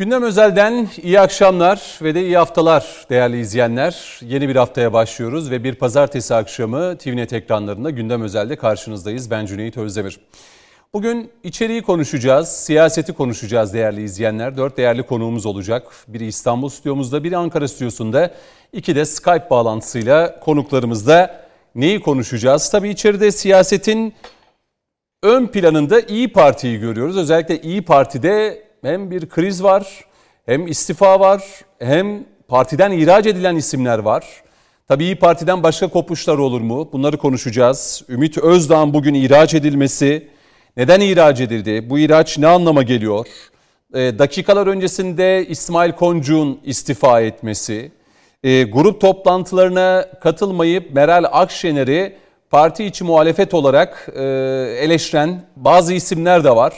Gündem Özel'den iyi akşamlar ve de iyi haftalar değerli izleyenler. Yeni bir haftaya başlıyoruz ve bir pazartesi akşamı TVNET ekranlarında Gündem Özel'de karşınızdayız. Ben Cüneyt Özdemir. Bugün içeriği konuşacağız, siyaseti konuşacağız değerli izleyenler. Dört değerli konuğumuz olacak. Biri İstanbul stüdyomuzda, biri Ankara stüdyosunda. İki de Skype bağlantısıyla konuklarımızla neyi konuşacağız? Tabii içeride siyasetin ön planında İyi Parti'yi görüyoruz. Özellikle İyi Parti'de hem bir kriz var, hem istifa var, hem partiden ihraç edilen isimler var. Tabii İyi Parti'den başka kopuşlar olur mu? Bunları konuşacağız. Ümit Özdağ'ın bugün ihraç edilmesi, neden ihraç edildi? Bu ihraç ne anlama geliyor? E, dakikalar öncesinde İsmail Koncuk'un istifa etmesi, e, grup toplantılarına katılmayıp Meral Akşener'i parti içi muhalefet olarak e, eleştiren bazı isimler de var.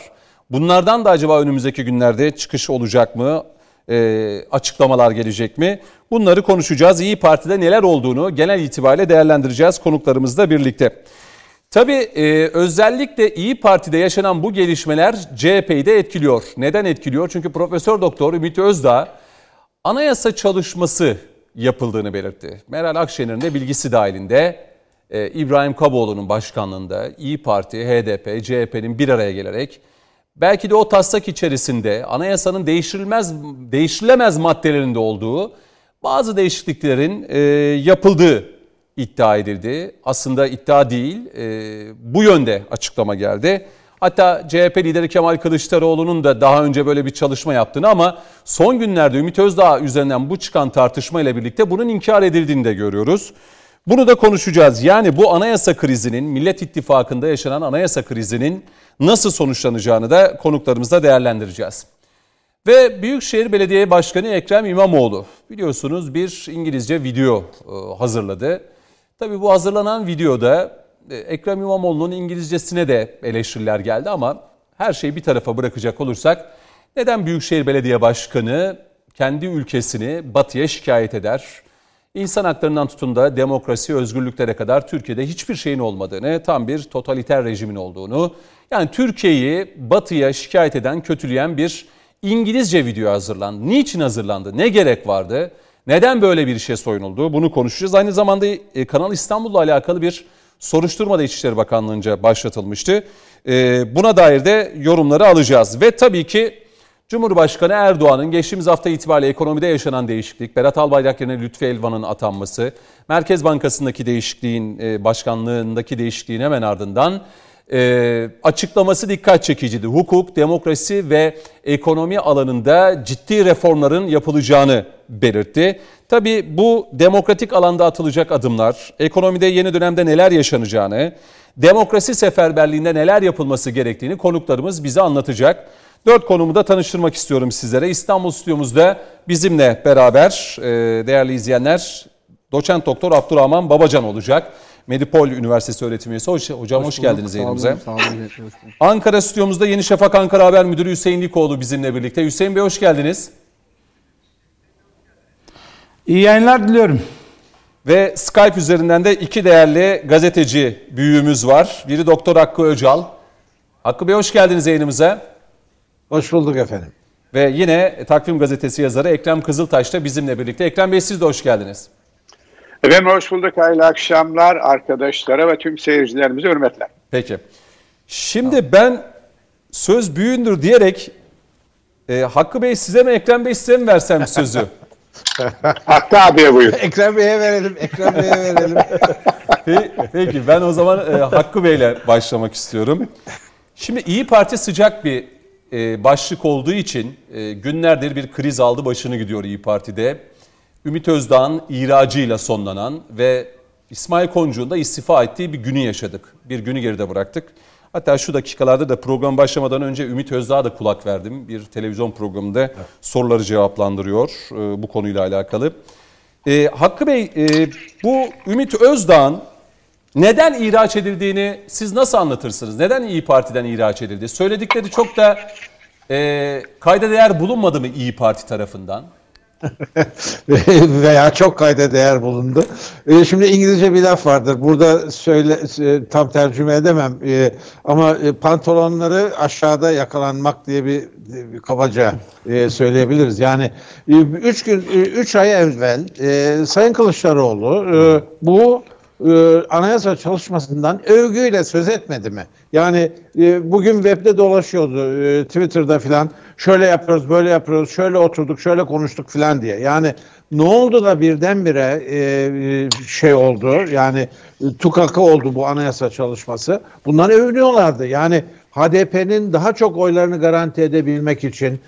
Bunlardan da acaba önümüzdeki günlerde çıkış olacak mı? E, açıklamalar gelecek mi? Bunları konuşacağız. İyi Parti'de neler olduğunu genel itibariyle değerlendireceğiz konuklarımızla birlikte. Tabii e, özellikle İyi Parti'de yaşanan bu gelişmeler CHP'yi de etkiliyor. Neden etkiliyor? Çünkü Profesör Doktor Ümit Özdağ anayasa çalışması yapıldığını belirtti. Meral Akşener'in de bilgisi dahilinde e, İbrahim Kaboğlu'nun başkanlığında İyi Parti, HDP, CHP'nin bir araya gelerek belki de o taslak içerisinde anayasanın değiştirilmez değiştirilemez maddelerinde olduğu bazı değişikliklerin e, yapıldığı iddia edildi. Aslında iddia değil, e, bu yönde açıklama geldi. Hatta CHP lideri Kemal Kılıçdaroğlu'nun da daha önce böyle bir çalışma yaptığını ama son günlerde Ümit Özdağ üzerinden bu çıkan tartışma ile birlikte bunun inkar edildiğini de görüyoruz. Bunu da konuşacağız. Yani bu anayasa krizinin, Millet İttifakı'nda yaşanan anayasa krizinin nasıl sonuçlanacağını da konuklarımızla değerlendireceğiz. Ve Büyükşehir Belediye Başkanı Ekrem İmamoğlu biliyorsunuz bir İngilizce video e, hazırladı. Tabii bu hazırlanan videoda e, Ekrem İmamoğlu'nun İngilizcesine de eleştiriler geldi ama her şeyi bir tarafa bırakacak olursak neden Büyükşehir Belediye Başkanı kendi ülkesini batıya şikayet eder? İnsan haklarından tutun da demokrasi, özgürlüklere kadar Türkiye'de hiçbir şeyin olmadığını, tam bir totaliter rejimin olduğunu, yani Türkiye'yi batıya şikayet eden, kötüleyen bir İngilizce video hazırlandı. Niçin hazırlandı? Ne gerek vardı? Neden böyle bir işe soyunuldu? Bunu konuşacağız. Aynı zamanda e, Kanal İstanbul'la alakalı bir soruşturma da İçişleri Bakanlığı'nca başlatılmıştı. E, buna dair de yorumları alacağız. Ve tabii ki Cumhurbaşkanı Erdoğan'ın geçtiğimiz hafta itibariyle ekonomide yaşanan değişiklik, Berat Albayrak yerine Lütfi Elvan'ın atanması, Merkez Bankası'ndaki değişikliğin, e, başkanlığındaki değişikliğin hemen ardından e, açıklaması dikkat çekiciydi. Hukuk, demokrasi ve ekonomi alanında ciddi reformların yapılacağını belirtti. Tabii bu demokratik alanda atılacak adımlar, ekonomide yeni dönemde neler yaşanacağını, demokrasi seferberliğinde neler yapılması gerektiğini konuklarımız bize anlatacak. Dört konumu da tanıştırmak istiyorum sizlere. İstanbul stüdyomuzda bizimle beraber e, değerli izleyenler doçent doktor Abdurrahman Babacan olacak. Medipol Üniversitesi öğretim üyesi. Hocam hoş, hoş geldiniz yayınımıza. Sağ olun, sağ olun. Ankara stüdyomuzda Yeni Şafak Ankara Haber Müdürü Hüseyin Likoğlu bizimle birlikte. Hüseyin Bey hoş geldiniz. İyi yayınlar diliyorum. Ve Skype üzerinden de iki değerli gazeteci büyüğümüz var. Biri Doktor Hakkı Öcal. Hakkı Bey hoş geldiniz yayınımıza. Hoş bulduk efendim. Ve yine Takvim Gazetesi yazarı Ekrem Kızıltaş da bizimle birlikte. Ekrem Bey siz de hoş geldiniz. Efendim hoş bulduk. Hayırlı akşamlar arkadaşlara ve tüm seyircilerimize hürmetler. Peki. Şimdi ben söz büyüğündür diyerek e, Hakkı Bey size mi Ekrem Bey size mi versem sözü? Hakkı abiye buyur. Ekrem Bey'e verelim. Ekrem Bey'e verelim. Peki ben o zaman e, Hakkı Bey'le başlamak istiyorum. Şimdi İyi Parti sıcak bir başlık olduğu için e, günlerdir bir kriz aldı başını gidiyor İyi Parti'de. Ümit Özdağ'ın ihracıyla sonlanan ve İsmail Koncuk'un da istifa ettiği bir günü yaşadık. Bir günü geride bıraktık. Hatta şu dakikalarda da program başlamadan önce Ümit Özdağ'a da kulak verdim. Bir televizyon programında soruları cevaplandırıyor e, bu konuyla alakalı. E, Hakkı Bey e, bu Ümit Özdağ'ın neden ihraç edildiğini siz nasıl anlatırsınız? Neden İyi Parti'den ihraç edildi? Söyledikleri çok da e, kayda değer bulunmadı mı İyi Parti tarafından? Veya çok kayda değer bulundu. E, şimdi İngilizce bir laf vardır. Burada söyle e, tam tercüme edemem. E, ama pantolonları aşağıda yakalanmak diye bir, bir kabaca söyleyebiliriz. Yani üç gün, üç ay evvel Sayın Kılıçdaroğlu bu e, anayasa çalışmasından övgüyle söz etmedi mi? Yani e, bugün webde dolaşıyordu e, Twitter'da filan şöyle yapıyoruz böyle yapıyoruz şöyle oturduk şöyle konuştuk filan diye. Yani ne oldu da birdenbire e, şey oldu yani tukaka oldu bu anayasa çalışması. Bundan övünüyorlardı. Yani HDP'nin daha çok oylarını garanti edebilmek için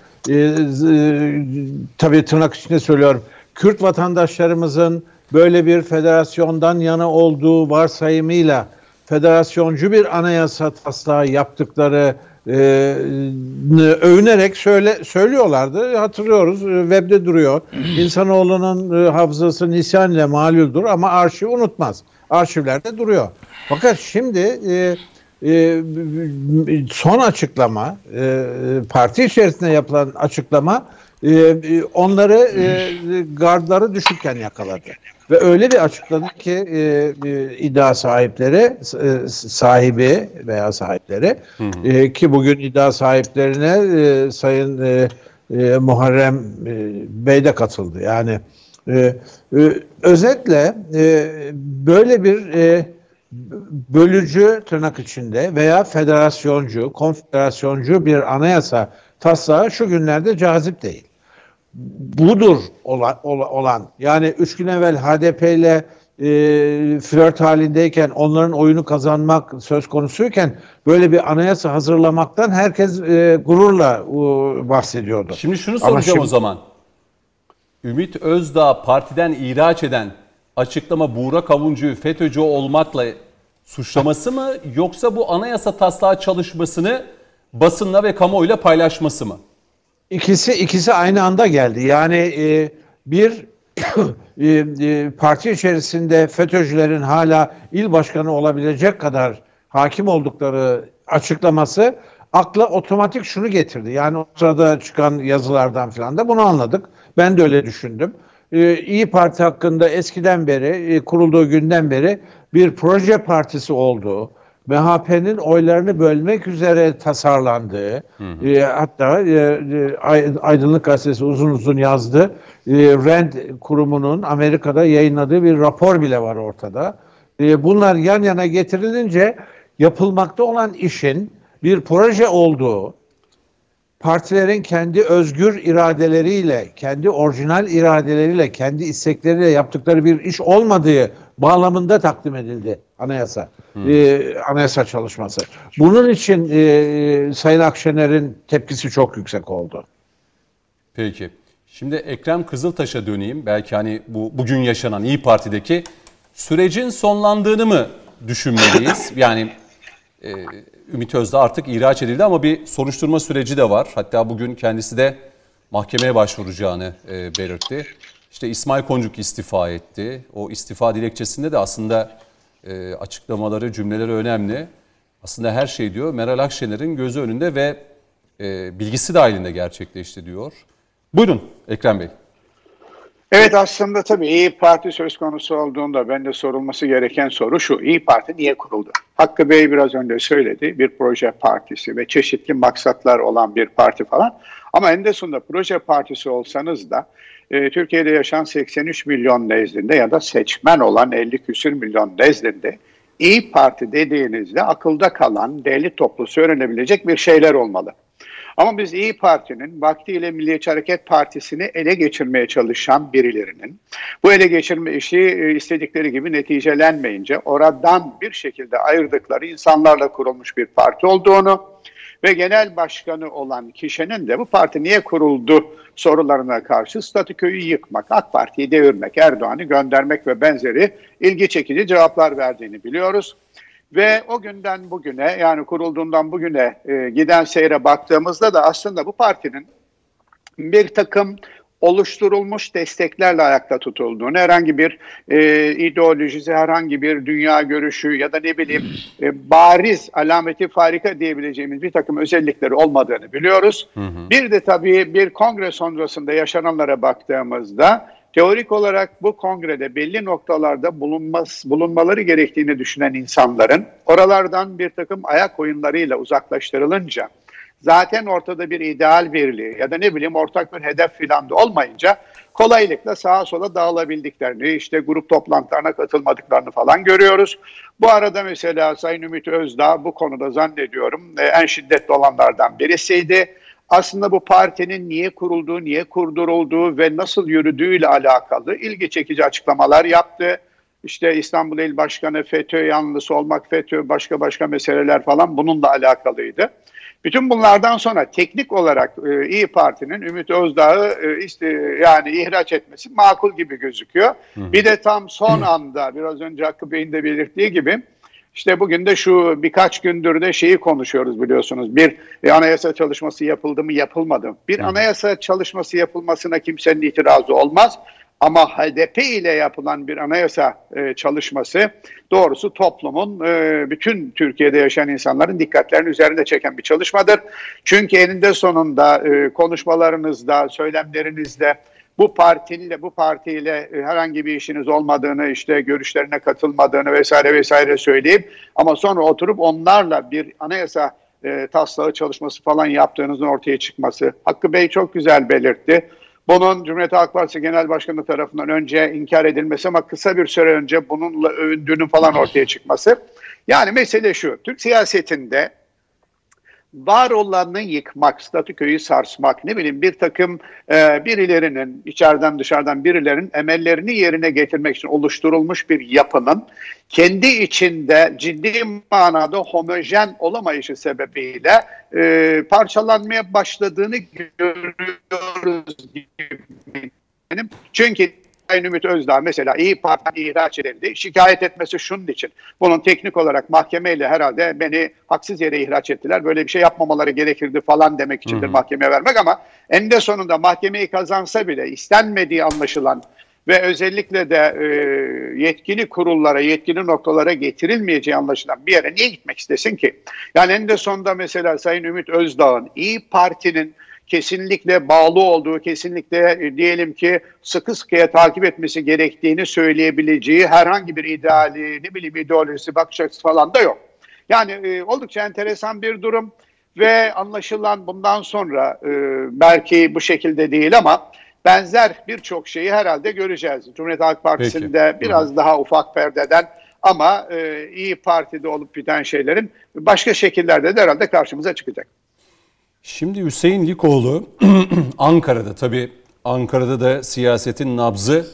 tabii tırnak içinde söylüyorum Kürt vatandaşlarımızın böyle bir federasyondan yana olduğu varsayımıyla federasyoncu bir anayasa taslağı yaptıkları e, övünerek söyle, söylüyorlardı. Hatırlıyoruz. E, webde duruyor. İnsanoğlunun e, hafızası nisyan ile maluldür ama arşiv unutmaz. Arşivlerde duruyor. Fakat şimdi e, e, son açıklama e, parti içerisinde yapılan açıklama e onları e, gardları düşükken yakaladı. Ve öyle bir açıkladı ki e, e, iddia sahipleri, e, sahibi veya sahipleri hı hı. E, ki bugün iddia sahiplerine e, Sayın e, e, Muharrem e, Bey de katıldı. Yani e, e, özetle e, böyle bir e, bölücü tırnak içinde veya federasyoncu, konfederasyoncu bir anayasa taslağı şu günlerde cazip değil budur olan, olan. Yani üç gün evvel HDP ile e, flört halindeyken onların oyunu kazanmak söz konusuyken böyle bir anayasa hazırlamaktan herkes e, gururla e, bahsediyordu. Şimdi şunu soracağım şimdi, o zaman. Ümit Özdağ partiden ihraç eden açıklama Buğra Kavuncu'yu FETÖ'cü olmakla suçlaması mı yoksa bu anayasa taslağı çalışmasını basınla ve kamuoyuyla paylaşması mı? İkisi ikisi aynı anda geldi. Yani e, bir e, e, parti içerisinde FETÖ'cülerin hala il başkanı olabilecek kadar hakim oldukları açıklaması akla otomatik şunu getirdi. Yani o sırada çıkan yazılardan falan da bunu anladık. Ben de öyle düşündüm. Ee, İyi Parti hakkında eskiden beri, e, kurulduğu günden beri bir proje partisi olduğu, MHP'nin oylarını bölmek üzere tasarlandığı, hı hı. E, hatta e, e, Aydınlık Gazetesi uzun uzun yazdı. E, Rand kurumunun Amerika'da yayınladığı bir rapor bile var ortada. E, bunlar yan yana getirilince yapılmakta olan işin bir proje olduğu, partilerin kendi özgür iradeleriyle, kendi orijinal iradeleriyle, kendi istekleriyle yaptıkları bir iş olmadığı bağlamında takdim edildi anayasa. Hmm. E, anayasa çalışması. Bunun için e, Sayın Akşener'in tepkisi çok yüksek oldu. Peki. Şimdi Ekrem Kızıltaş'a döneyim. Belki hani bu bugün yaşanan İyi Parti'deki sürecin sonlandığını mı düşünmeliyiz? yani e, Ümit Özdağ artık ihraç edildi ama bir soruşturma süreci de var. Hatta bugün kendisi de mahkemeye başvuracağını e, belirtti. İşte İsmail Koncuk istifa etti. O istifa dilekçesinde de aslında e, açıklamaları, cümleleri önemli. Aslında her şey diyor Meral Akşener'in gözü önünde ve e, bilgisi dahilinde gerçekleşti diyor. Buyurun Ekrem Bey. Evet aslında tabii İyi Parti söz konusu olduğunda bende sorulması gereken soru şu. İyi Parti niye kuruldu? Hakkı Bey biraz önce söyledi. Bir proje partisi ve çeşitli maksatlar olan bir parti falan. Ama en de sonunda proje partisi olsanız da e, Türkiye'de yaşayan 83 milyon nezdinde ya da seçmen olan 50 küsür milyon nezdinde İyi Parti dediğinizde akılda kalan, deli toplu söylenebilecek bir şeyler olmalı. Ama biz İyi Parti'nin vaktiyle Milliyetçi Hareket Partisi'ni ele geçirmeye çalışan birilerinin bu ele geçirme işi e, istedikleri gibi neticelenmeyince oradan bir şekilde ayırdıkları insanlarla kurulmuş bir parti olduğunu ve genel başkanı olan kişinin de bu parti niye kuruldu sorularına karşı statüköyü yıkmak, AK Parti'yi devirmek, Erdoğan'ı göndermek ve benzeri ilgi çekici cevaplar verdiğini biliyoruz. Ve o günden bugüne yani kurulduğundan bugüne e, giden seyre baktığımızda da aslında bu partinin bir takım oluşturulmuş desteklerle ayakta tutulduğunu, herhangi bir e, ideolojisi, herhangi bir dünya görüşü ya da ne bileyim e, bariz alameti farika diyebileceğimiz bir takım özellikleri olmadığını biliyoruz. Hı hı. Bir de tabii bir kongre sonrasında yaşananlara baktığımızda teorik olarak bu kongrede belli noktalarda bulunmaz, bulunmaları gerektiğini düşünen insanların oralardan bir takım ayak oyunlarıyla uzaklaştırılınca zaten ortada bir ideal birliği ya da ne bileyim ortak bir hedef filan da olmayınca kolaylıkla sağa sola dağılabildiklerini, işte grup toplantılarına katılmadıklarını falan görüyoruz. Bu arada mesela Sayın Ümit Özdağ bu konuda zannediyorum e, en şiddetli olanlardan birisiydi. Aslında bu partinin niye kurulduğu, niye kurdurulduğu ve nasıl yürüdüğüyle alakalı ilgi çekici açıklamalar yaptı. İşte İstanbul İl Başkanı FETÖ yanlısı olmak, FETÖ başka başka meseleler falan bununla alakalıydı. Bütün bunlardan sonra teknik olarak e, İyi Parti'nin Ümit Özdağ'ı e, işte yani ihraç etmesi makul gibi gözüküyor. Hı. Bir de tam son anda biraz önce Hakkı Bey'in de belirttiği gibi işte bugün de şu birkaç gündür de şeyi konuşuyoruz biliyorsunuz. Bir e, anayasa çalışması yapıldı mı yapılmadı mı? Bir Hı. anayasa çalışması yapılmasına kimsenin itirazı olmaz. Ama HDP ile yapılan bir anayasa e, çalışması doğrusu toplumun e, bütün Türkiye'de yaşayan insanların dikkatlerini üzerinde çeken bir çalışmadır. Çünkü eninde sonunda e, konuşmalarınızda, söylemlerinizde bu partiyle bu partiyle e, herhangi bir işiniz olmadığını işte görüşlerine katılmadığını vesaire vesaire söyleyip ama sonra oturup onlarla bir anayasa e, taslağı çalışması falan yaptığınızın ortaya çıkması. Hakkı Bey çok güzel belirtti. Bunun Cumhuriyet Halk Partisi Genel Başkanı tarafından önce inkar edilmesi ama kısa bir süre önce bununla övündüğünün falan ortaya çıkması. Yani mesele şu, Türk siyasetinde var olanı yıkmak, statüköyü sarsmak, ne bileyim bir takım e, birilerinin, içeriden dışarıdan birilerinin emellerini yerine getirmek için oluşturulmuş bir yapının kendi içinde ciddi manada homojen olamayışı sebebiyle e, parçalanmaya başladığını görüyoruz. Çünkü Sayın Ümit Özdağ mesela İyi Parti ihraç edildi. Şikayet etmesi şunun için. Bunun teknik olarak mahkemeyle herhalde beni haksız yere ihraç ettiler. Böyle bir şey yapmamaları gerekirdi falan demek içindir mahkemeye vermek ama eninde sonunda mahkemeyi kazansa bile istenmediği anlaşılan ve özellikle de e, yetkili kurullara, yetkili noktalara getirilmeyeceği anlaşılan bir yere niye gitmek istesin ki? Yani eninde sonunda mesela Sayın Ümit Özdağ'ın İyi Parti'nin kesinlikle bağlı olduğu, kesinlikle e, diyelim ki sıkı sıkıya takip etmesi gerektiğini söyleyebileceği herhangi bir ideali, ne bileyim ideolojisi, bakış açısı falan da yok. Yani e, oldukça enteresan bir durum ve anlaşılan bundan sonra e, belki bu şekilde değil ama benzer birçok şeyi herhalde göreceğiz. Cumhuriyet Halk Partisi'nde Peki. biraz Hı. daha ufak perdeden ama e, iyi partide olup biten şeylerin başka şekillerde de herhalde karşımıza çıkacak. Şimdi Hüseyin Likoğlu Ankara'da tabii Ankara'da da siyasetin nabzı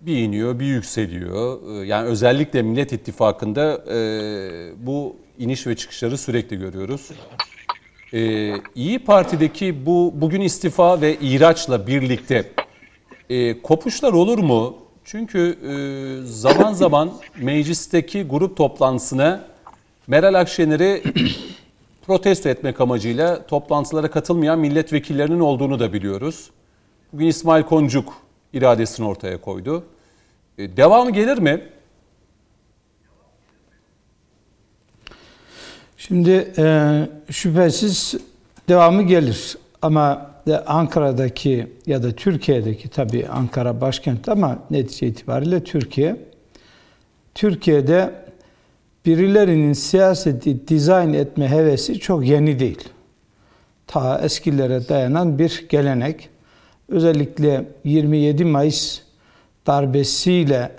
bir iniyor, bir yükseliyor. Ee, yani özellikle Millet İttifakı'nda e, bu iniş ve çıkışları sürekli görüyoruz. E, İyi Parti'deki bu bugün istifa ve ihraçla birlikte e, kopuşlar olur mu? Çünkü e, zaman zaman meclisteki grup toplantısına Meral Akşener'i protesto etmek amacıyla toplantılara katılmayan milletvekillerinin olduğunu da biliyoruz. Bugün İsmail Koncuk iradesini ortaya koydu. E, devamı gelir mi? Şimdi e, şüphesiz devamı gelir. Ama Ankara'daki ya da Türkiye'deki tabii Ankara başkent ama netice itibariyle Türkiye. Türkiye'de birilerinin siyaseti dizayn etme hevesi çok yeni değil. Ta eskilere dayanan bir gelenek. Özellikle 27 Mayıs darbesiyle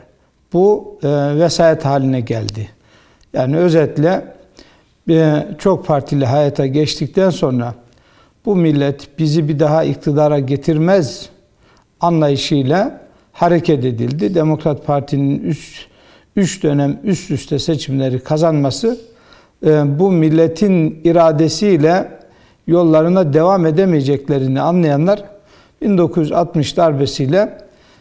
bu e, vesayet haline geldi. Yani özetle e, çok partili hayata geçtikten sonra bu millet bizi bir daha iktidara getirmez anlayışıyla hareket edildi. Demokrat Parti'nin üst üç dönem üst üste seçimleri kazanması e, bu milletin iradesiyle yollarına devam edemeyeceklerini anlayanlar 1960 darbesiyle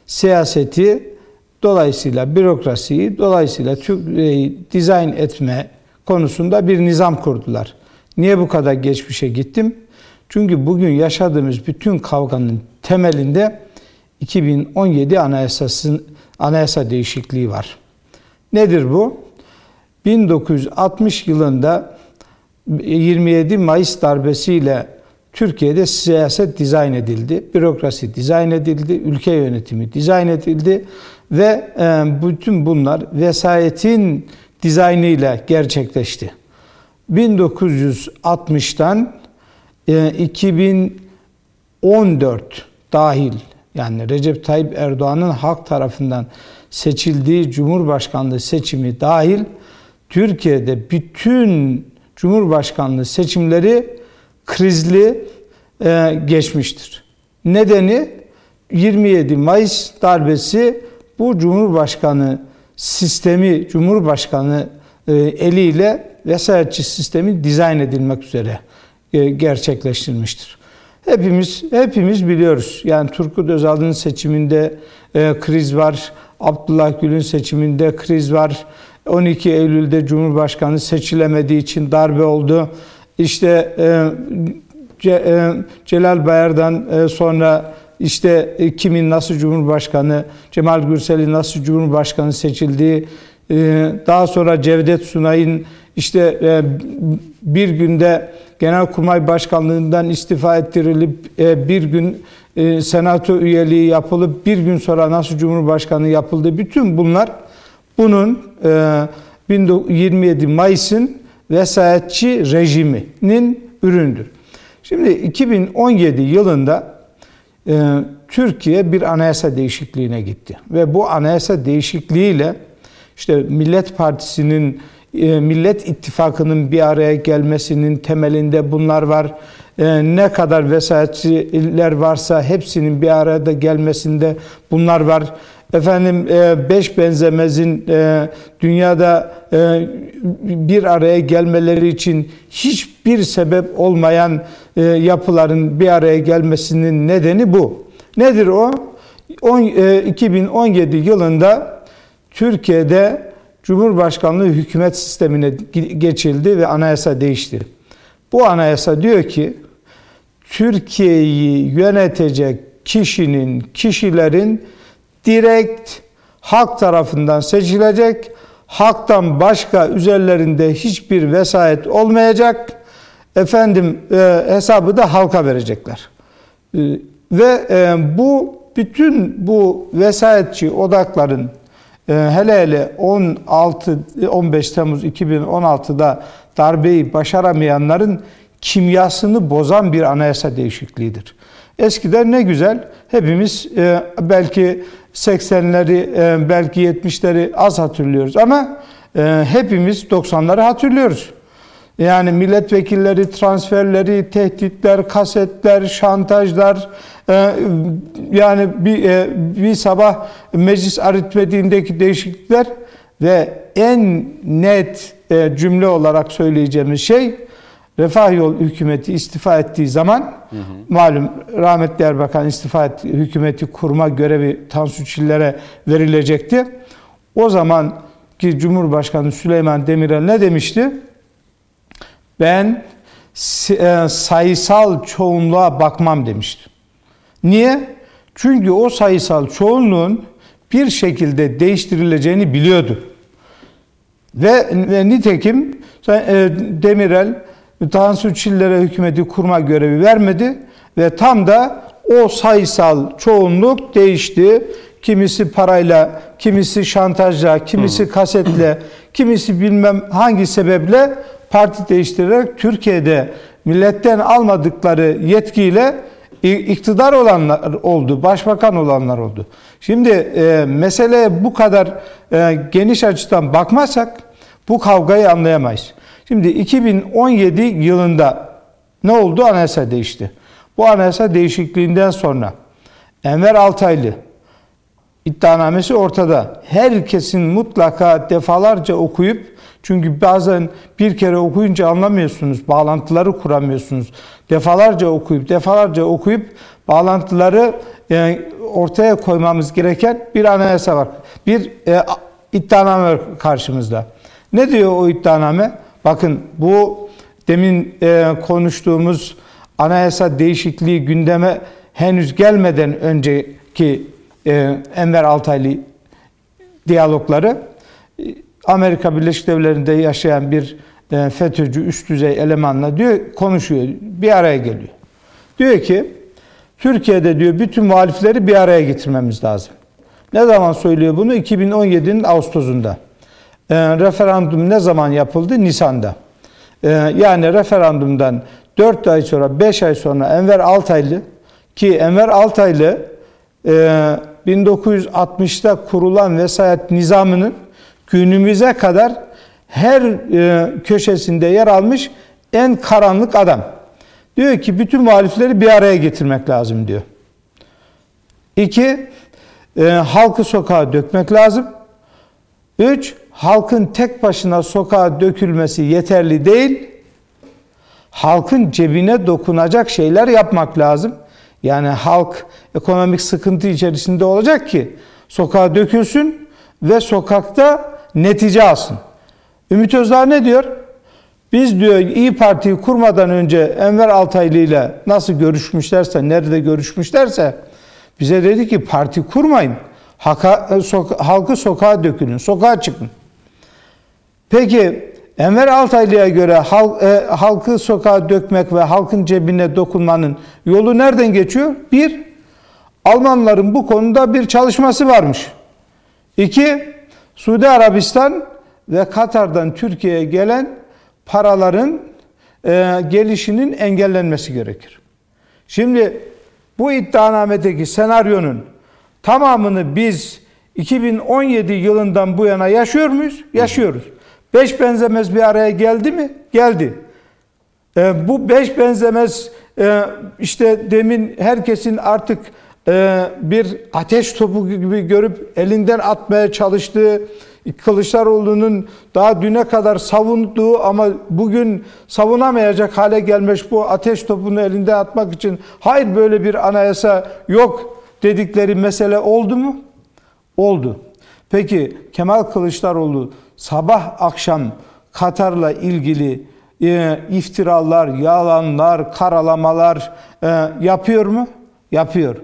siyaseti dolayısıyla bürokrasiyi dolayısıyla e, dizayn etme konusunda bir nizam kurdular. Niye bu kadar geçmişe gittim? Çünkü bugün yaşadığımız bütün kavganın temelinde 2017 anayasasının anayasa değişikliği var. Nedir bu? 1960 yılında 27 Mayıs darbesiyle Türkiye'de siyaset dizayn edildi, bürokrasi dizayn edildi, ülke yönetimi dizayn edildi ve e, bütün bunlar vesayetin dizaynıyla gerçekleşti. 1960'tan 2014 dahil yani Recep Tayyip Erdoğan'ın halk tarafından seçildiği Cumhurbaşkanlığı seçimi dahil Türkiye'de bütün Cumhurbaşkanlığı seçimleri krizli e, geçmiştir. Nedeni 27 Mayıs darbesi bu Cumhurbaşkanı sistemi, Cumhurbaşkanı e, eliyle vesayetçi sistemi dizayn edilmek üzere e, gerçekleştirilmiştir. Hepimiz hepimiz biliyoruz. Yani Turgut Özal'ın seçiminde e, kriz var. Abdullah Gül'ün seçiminde kriz var. 12 Eylül'de Cumhurbaşkanı seçilemediği için darbe oldu. İşte e, e, Celal Bayar'dan e, sonra işte kimin nasıl Cumhurbaşkanı, Cemal Gürsel'in nasıl Cumhurbaşkanı seçildiği, daha sonra Cevdet Sunay'ın işte bir günde Genelkurmay Başkanlığından istifa ettirilip e, bir gün e, senato üyeliği yapılıp bir gün sonra nasıl Cumhurbaşkanı yapıldı. Bütün bunlar bunun 27 Mayıs'ın vesayetçi rejiminin üründür. Şimdi 2017 yılında Türkiye bir anayasa değişikliğine gitti ve bu anayasa değişikliğiyle işte Millet Partisi'nin e, Millet İttifakı'nın bir araya gelmesinin temelinde bunlar var. E, ne kadar vesayetçiler varsa hepsinin bir arada gelmesinde bunlar var. Efendim e, beş benzemezin dünyada bir araya gelmeleri için hiçbir sebep olmayan yapıların bir araya gelmesinin nedeni bu. Nedir o? 2017 yılında Türkiye'de Cumhurbaşkanlığı hükümet sistemine geçildi ve anayasa değişti. Bu anayasa diyor ki Türkiye'yi yönetecek kişinin, kişilerin direkt halk tarafından seçilecek. Halktan başka üzerlerinde hiçbir vesayet olmayacak. Efendim e, hesabı da halka verecekler. E, ve e, bu bütün bu vesayetçi odakların hele hele 16 15 Temmuz 2016'da darbeyi başaramayanların kimyasını bozan bir anayasa değişikliğidir. Eskiden ne güzel hepimiz e, belki 80'leri e, belki 70'leri az hatırlıyoruz ama e, hepimiz 90'ları hatırlıyoruz. Yani milletvekilleri transferleri, tehditler, kasetler, şantajlar, e, yani bir, e, bir sabah meclis aritmetiğindeki değişiklikler ve en net e, cümle olarak söyleyeceğimiz şey Refah Yol hükümeti istifa ettiği zaman hı hı. malum rahmetli Erbakan istifa etti, hükümeti kurma görevi Tansu Çiller'e verilecekti. O zaman ki Cumhurbaşkanı Süleyman Demirel ne demişti? Ben e, sayısal çoğunluğa bakmam demişti. Niye? Çünkü o sayısal çoğunluğun bir şekilde değiştirileceğini biliyordu. Ve, ve nitekim e, Demirel Tansu Çiller'e hükümeti kurma görevi vermedi ve tam da o sayısal çoğunluk değişti. Kimisi parayla, kimisi şantajla, kimisi kasetle, kimisi bilmem hangi sebeple parti değiştirerek Türkiye'de milletten almadıkları yetkiyle iktidar olanlar oldu, başbakan olanlar oldu. Şimdi e, mesele bu kadar e, geniş açıdan bakmazsak bu kavgayı anlayamayız. Şimdi 2017 yılında ne oldu? Anayasa değişti. Bu anayasa değişikliğinden sonra Enver Altaylı iddianamesi ortada. Herkesin mutlaka defalarca okuyup çünkü bazen bir kere okuyunca anlamıyorsunuz, bağlantıları kuramıyorsunuz. Defalarca okuyup, defalarca okuyup bağlantıları yani ortaya koymamız gereken bir anayasa var. Bir e, iddianame var karşımızda. Ne diyor o iddianame? Bakın bu demin e, konuştuğumuz anayasa değişikliği gündeme henüz gelmeden önceki e, Enver Altaylı diyalogları e, Amerika Birleşik Devletleri'nde yaşayan bir e, FETÖ'cü üst düzey elemanla diyor konuşuyor. Bir araya geliyor. Diyor ki Türkiye'de diyor bütün muhalifleri bir araya getirmemiz lazım. Ne zaman söylüyor bunu? 2017'nin Ağustos'unda. E, referandum ne zaman yapıldı? Nisan'da. E, yani referandumdan 4 ay sonra, 5 ay sonra Enver Altaylı ki Enver Altaylı e, 1960'ta kurulan vesayet nizamının günümüze kadar her e, köşesinde yer almış en karanlık adam. Diyor ki bütün muhalifleri bir araya getirmek lazım diyor. İki, e, halkı sokağa dökmek lazım. Üç, halkın tek başına sokağa dökülmesi yeterli değil. Halkın cebine dokunacak şeyler yapmak lazım. Yani halk ekonomik sıkıntı içerisinde olacak ki sokağa dökülsün ve sokakta netice alsın. Ümit Özdağ ne diyor? Biz diyor İyi Parti'yi kurmadan önce Enver Altaylı ile nasıl görüşmüşlerse, nerede görüşmüşlerse bize dedi ki parti kurmayın. Haka, soka, halkı sokağa dökülün, sokağa çıkın. Peki Enver Altaylı'ya göre halk, e, halkı sokağa dökmek ve halkın cebine dokunmanın yolu nereden geçiyor? Bir, Almanların bu konuda bir çalışması varmış. İki, Suudi Arabistan ve Katar'dan Türkiye'ye gelen paraların e, gelişinin engellenmesi gerekir. Şimdi bu iddianamedeki senaryonun tamamını biz 2017 yılından bu yana yaşıyor muyuz? Yaşıyoruz. Beş benzemez bir araya geldi mi? Geldi. E, bu beş benzemez e, işte demin herkesin artık bir ateş topu gibi görüp elinden atmaya çalıştığı Kılıçdaroğlu'nun daha düne kadar savunduğu ama bugün savunamayacak hale gelmiş bu ateş topunu elinde atmak için hayır böyle bir anayasa yok dedikleri mesele oldu mu? Oldu. Peki Kemal Kılıçdaroğlu sabah akşam Katar'la ilgili e, iftiralar, yalanlar, karalamalar e, yapıyor mu? Yapıyor.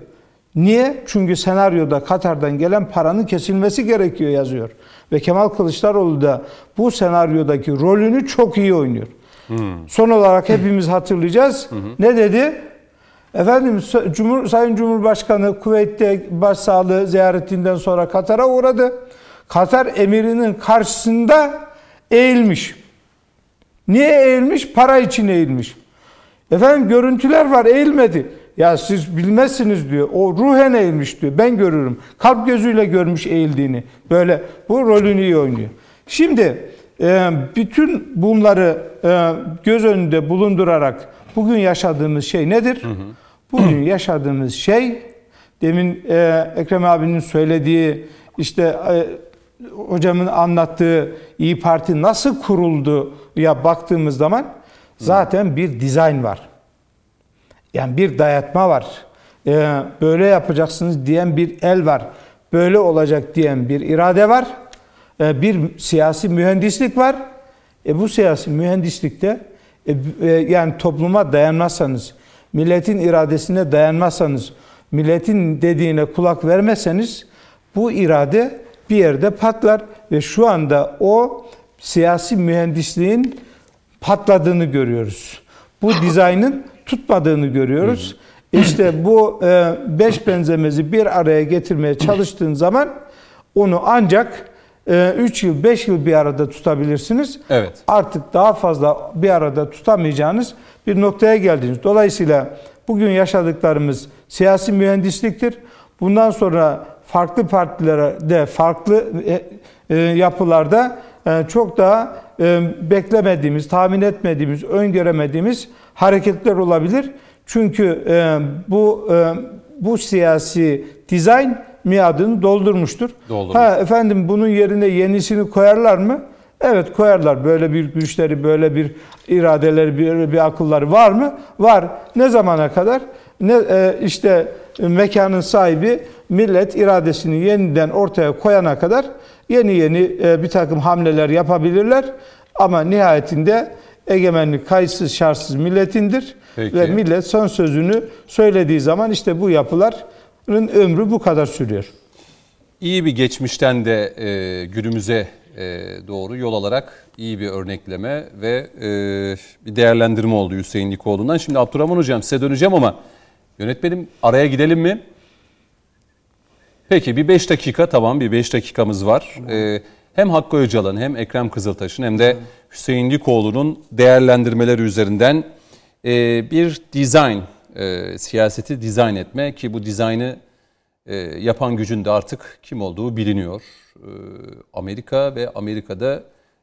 Niye? Çünkü senaryoda Katar'dan gelen paranın kesilmesi gerekiyor yazıyor. Ve Kemal Kılıçdaroğlu da bu senaryodaki rolünü çok iyi oynuyor. Hmm. Son olarak hepimiz hatırlayacağız. Hmm. Ne dedi? Efendim Cumhur, Sayın Cumhurbaşkanı Kuveyt'te başsağlığı ziyaretinden sonra Katar'a uğradı. Katar emirinin karşısında eğilmiş. Niye eğilmiş? Para için eğilmiş. Efendim görüntüler var eğilmedi. Ya siz bilmezsiniz diyor. O ruhen eğilmiş diyor. Ben görürüm. Kalp gözüyle görmüş eğildiğini. Böyle bu rolünü iyi oynuyor. Şimdi e, bütün bunları e, göz önünde bulundurarak bugün yaşadığımız şey nedir? Bugün yaşadığımız şey demin e, Ekrem abinin söylediği işte hocamın anlattığı İyi Parti nasıl kuruldu ya baktığımız zaman zaten bir dizayn var. Yani bir dayatma var. Ee, böyle yapacaksınız diyen bir el var. Böyle olacak diyen bir irade var. Ee, bir siyasi mühendislik var. E, bu siyasi mühendislikte e, e, yani topluma dayanmazsanız, milletin iradesine dayanmazsanız, milletin dediğine kulak vermezseniz bu irade bir yerde patlar ve şu anda o siyasi mühendisliğin patladığını görüyoruz. Bu dizaynın tutmadığını görüyoruz. İşte bu e, beş benzemezi bir araya getirmeye çalıştığın zaman onu ancak 3 e, yıl, 5 yıl bir arada tutabilirsiniz. Evet. Artık daha fazla bir arada tutamayacağınız bir noktaya geldiniz. Dolayısıyla bugün yaşadıklarımız siyasi mühendisliktir. Bundan sonra farklı partilere de farklı e, yapılarda çok daha beklemediğimiz, tahmin etmediğimiz, öngöremediğimiz hareketler olabilir. Çünkü e, bu e, bu siyasi dizayn miadını doldurmuştur. Doldurmuş. Ha efendim bunun yerine yenisini koyarlar mı? Evet koyarlar. Böyle bir güçleri, böyle bir iradeleri, bir, bir akılları var mı? Var. Ne zamana kadar? Ne e, işte mekanın sahibi millet iradesini yeniden ortaya koyana kadar yeni yeni e, bir takım hamleler yapabilirler. Ama nihayetinde egemenlik kayıtsız şartsız milletindir Peki. Ve millet son sözünü söylediği zaman işte bu yapıların ömrü bu kadar sürüyor. İyi bir geçmişten de e, günümüze e, doğru yol alarak iyi bir örnekleme ve e, bir değerlendirme oldu Hüseyin Likoğlu'ndan. Şimdi Abdurrahman Hocam size döneceğim ama yönetmenim araya gidelim mi? Peki bir 5 dakika tamam bir 5 dakikamız var. E, hem Hakkı Öcalan hem Ekrem Kızıltaş'ın hem de Hüseyin Likoğlu'nun değerlendirmeleri üzerinden e, bir dizayn, e, siyaseti dizayn etme ki bu dizaynı e, yapan gücün de artık kim olduğu biliniyor. E, Amerika ve Amerika'da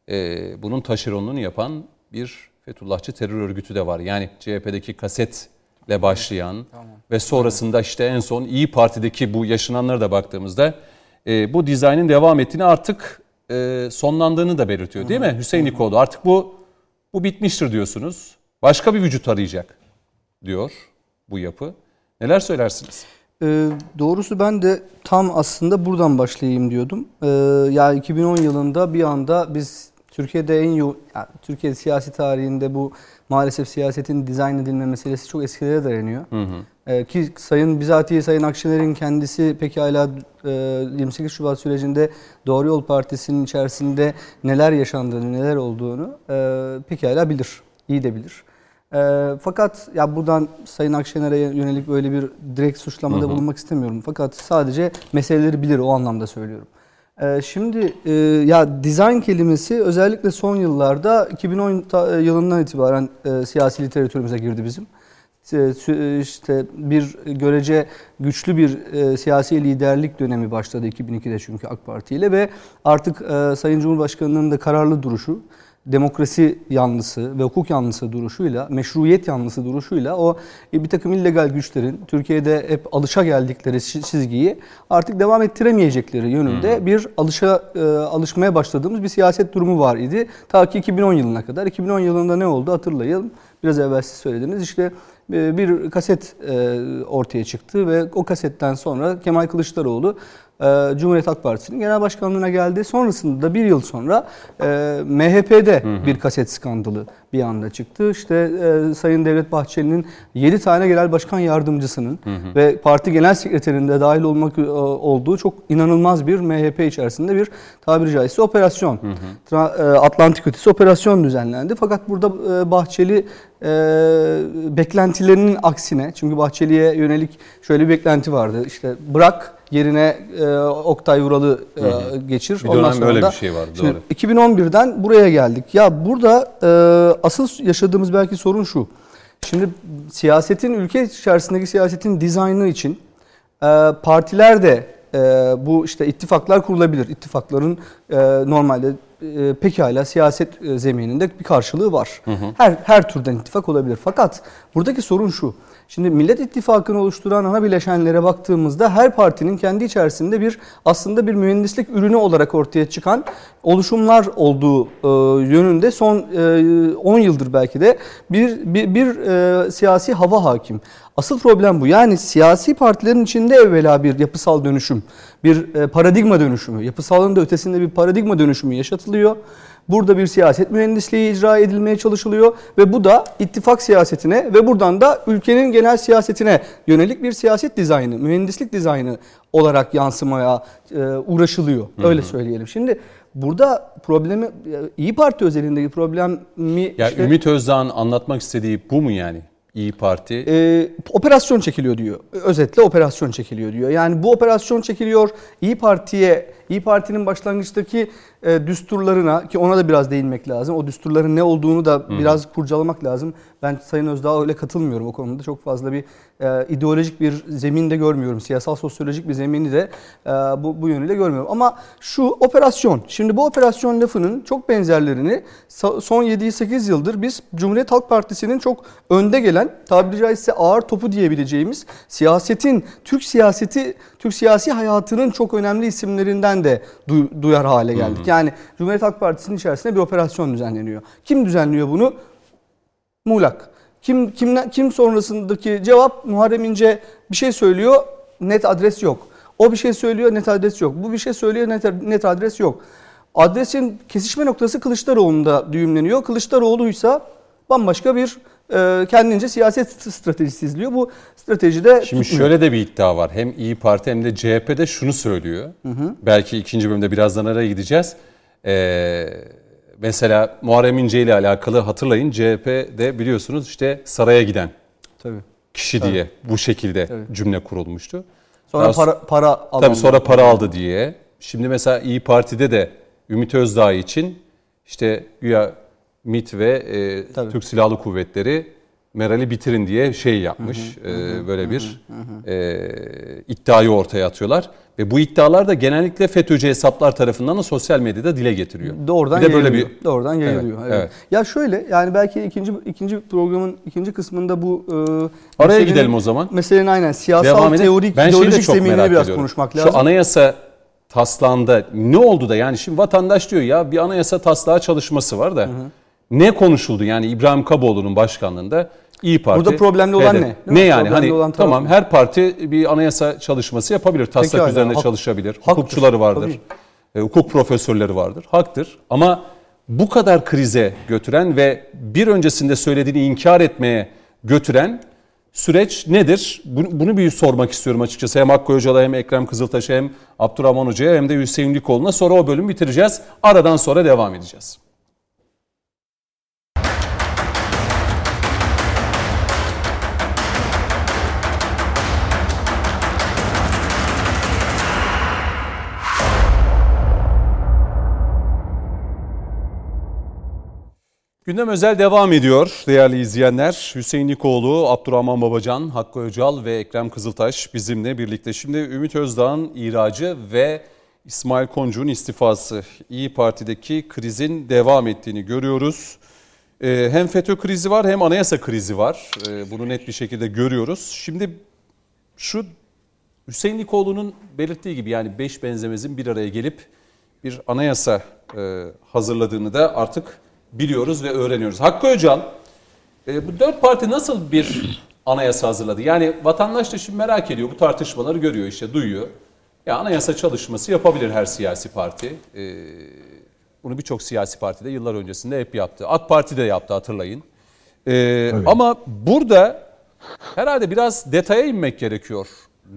e, bunun taşeronluğunu yapan bir Fethullahçı terör örgütü de var. Yani CHP'deki kasetle başlayan ve sonrasında işte en son İyi Parti'deki bu yaşananlara da baktığımızda e, bu dizaynın devam ettiğini artık e, sonlandığını da belirtiyor değil mi Hüseyin Nikoğlu? Artık bu bu bitmiştir diyorsunuz. Başka bir vücut arayacak diyor bu yapı. Neler söylersiniz? Ee, doğrusu ben de tam aslında buradan başlayayım diyordum. Ee, ya 2010 yılında bir anda biz Türkiye'de en yoğun, yani Türkiye siyasi tarihinde bu maalesef siyasetin dizayn edilme meselesi çok eskilere dayanıyor. Hı hı. Ee, ki Sayın bizatihi Sayın Akşener'in kendisi pekala e, 28 Şubat sürecinde Doğru Yol Partisi'nin içerisinde neler yaşandığını, neler olduğunu e, pekala bilir, iyi de bilir. E, fakat ya buradan Sayın Akşener'e yönelik böyle bir direkt suçlamada hı hı. bulunmak istemiyorum. Fakat sadece meseleleri bilir o anlamda söylüyorum. E, şimdi ya design kelimesi özellikle son yıllarda 2010 ta, yılından itibaren siyasi literatürümüze girdi bizim. İşte bir görece güçlü bir e, siyasi liderlik dönemi başladı 2002'de çünkü AK Parti ile ve artık e, Sayın Cumhurbaşkanı'nın da kararlı duruşu demokrasi yanlısı ve hukuk yanlısı duruşuyla, meşruiyet yanlısı duruşuyla o e, bir takım illegal güçlerin Türkiye'de hep alışa geldikleri çizgiyi artık devam ettiremeyecekleri yönünde hmm. bir alışa e, alışmaya başladığımız bir siyaset durumu var idi. Ta ki 2010 yılına kadar. 2010 yılında ne oldu hatırlayalım. Biraz evvel siz söylediniz. İşte bir kaset ortaya çıktı ve o kasetten sonra Kemal Kılıçdaroğlu e, Cumhuriyet Halk Partisi'nin genel başkanlığına geldi. Sonrasında da bir yıl sonra e, MHP'de hı hı. bir kaset skandalı bir anda çıktı. İşte e, Sayın Devlet Bahçeli'nin 7 tane genel başkan yardımcısının hı hı. ve parti genel sekreterinde dahil olmak e, olduğu çok inanılmaz bir MHP içerisinde bir tabiri caizse operasyon. Hı hı. Tra, e, Atlantik ötesi operasyon düzenlendi. Fakat burada e, Bahçeli e, beklentilerinin aksine çünkü Bahçeli'ye yönelik şöyle bir beklenti vardı. İşte bırak yerine e, Oktay Vural'ı e, geçir. Bir Ondan sonra öyle da, bir şey var. Doğru. 2011'den buraya geldik. Ya burada e, asıl yaşadığımız belki sorun şu. Şimdi siyasetin ülke içerisindeki siyasetin dizaynı için e, partiler de e, bu işte ittifaklar kurulabilir. İttifakların e, normalde e, pekala siyaset e, zemininde bir karşılığı var. Hı hı. Her her türden ittifak olabilir. Fakat buradaki sorun şu. Şimdi Millet İttifakı'nı oluşturan ana bileşenlere baktığımızda her partinin kendi içerisinde bir aslında bir mühendislik ürünü olarak ortaya çıkan oluşumlar olduğu e, yönünde son e, 10 yıldır belki de bir bir, bir e, siyasi hava hakim. Asıl problem bu. Yani siyasi partilerin içinde evvela bir yapısal dönüşüm, bir e, paradigma dönüşümü, yapısalın da ötesinde bir paradigma dönüşümü yaşatılıyor. Burada bir siyaset mühendisliği icra edilmeye çalışılıyor ve bu da ittifak siyasetine ve buradan da ülkenin genel siyasetine yönelik bir siyaset dizaynı, mühendislik dizaynı olarak yansımaya e, uğraşılıyor. Öyle söyleyelim. Şimdi burada problemi İyi Parti özelindeki problemi ya işte, Ümit Özdağ'ın anlatmak istediği bu mu yani? İyi Parti e, operasyon çekiliyor diyor. Özetle operasyon çekiliyor diyor. Yani bu operasyon çekiliyor. İyi Parti'ye İyi Parti'nin başlangıçtaki e, düsturlarına ki ona da biraz değinmek lazım. O düsturların ne olduğunu da Hı. biraz kurcalamak lazım. Ben Sayın Özdağ öyle katılmıyorum o konuda. Çok fazla bir e, ideolojik bir zeminde görmüyorum. Siyasal sosyolojik bir zemini de e, bu, bu yönüyle görmüyorum. Ama şu operasyon. Şimdi bu operasyon lafının çok benzerlerini son 7-8 yıldır biz Cumhuriyet Halk Partisi'nin çok önde gelen tabiri caizse ağır topu diyebileceğimiz siyasetin, Türk siyaseti, Türk siyasi hayatının çok önemli isimlerinden de duyar hale geldik. Hı hı. Yani Cumhuriyet Halk Partisi'nin içerisinde bir operasyon düzenleniyor. Kim düzenliyor bunu? Muğlak. Kim kim kim sonrasındaki cevap Muharrem İnce bir şey söylüyor, net adres yok. O bir şey söylüyor, net adres yok. Bu bir şey söylüyor, net, net adres yok. Adresin kesişme noktası Kılıçdaroğlu'nda düğümleniyor. Kılıçdaroğlu'ysa bambaşka bir kendince siyaset stratejisi izliyor. Bu stratejide Şimdi tutmuyor. şöyle de bir iddia var. Hem İyi Parti hem de CHP de şunu söylüyor. Belki ikinci bölümde birazdan araya gideceğiz. Ee, mesela Muharrem İnce ile alakalı hatırlayın CHP'de biliyorsunuz işte saraya giden Tabii. kişi diye bu şekilde cümle kurulmuştu. Sonra Daha para para alan. Tabii sonra para aldı diye. Şimdi mesela İyi Parti'de de Ümit Özdağ için işte güya MİT ve e, Tabii. Türk Silahlı Kuvvetleri Meral'i bitirin diye şey yapmış. e, böyle bir e, iddiayı ortaya atıyorlar. Ve bu iddialar da genellikle FETÖ'cü hesaplar tarafından da sosyal medyada dile getiriliyor. Doğrudan bir de böyle bir Doğrudan yayılıyor. Evet, Evet, evet. Ya şöyle yani belki ikinci ikinci programın ikinci kısmında bu e, Araya gidelim o zaman. Meselenin aynen siyasal Devam edelim. teorik ben ideolojik merak biraz ediyorum. konuşmak lazım. Şu anayasa taslağında ne oldu da yani şimdi vatandaş diyor ya bir anayasa taslağı çalışması var da ne konuşuldu yani İbrahim Kaboğlu'nun başkanlığında İyi Parti. Burada problemli olan HDP. ne? Ne yani Problemli hani olan tamam her parti bir anayasa çalışması yapabilir. Taslak Pekala, üzerinde hak- çalışabilir. haktır, Hukukçuları vardır. tabii. e, hukuk profesörleri vardır. Haktır. Ama bu kadar krize götüren ve bir öncesinde söylediğini inkar etmeye götüren süreç nedir? Bunu, bunu bir sormak istiyorum açıkçası. Hem Hakkı Öcalan hem Ekrem Kızıltaş'a hem Abdurrahman Hoca'ya hem de Hüseyin Likoğlu'na. Sonra o bölümü bitireceğiz. Aradan sonra devam edeceğiz. Gündem özel devam ediyor değerli izleyenler. Hüseyin Nikoğlu, Abdurrahman Babacan, Hakkı Öcal ve Ekrem Kızıltaş bizimle birlikte. Şimdi Ümit Özdağ'ın ihracı ve İsmail Koncu'nun istifası. İyi Parti'deki krizin devam ettiğini görüyoruz. Ee, hem FETÖ krizi var hem anayasa krizi var. Ee, bunu net bir şekilde görüyoruz. Şimdi şu Hüseyin Nikoğlu'nun belirttiği gibi yani beş benzemezin bir araya gelip bir anayasa e, hazırladığını da artık biliyoruz ve öğreniyoruz. Hakkı Öcal, e, bu dört parti nasıl bir anayasa hazırladı? Yani vatandaş da şimdi merak ediyor, bu tartışmaları görüyor işte, duyuyor. Ya anayasa çalışması yapabilir her siyasi parti. E, bunu birçok siyasi parti de yıllar öncesinde hep yaptı. AK Parti de yaptı hatırlayın. E, ama burada herhalde biraz detaya inmek gerekiyor.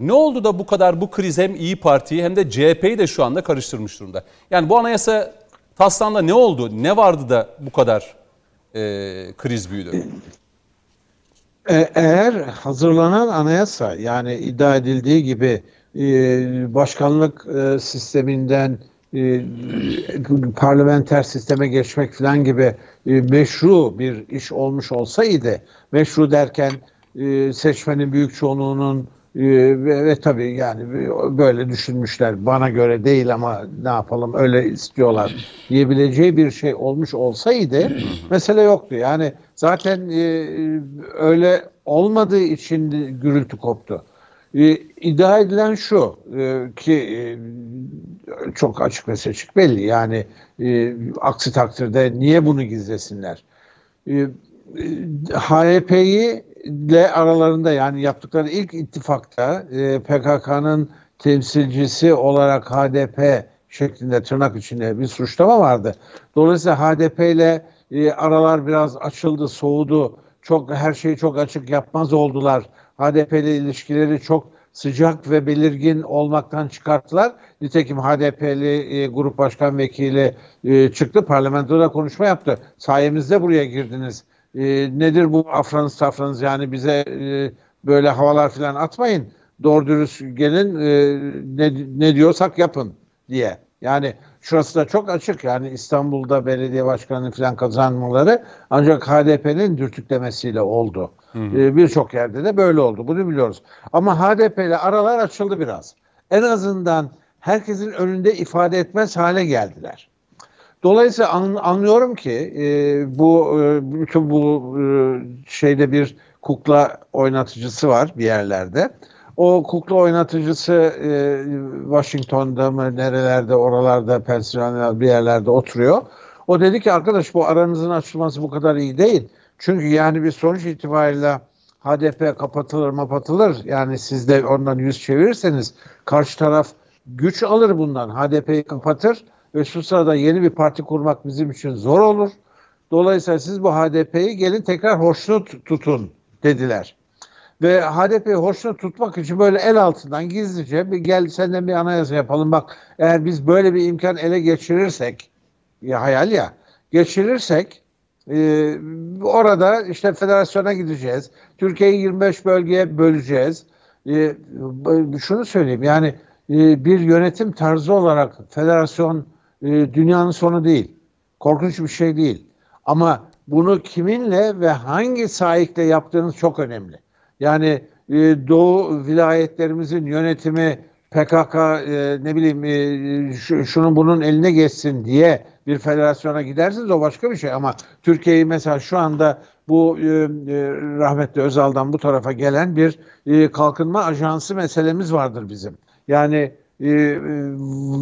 Ne oldu da bu kadar bu kriz hem İyi Parti'yi hem de CHP'yi de şu anda karıştırmış durumda? Yani bu anayasa taslağında ne oldu? Ne vardı da bu kadar e, kriz büyüdü? E- Eğer hazırlanan anayasa yani iddia edildiği gibi e, başkanlık e, sisteminden parlamenter sisteme geçmek falan gibi meşru bir iş olmuş olsaydı meşru derken seçmenin büyük çoğunluğunun e, ve, ve tabii yani böyle düşünmüşler bana göre değil ama ne yapalım öyle istiyorlar diyebileceği bir şey olmuş olsaydı mesele yoktu. Yani zaten e, öyle olmadığı için gürültü koptu. E, iddia edilen şu e, ki e, çok açık ve seçik belli yani e, aksi takdirde niye bunu gizlesinler? E, e, HDP'yi ile aralarında yani yaptıkları ilk ittifakta e, PKK'nın temsilcisi olarak HDP şeklinde tırnak içinde bir suçlama vardı. Dolayısıyla HDP ile e, aralar biraz açıldı, soğudu. Çok her şeyi çok açık yapmaz oldular. HDP ile ilişkileri çok sıcak ve belirgin olmaktan çıkarttılar. Nitekim HDP'li e, grup başkan vekili e, çıktı parlamentoda konuşma yaptı. Sayemizde buraya girdiniz. E, nedir bu afranız safranız yani bize e, böyle havalar falan atmayın. Doğru dürüst gelin e, ne, ne diyorsak yapın diye. Yani şurası da çok açık yani İstanbul'da belediye başkanı falan kazanmaları ancak HDP'nin dürtüklemesiyle oldu. Ee, Birçok yerde de böyle oldu. Bunu biliyoruz. Ama HDP ile aralar açıldı biraz. En azından herkesin önünde ifade etmez hale geldiler. Dolayısıyla an- anlıyorum ki e, bu e, bütün bu e, şeyde bir kukla oynatıcısı var bir yerlerde. O kukla oynatıcısı e, Washington'da mı nerelerde oralarda Pennsylvania bir yerlerde oturuyor. O dedi ki arkadaş bu aranızın açılması bu kadar iyi değil. Çünkü yani bir sonuç itibariyle HDP kapatılır mapatılır yani siz de ondan yüz çevirirseniz karşı taraf güç alır bundan. HDP'yi kapatır ve şu sırada yeni bir parti kurmak bizim için zor olur. Dolayısıyla siz bu HDP'yi gelin tekrar hoşnut tutun dediler. Ve HDP'yi hoşnut tutmak için böyle el altından gizlice bir gel senden bir anayasa yapalım. Bak eğer biz böyle bir imkan ele geçirirsek ya hayal ya geçirirsek e, orada işte federasyona gideceğiz. Türkiye'yi 25 bölgeye böleceğiz. E, şunu söyleyeyim yani e, bir yönetim tarzı olarak federasyon e, dünyanın sonu değil. Korkunç bir şey değil. Ama bunu kiminle ve hangi sahikle yaptığınız çok önemli. Yani e, Doğu vilayetlerimizin yönetimi PKK e, ne bileyim e, şu, şunun bunun eline geçsin diye bir federasyona gidersiniz o başka bir şey ama Türkiye'yi mesela şu anda bu e, e, rahmetli Özal'dan bu tarafa gelen bir e, kalkınma ajansı meselemiz vardır bizim. Yani e, e,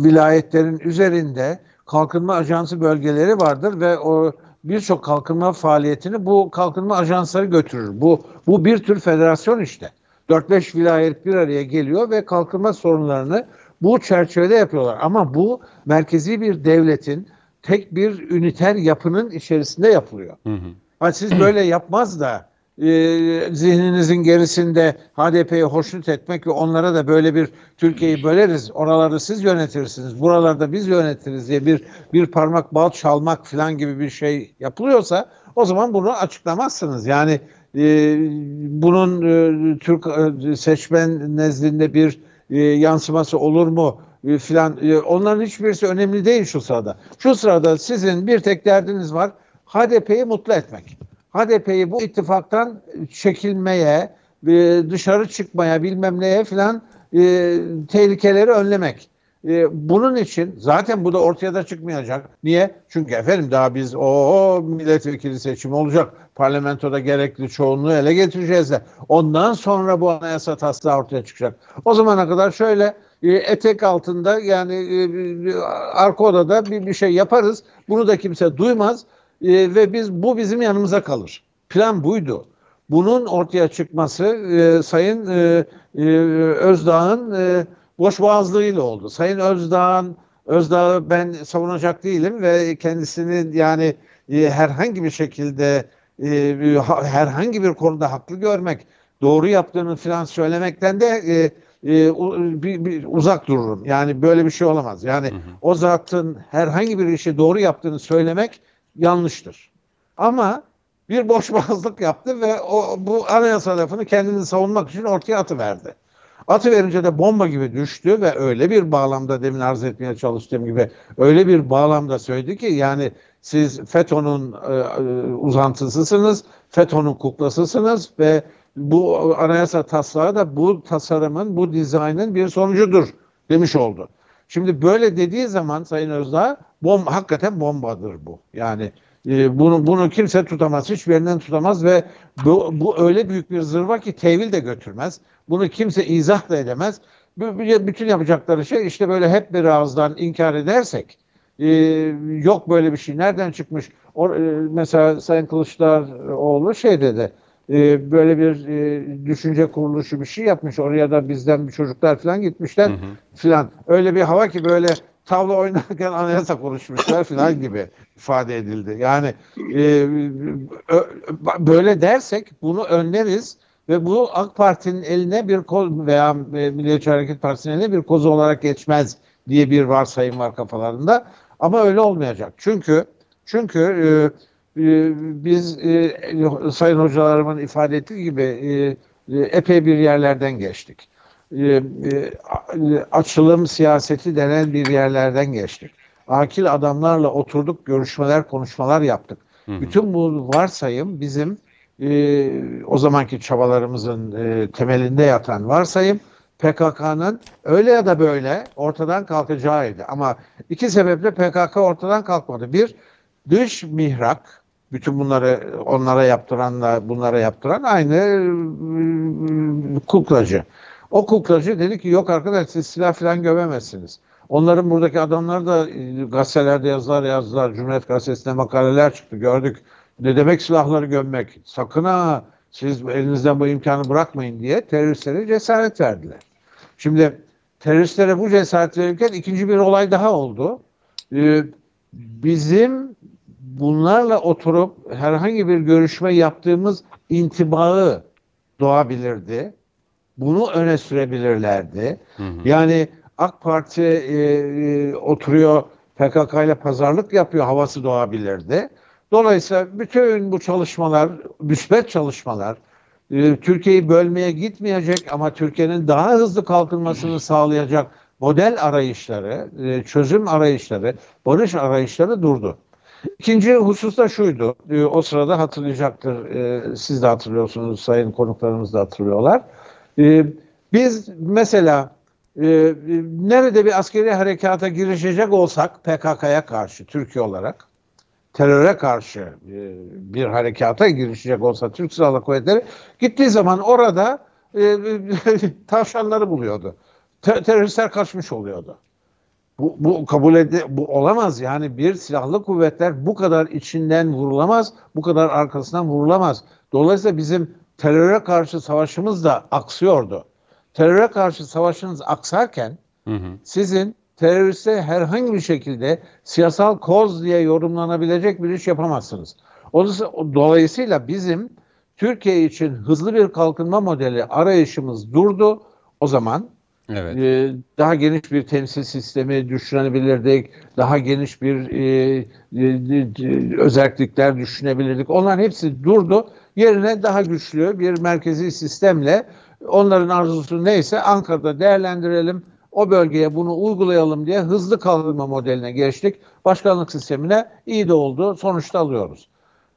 vilayetlerin üzerinde kalkınma ajansı bölgeleri vardır ve o birçok kalkınma faaliyetini bu kalkınma ajansları götürür. Bu bu bir tür federasyon işte. 4-5 vilayet bir araya geliyor ve kalkınma sorunlarını bu çerçevede yapıyorlar. Ama bu merkezi bir devletin tek bir üniter yapının içerisinde yapılıyor. Hı hı. Ha, siz böyle yapmaz da e, zihninizin gerisinde HDP'yi hoşnut etmek ve onlara da böyle bir Türkiye'yi böleriz, oraları siz yönetirsiniz, buralarda biz yönetiriz diye bir bir parmak bal çalmak falan gibi bir şey yapılıyorsa o zaman bunu açıklamazsınız. Yani e, bunun e, Türk e, seçmen nezdinde bir e, yansıması olur mu? E, filan e, onların hiçbirisi önemli değil şu sırada. Şu sırada sizin bir tek derdiniz var. HDP'yi mutlu etmek. HDP'yi bu ittifaktan çekilmeye, e, dışarı çıkmaya bilmem neye filan e, tehlikeleri önlemek. E, bunun için zaten bu da ortaya da çıkmayacak. Niye? Çünkü efendim daha biz o milletvekili seçimi olacak. Parlamentoda gerekli çoğunluğu ele getireceğiz de. Ondan sonra bu anayasa taslağı ortaya çıkacak. O zamana kadar şöyle e, etek altında yani e, arka odada bir, bir şey yaparız. Bunu da kimse duymaz e, ve biz bu bizim yanımıza kalır. Plan buydu. Bunun ortaya çıkması e, Sayın e, e, Özdağ'ın e, boş boğazlığıyla oldu. Sayın Özdağ'ın Özdağ'ı ben savunacak değilim ve kendisini yani e, herhangi bir şekilde e, herhangi bir konuda haklı görmek, doğru yaptığını falan söylemekten de e, e, bir, bir uzak dururum. Yani böyle bir şey olamaz. Yani hı hı. o zatın herhangi bir işi doğru yaptığını söylemek yanlıştır. Ama bir boşboğazlık yaptı ve o bu anayasa lafını kendini savunmak için ortaya atıverdi. Atı verince de bomba gibi düştü ve öyle bir bağlamda demin arz etmeye çalıştığım gibi öyle bir bağlamda söyledi ki yani siz FETÖ'nün e, e uzantısısınız, FETÖ'nün kuklasısınız ve bu anayasa taslağı da bu tasarımın, bu dizaynın bir sonucudur demiş oldu. Şimdi böyle dediği zaman Sayın Özdağ bom hakikaten bombadır bu. Yani e, bunu bunu kimse tutamaz, hiçbir yerinden tutamaz ve bu, bu öyle büyük bir zırva ki tevil de götürmez. Bunu kimse izah da edemez. Bütün yapacakları şey işte böyle hep bir ağızdan inkar edersek e, yok böyle bir şey nereden çıkmış? O, e, mesela Sayın Kılıçdaroğlu şey dedi e, böyle bir e, düşünce kuruluşu bir şey yapmış. Oraya da bizden bir çocuklar falan gitmişler filan. Öyle bir hava ki böyle tavla oynarken anayasa konuşmuşlar filan gibi ifade edildi. Yani e, böyle dersek bunu önleriz ve bu AK Parti'nin eline bir koz veya e, Milliyetçi Hareket Partisi'nin eline bir kozu olarak geçmez diye bir varsayım var kafalarında. Ama öyle olmayacak. Çünkü çünkü e, e, biz e, sayın hocalarımın ifade ettiği gibi e, e epey bir yerlerden geçtik. E, e, açılım siyaseti denen bir yerlerden geçtik. Akil adamlarla oturduk, görüşmeler, konuşmalar yaptık. Hı hı. Bütün bu varsayım bizim e, o zamanki çabalarımızın e, temelinde yatan varsayım PKK'nın öyle ya da böyle ortadan kalkacağıydı. Ama iki sebeple PKK ortadan kalkmadı. Bir, dış mihrak, bütün bunları onlara yaptıranla bunlara yaptıran aynı e, kuklacı. O kuklacı dedi ki yok arkadaş siz silah falan gömemezsiniz. Onların buradaki adamlar da e, gazetelerde yazılar yazdılar. Cumhuriyet Gazetesi'nde makaleler çıktı gördük. Ne demek silahları gömmek? Sakın ha siz elinizden bu imkanı bırakmayın diye teröristlere cesaret verdiler. Şimdi teröristlere bu cesaret verirken ikinci bir olay daha oldu. Ee, bizim bunlarla oturup herhangi bir görüşme yaptığımız intibağı doğabilirdi. Bunu öne sürebilirlerdi. Yani AK Parti e, e, oturuyor PKK ile pazarlık yapıyor havası doğabilirdi. Dolayısıyla bütün bu çalışmalar, müsbet çalışmalar, e, Türkiye'yi bölmeye gitmeyecek ama Türkiye'nin daha hızlı kalkınmasını sağlayacak model arayışları, e, çözüm arayışları, barış arayışları durdu. İkinci husus da şuydu. e, O sırada hatırlayacaktır. e, Siz de hatırlıyorsunuz, sayın konuklarımız da hatırlıyorlar. E, Biz mesela e, nerede bir askeri harekata girişecek olsak PKK'ya karşı Türkiye olarak teröre karşı e, bir harekata girişecek olsa Türk Silahlı Kuvvetleri gittiği zaman orada e, tavşanları buluyordu. Te- teröristler kaçmış oluyordu. Bu, bu kabul ede bu olamaz yani bir silahlı kuvvetler bu kadar içinden vurulamaz, bu kadar arkasından vurulamaz. Dolayısıyla bizim teröre karşı savaşımız da aksıyordu. Teröre karşı savaşınız aksarken sizin teröriste herhangi bir şekilde siyasal koz diye yorumlanabilecek bir iş yapamazsınız. Dolayısıyla- bizim Türkiye için hızlı bir kalkınma modeli arayışımız durdu. O zaman Evet. ee, daha geniş bir temsil sistemi düşünebilirdik. Daha geniş bir e, e, e, özellikler düşünebilirdik. Onların hepsi durdu. Yerine daha güçlü bir merkezi sistemle onların arzusu neyse Ankara'da değerlendirelim. O bölgeye bunu uygulayalım diye hızlı kalkınma modeline geçtik. Başkanlık sistemine iyi de oldu. Sonuçta alıyoruz.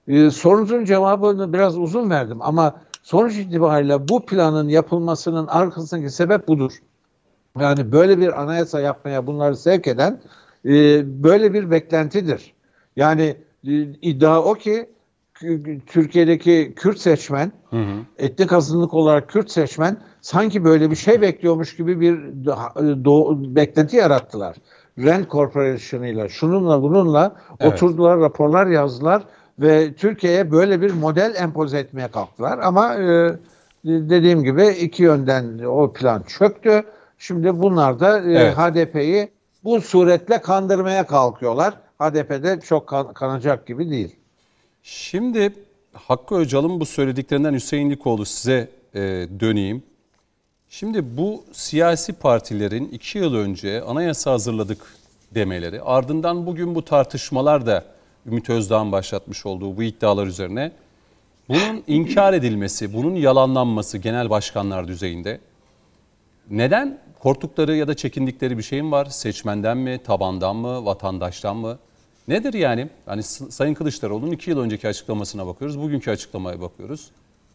Ee, sorunuzun cevabını biraz uzun verdim ama sonuç itibariyle bu planın yapılmasının arkasındaki sebep budur. Yani böyle bir anayasa yapmaya bunları sevk eden e, böyle bir beklentidir. Yani e, iddia o ki Türkiye'deki Kürt seçmen, etnik azınlık olarak Kürt seçmen sanki böyle bir şey bekliyormuş gibi bir daha- doğ- beklenti yarattılar. Rand Corporation'ıyla, şununla bununla Evet. oturdular, raporlar yazdılar ve Türkiye'ye böyle bir model empoze etmeye kalktılar. Ama e, dediğim gibi iki yönden o plan çöktü. Şimdi bunlar da e, Evet. HDP'yi bu suretle kandırmaya kalkıyorlar. HDP'de çok kan- kanacak gibi değil. Şimdi Hakkı Öcal'ın bu söylediklerinden Hüseyin Likoğlu size e, döneyim. Şimdi bu siyasi partilerin iki yıl önce anayasa hazırladık demeleri, ardından bugün bu tartışmalar da Ümit Özdağ'ın başlatmış olduğu bu iddialar üzerine bunun inkar edilmesi, bunun yalanlanması genel başkanlar düzeyinde neden korktukları ya da çekindikleri bir şeyin var? Seçmenden mi, tabandan mı, vatandaştan mı? Nedir yani? S- Sayın Kılıçdaroğlu'nun iki yıl önceki açıklamasına bakıyoruz, bugünkü açıklamaya bakıyoruz.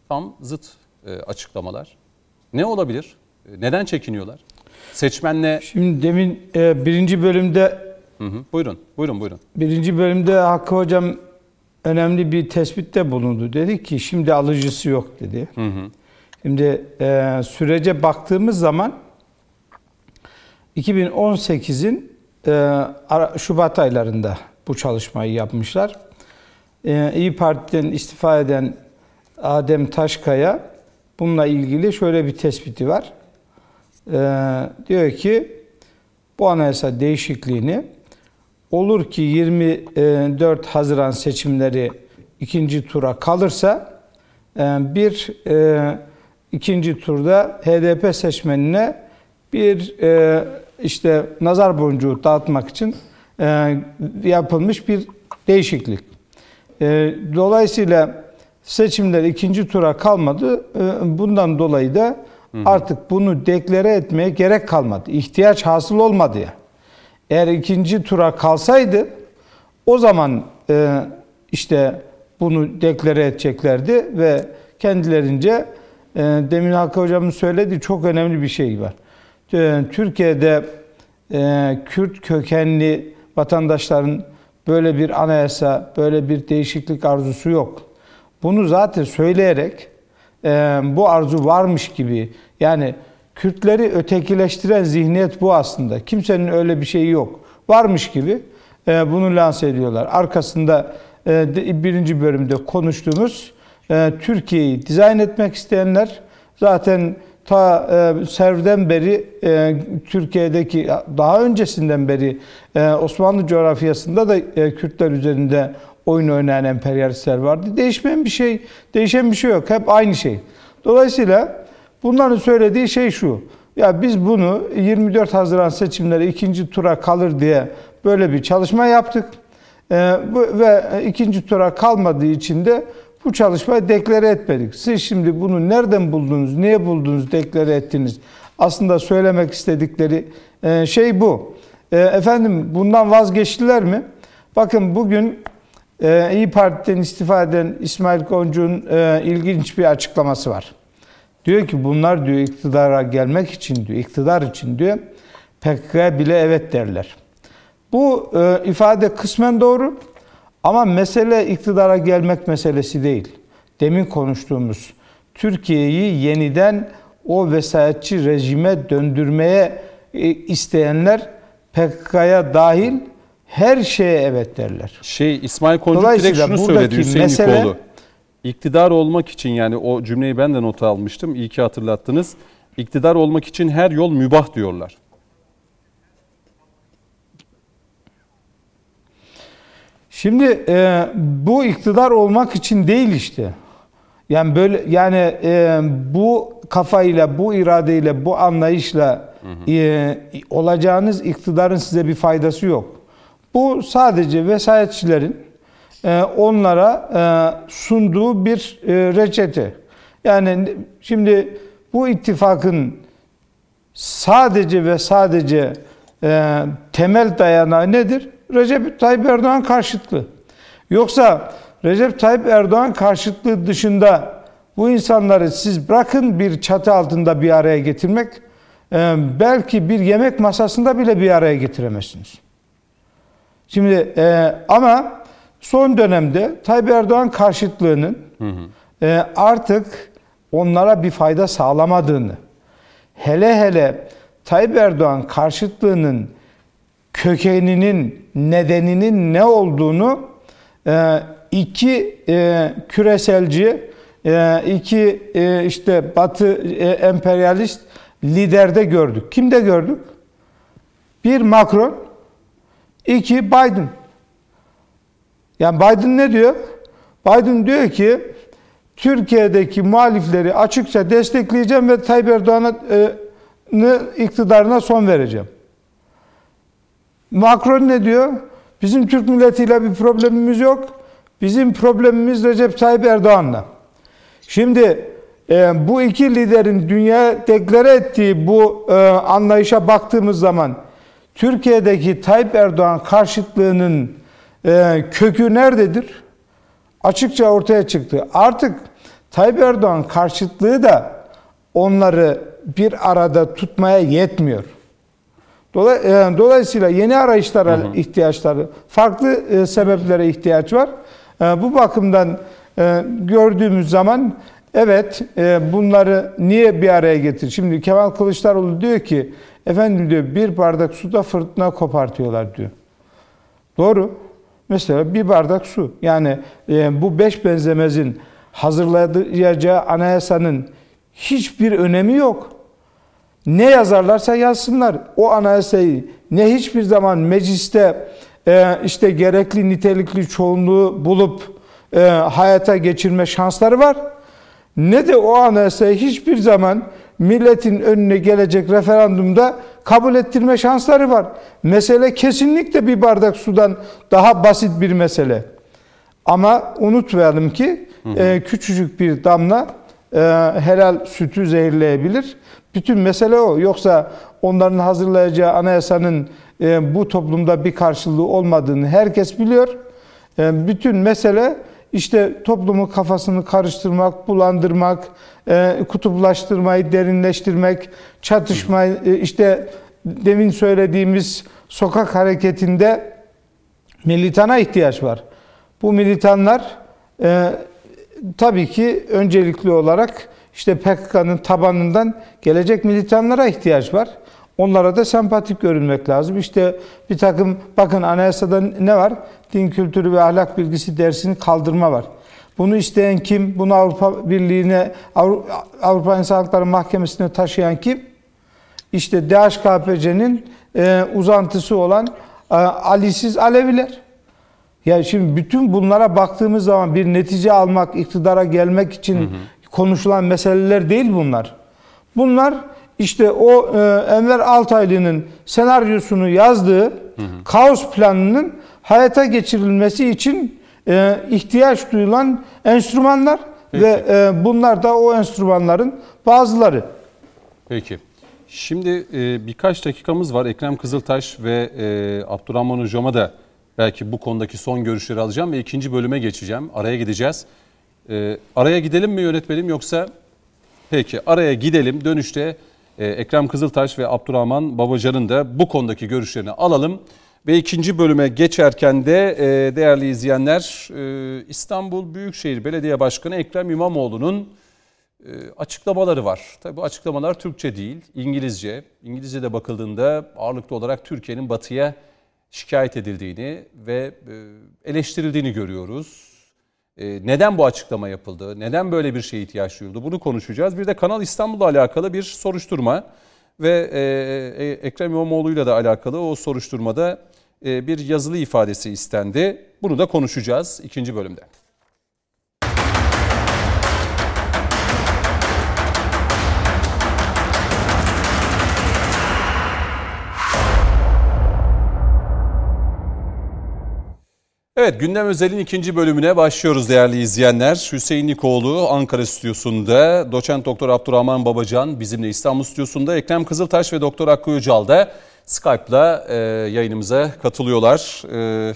Tam zıt e, açıklamalar. Ne olabilir? E, Neden çekiniyorlar? Seçmenle... Şimdi demin e, birinci bölümde Hı hı, buyurun, buyurun, buyurun. birinci bölümde Hakkı Hocam önemli bir tespitte bulundu. Dedi ki şimdi alıcısı yok dedi. Şimdi e, sürece baktığımız zaman 2018'in e, Şubat aylarında bu çalışmayı yapmışlar. E, İyi Parti'den istifa eden Adem Taşkaya bununla ilgili şöyle bir tespiti var. E, diyor ki bu anayasa değişikliğini olur ki 24 Haziran seçimleri ikinci tura kalırsa e, bir e, ikinci turda HDP seçmenine bir e, işte nazar boncuğu dağıtmak için yapılmış bir değişiklik. E, Dolayısıyla seçimler ikinci tura kalmadı. E, Bundan dolayı da artık bunu deklare etmeye gerek kalmadı. İhtiyaç hasıl olmadı ya. Eğer ikinci tura kalsaydı o zaman e, işte bunu deklare edeceklerdi ve kendilerince e, demin Hakkı Hocam'ın söylediği çok önemli bir şey var. E, Türkiye'de e, Kürt kökenli vatandaşların böyle bir anayasa, böyle bir değişiklik arzusu yok. Bunu zaten söyleyerek e, bu arzu varmış gibi yani Kürtleri ötekileştiren zihniyet bu aslında. Kimsenin öyle bir şeyi yok. Varmış gibi e, bunu lanse ediyorlar. Arkasında e, birinci bölümde konuştuğumuz e, Türkiye'yi dizayn etmek isteyenler zaten ta e, Serv'den beri e, Türkiye'deki daha öncesinden beri e, Osmanlı coğrafyasında da e, Kürtler üzerinde oyun oynayan emperyalistler vardı. Değişmeyen bir şey, değişen bir şey yok. Hep aynı şey. Dolayısıyla bunların söylediği şey şu. Ya biz bunu 24 Haziran seçimleri ikinci tura kalır diye böyle bir çalışma yaptık. Ee, bu, ve ikinci tura kalmadığı için de bu çalışmayı deklare etmedik. Siz şimdi bunu nereden buldunuz, niye buldunuz, deklare ettiniz? Aslında söylemek istedikleri e, şey bu. E, efendim bundan vazgeçtiler mi? Bakın bugün e, İyi Parti'den istifa eden İsmail Koncuk'un e, ilginç bir açıklaması var. Diyor ki bunlar diyor iktidara gelmek için diyor, iktidar için diyor PKK'ya bile evet derler. Bu ifade kısmen doğru ama mesele iktidara gelmek meselesi değil. Demin konuştuğumuz Türkiye'yi yeniden o vesayetçi rejime döndürmeye e, isteyenler PKK'ya dahil her şeye evet derler. Şey İsmail Koncuk direkt şunu söyledi Hüseyin mesele- Yıkoğlu. İktidar olmak için yani o cümleyi ben de nota almıştım. İyi ki hatırlattınız. İktidar olmak için her yol mübah diyorlar. Şimdi e, bu iktidar olmak için değil işte. Yani böyle yani e, bu kafayla, bu iradeyle, bu anlayışla e, olacağınız iktidarın size bir faydası yok. Bu sadece vesayetçilerin e, onlara e, sunduğu bir e, reçete. Yani şimdi bu ittifakın sadece ve sadece e, temel dayanağı nedir? Recep Tayyip Erdoğan karşıtlığı. Yoksa Recep Tayyip Erdoğan karşıtlığı dışında bu insanları siz bırakın bir çatı altında bir araya getirmek, e, belki bir yemek masasında bile bir araya getiremezsiniz. Şimdi e, ama son dönemde Tayyip Erdoğan karşıtlığının e, artık onlara bir fayda sağlamadığını, hele hele Tayyip Erdoğan karşıtlığının kökeninin, nedeninin ne olduğunu e, iki e, küreselci, e, iki işte Batı emperyalist liderde gördük. Kimde gördük? Bir Macron, iki Biden. Yani Biden ne diyor? Biden diyor ki Türkiye'deki muhalifleri açıkça destekleyeceğim ve Tayyip Erdoğan'ı iktidarına son vereceğim. Macron ne diyor? Bizim Türk milletiyle bir problemimiz yok. Bizim problemimiz Recep Tayyip Erdoğan'la. Şimdi e, bu iki liderin dünya deklare ettiği bu e, anlayışa baktığımız zaman Türkiye'deki Tayyip Erdoğan karşıtlığının e, kökü nerededir? Açıkça ortaya çıktı. Artık Tayyip Erdoğan karşıtlığı da onları bir arada tutmaya yetmiyor. E, Dolayısıyla yeni arayışlara ihtiyaçları, farklı e, sebeplere ihtiyaç var. E, Bu bakımdan gördüğümüz zaman evet bunları niye bir araya getir? Şimdi Kemal Kılıçdaroğlu diyor ki efendim diyor bir bardak suda fırtına kopartıyorlar diyor. Doğru. Mesela bir bardak su. Yani bu beş benzemezin hazırlayacağı anayasanın hiçbir önemi yok. Ne yazarlarsa yazsınlar. O anayasayı ne hiçbir zaman mecliste e, işte gerekli nitelikli çoğunluğu bulup e, hayata geçirme şansları var. Ne de o anayasayı hiçbir zaman milletin önüne gelecek referandumda kabul ettirme şansları var. Mesele kesinlikle bir bardak sudan daha basit bir mesele. Ama unutmayalım ki e, küçücük bir damla e, helal sütü zehirleyebilir. Bütün mesele o. Yoksa onların hazırlayacağı anayasanın e, bu toplumda bir karşılığı olmadığını herkes biliyor. E, bütün mesele işte toplumun kafasını karıştırmak, bulandırmak, e, kutuplaştırmayı derinleştirmek, çatışmayı e, işte demin söylediğimiz sokak hareketinde militana ihtiyaç var. Bu militanlar e, tabii ki öncelikli olarak işte PKK'nın tabanından gelecek militanlara ihtiyaç var. Onlara da sempatik görünmek lazım. İşte bir takım bakın anayasada ne var? Din kültürü ve ahlak bilgisi dersini kaldırma var. Bunu isteyen kim? Bunu Avrupa Birliği'ne, Avru- Avrupa İnsan Hakları Mahkemesi'ne taşıyan kim? İşte DHKPC'nin e, uzantısı olan e, Ali'siz Aleviler. Yani şimdi bütün bunlara baktığımız zaman bir netice almak, iktidara gelmek için hı hı. Konuşulan meseleler değil bunlar. Bunlar işte o e, Enver Altaylı'nın senaryosunu yazdığı hı hı. kaos planının hayata geçirilmesi için e, ihtiyaç duyulan enstrümanlar Peki. ve e, bunlar da o enstrümanların bazıları. Peki. Şimdi e, birkaç dakikamız var. Ekrem Kızıltaş ve e, Abdurrahman Hocam'a da belki bu konudaki son görüşleri alacağım ve ikinci bölüme geçeceğim. Araya gideceğiz. E, araya gidelim mi yönetmenim yoksa? Peki araya gidelim. Dönüşte e, Ekrem Kızıltaş ve Abdurrahman Babacan'ın da bu konudaki görüşlerini alalım. Ve ikinci bölüme geçerken de e, değerli izleyenler e, İstanbul Büyükşehir Belediye Başkanı Ekrem İmamoğlu'nun e, açıklamaları var. Tabii bu açıklamalar Türkçe değil, İngilizce. İngilizce'de bakıldığında ağırlıklı olarak Türkiye'nin batıya şikayet edildiğini ve e, eleştirildiğini görüyoruz. E, neden bu açıklama yapıldı? Neden böyle bir şeye ihtiyaç duyuldu? Bunu konuşacağız. Bir de Kanal İstanbul'la alakalı bir soruşturma ve Ekrem İmamoğlu'yla da alakalı o soruşturmada bir yazılı ifadesi istendi. Bunu da konuşacağız ikinci bölümde. Evet gündem özelin ikinci bölümüne başlıyoruz değerli izleyenler. Hüseyin Nikoğlu Ankara stüdyosunda, doçent doktor Abdurrahman Babacan bizimle İstanbul stüdyosunda, Ekrem Kızıltaş ve doktor Hakkı Yücal da Skype'la e, yayınımıza katılıyorlar. E,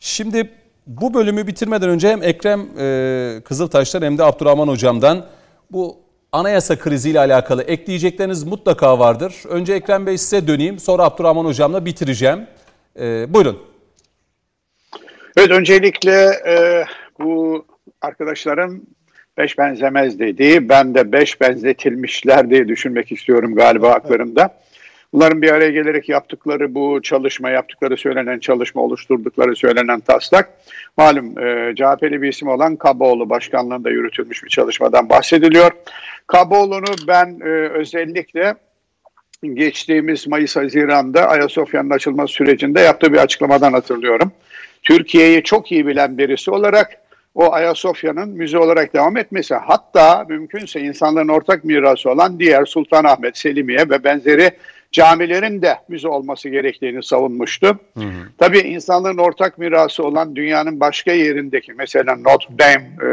şimdi bu bölümü bitirmeden önce hem Ekrem e, Kızıltaş'tan hem de Abdurrahman Hocam'dan bu anayasa kriziyle alakalı ekleyecekleriniz mutlaka vardır. Önce Ekrem Bey size döneyim sonra Abdurrahman Hocam'la bitireceğim. E, buyurun. Evet öncelikle e, bu arkadaşlarım beş benzemez dediği ben de beş benzetilmişler diye düşünmek istiyorum galiba haklarında. Bunların bir araya gelerek yaptıkları bu çalışma, yaptıkları söylenen çalışma, oluşturdukları söylenen taslak malum e, CHP'li bir isim olan Kaboğlu başkanlığında yürütülmüş bir çalışmadan bahsediliyor. Kaboğlu'nu ben e, özellikle geçtiğimiz Mayıs-Haziran'da Ayasofya'nın açılması sürecinde yaptığı bir açıklamadan hatırlıyorum. Türkiye'yi çok iyi bilen birisi olarak o Ayasofya'nın müze olarak devam etmesi hatta mümkünse insanların ortak mirası olan diğer Sultanahmet, Selimiye ve benzeri camilerin de müze olması gerektiğini savunmuştu. Hı hı. Tabii insanların ortak mirası olan dünyanın başka yerindeki mesela Notre Dame e,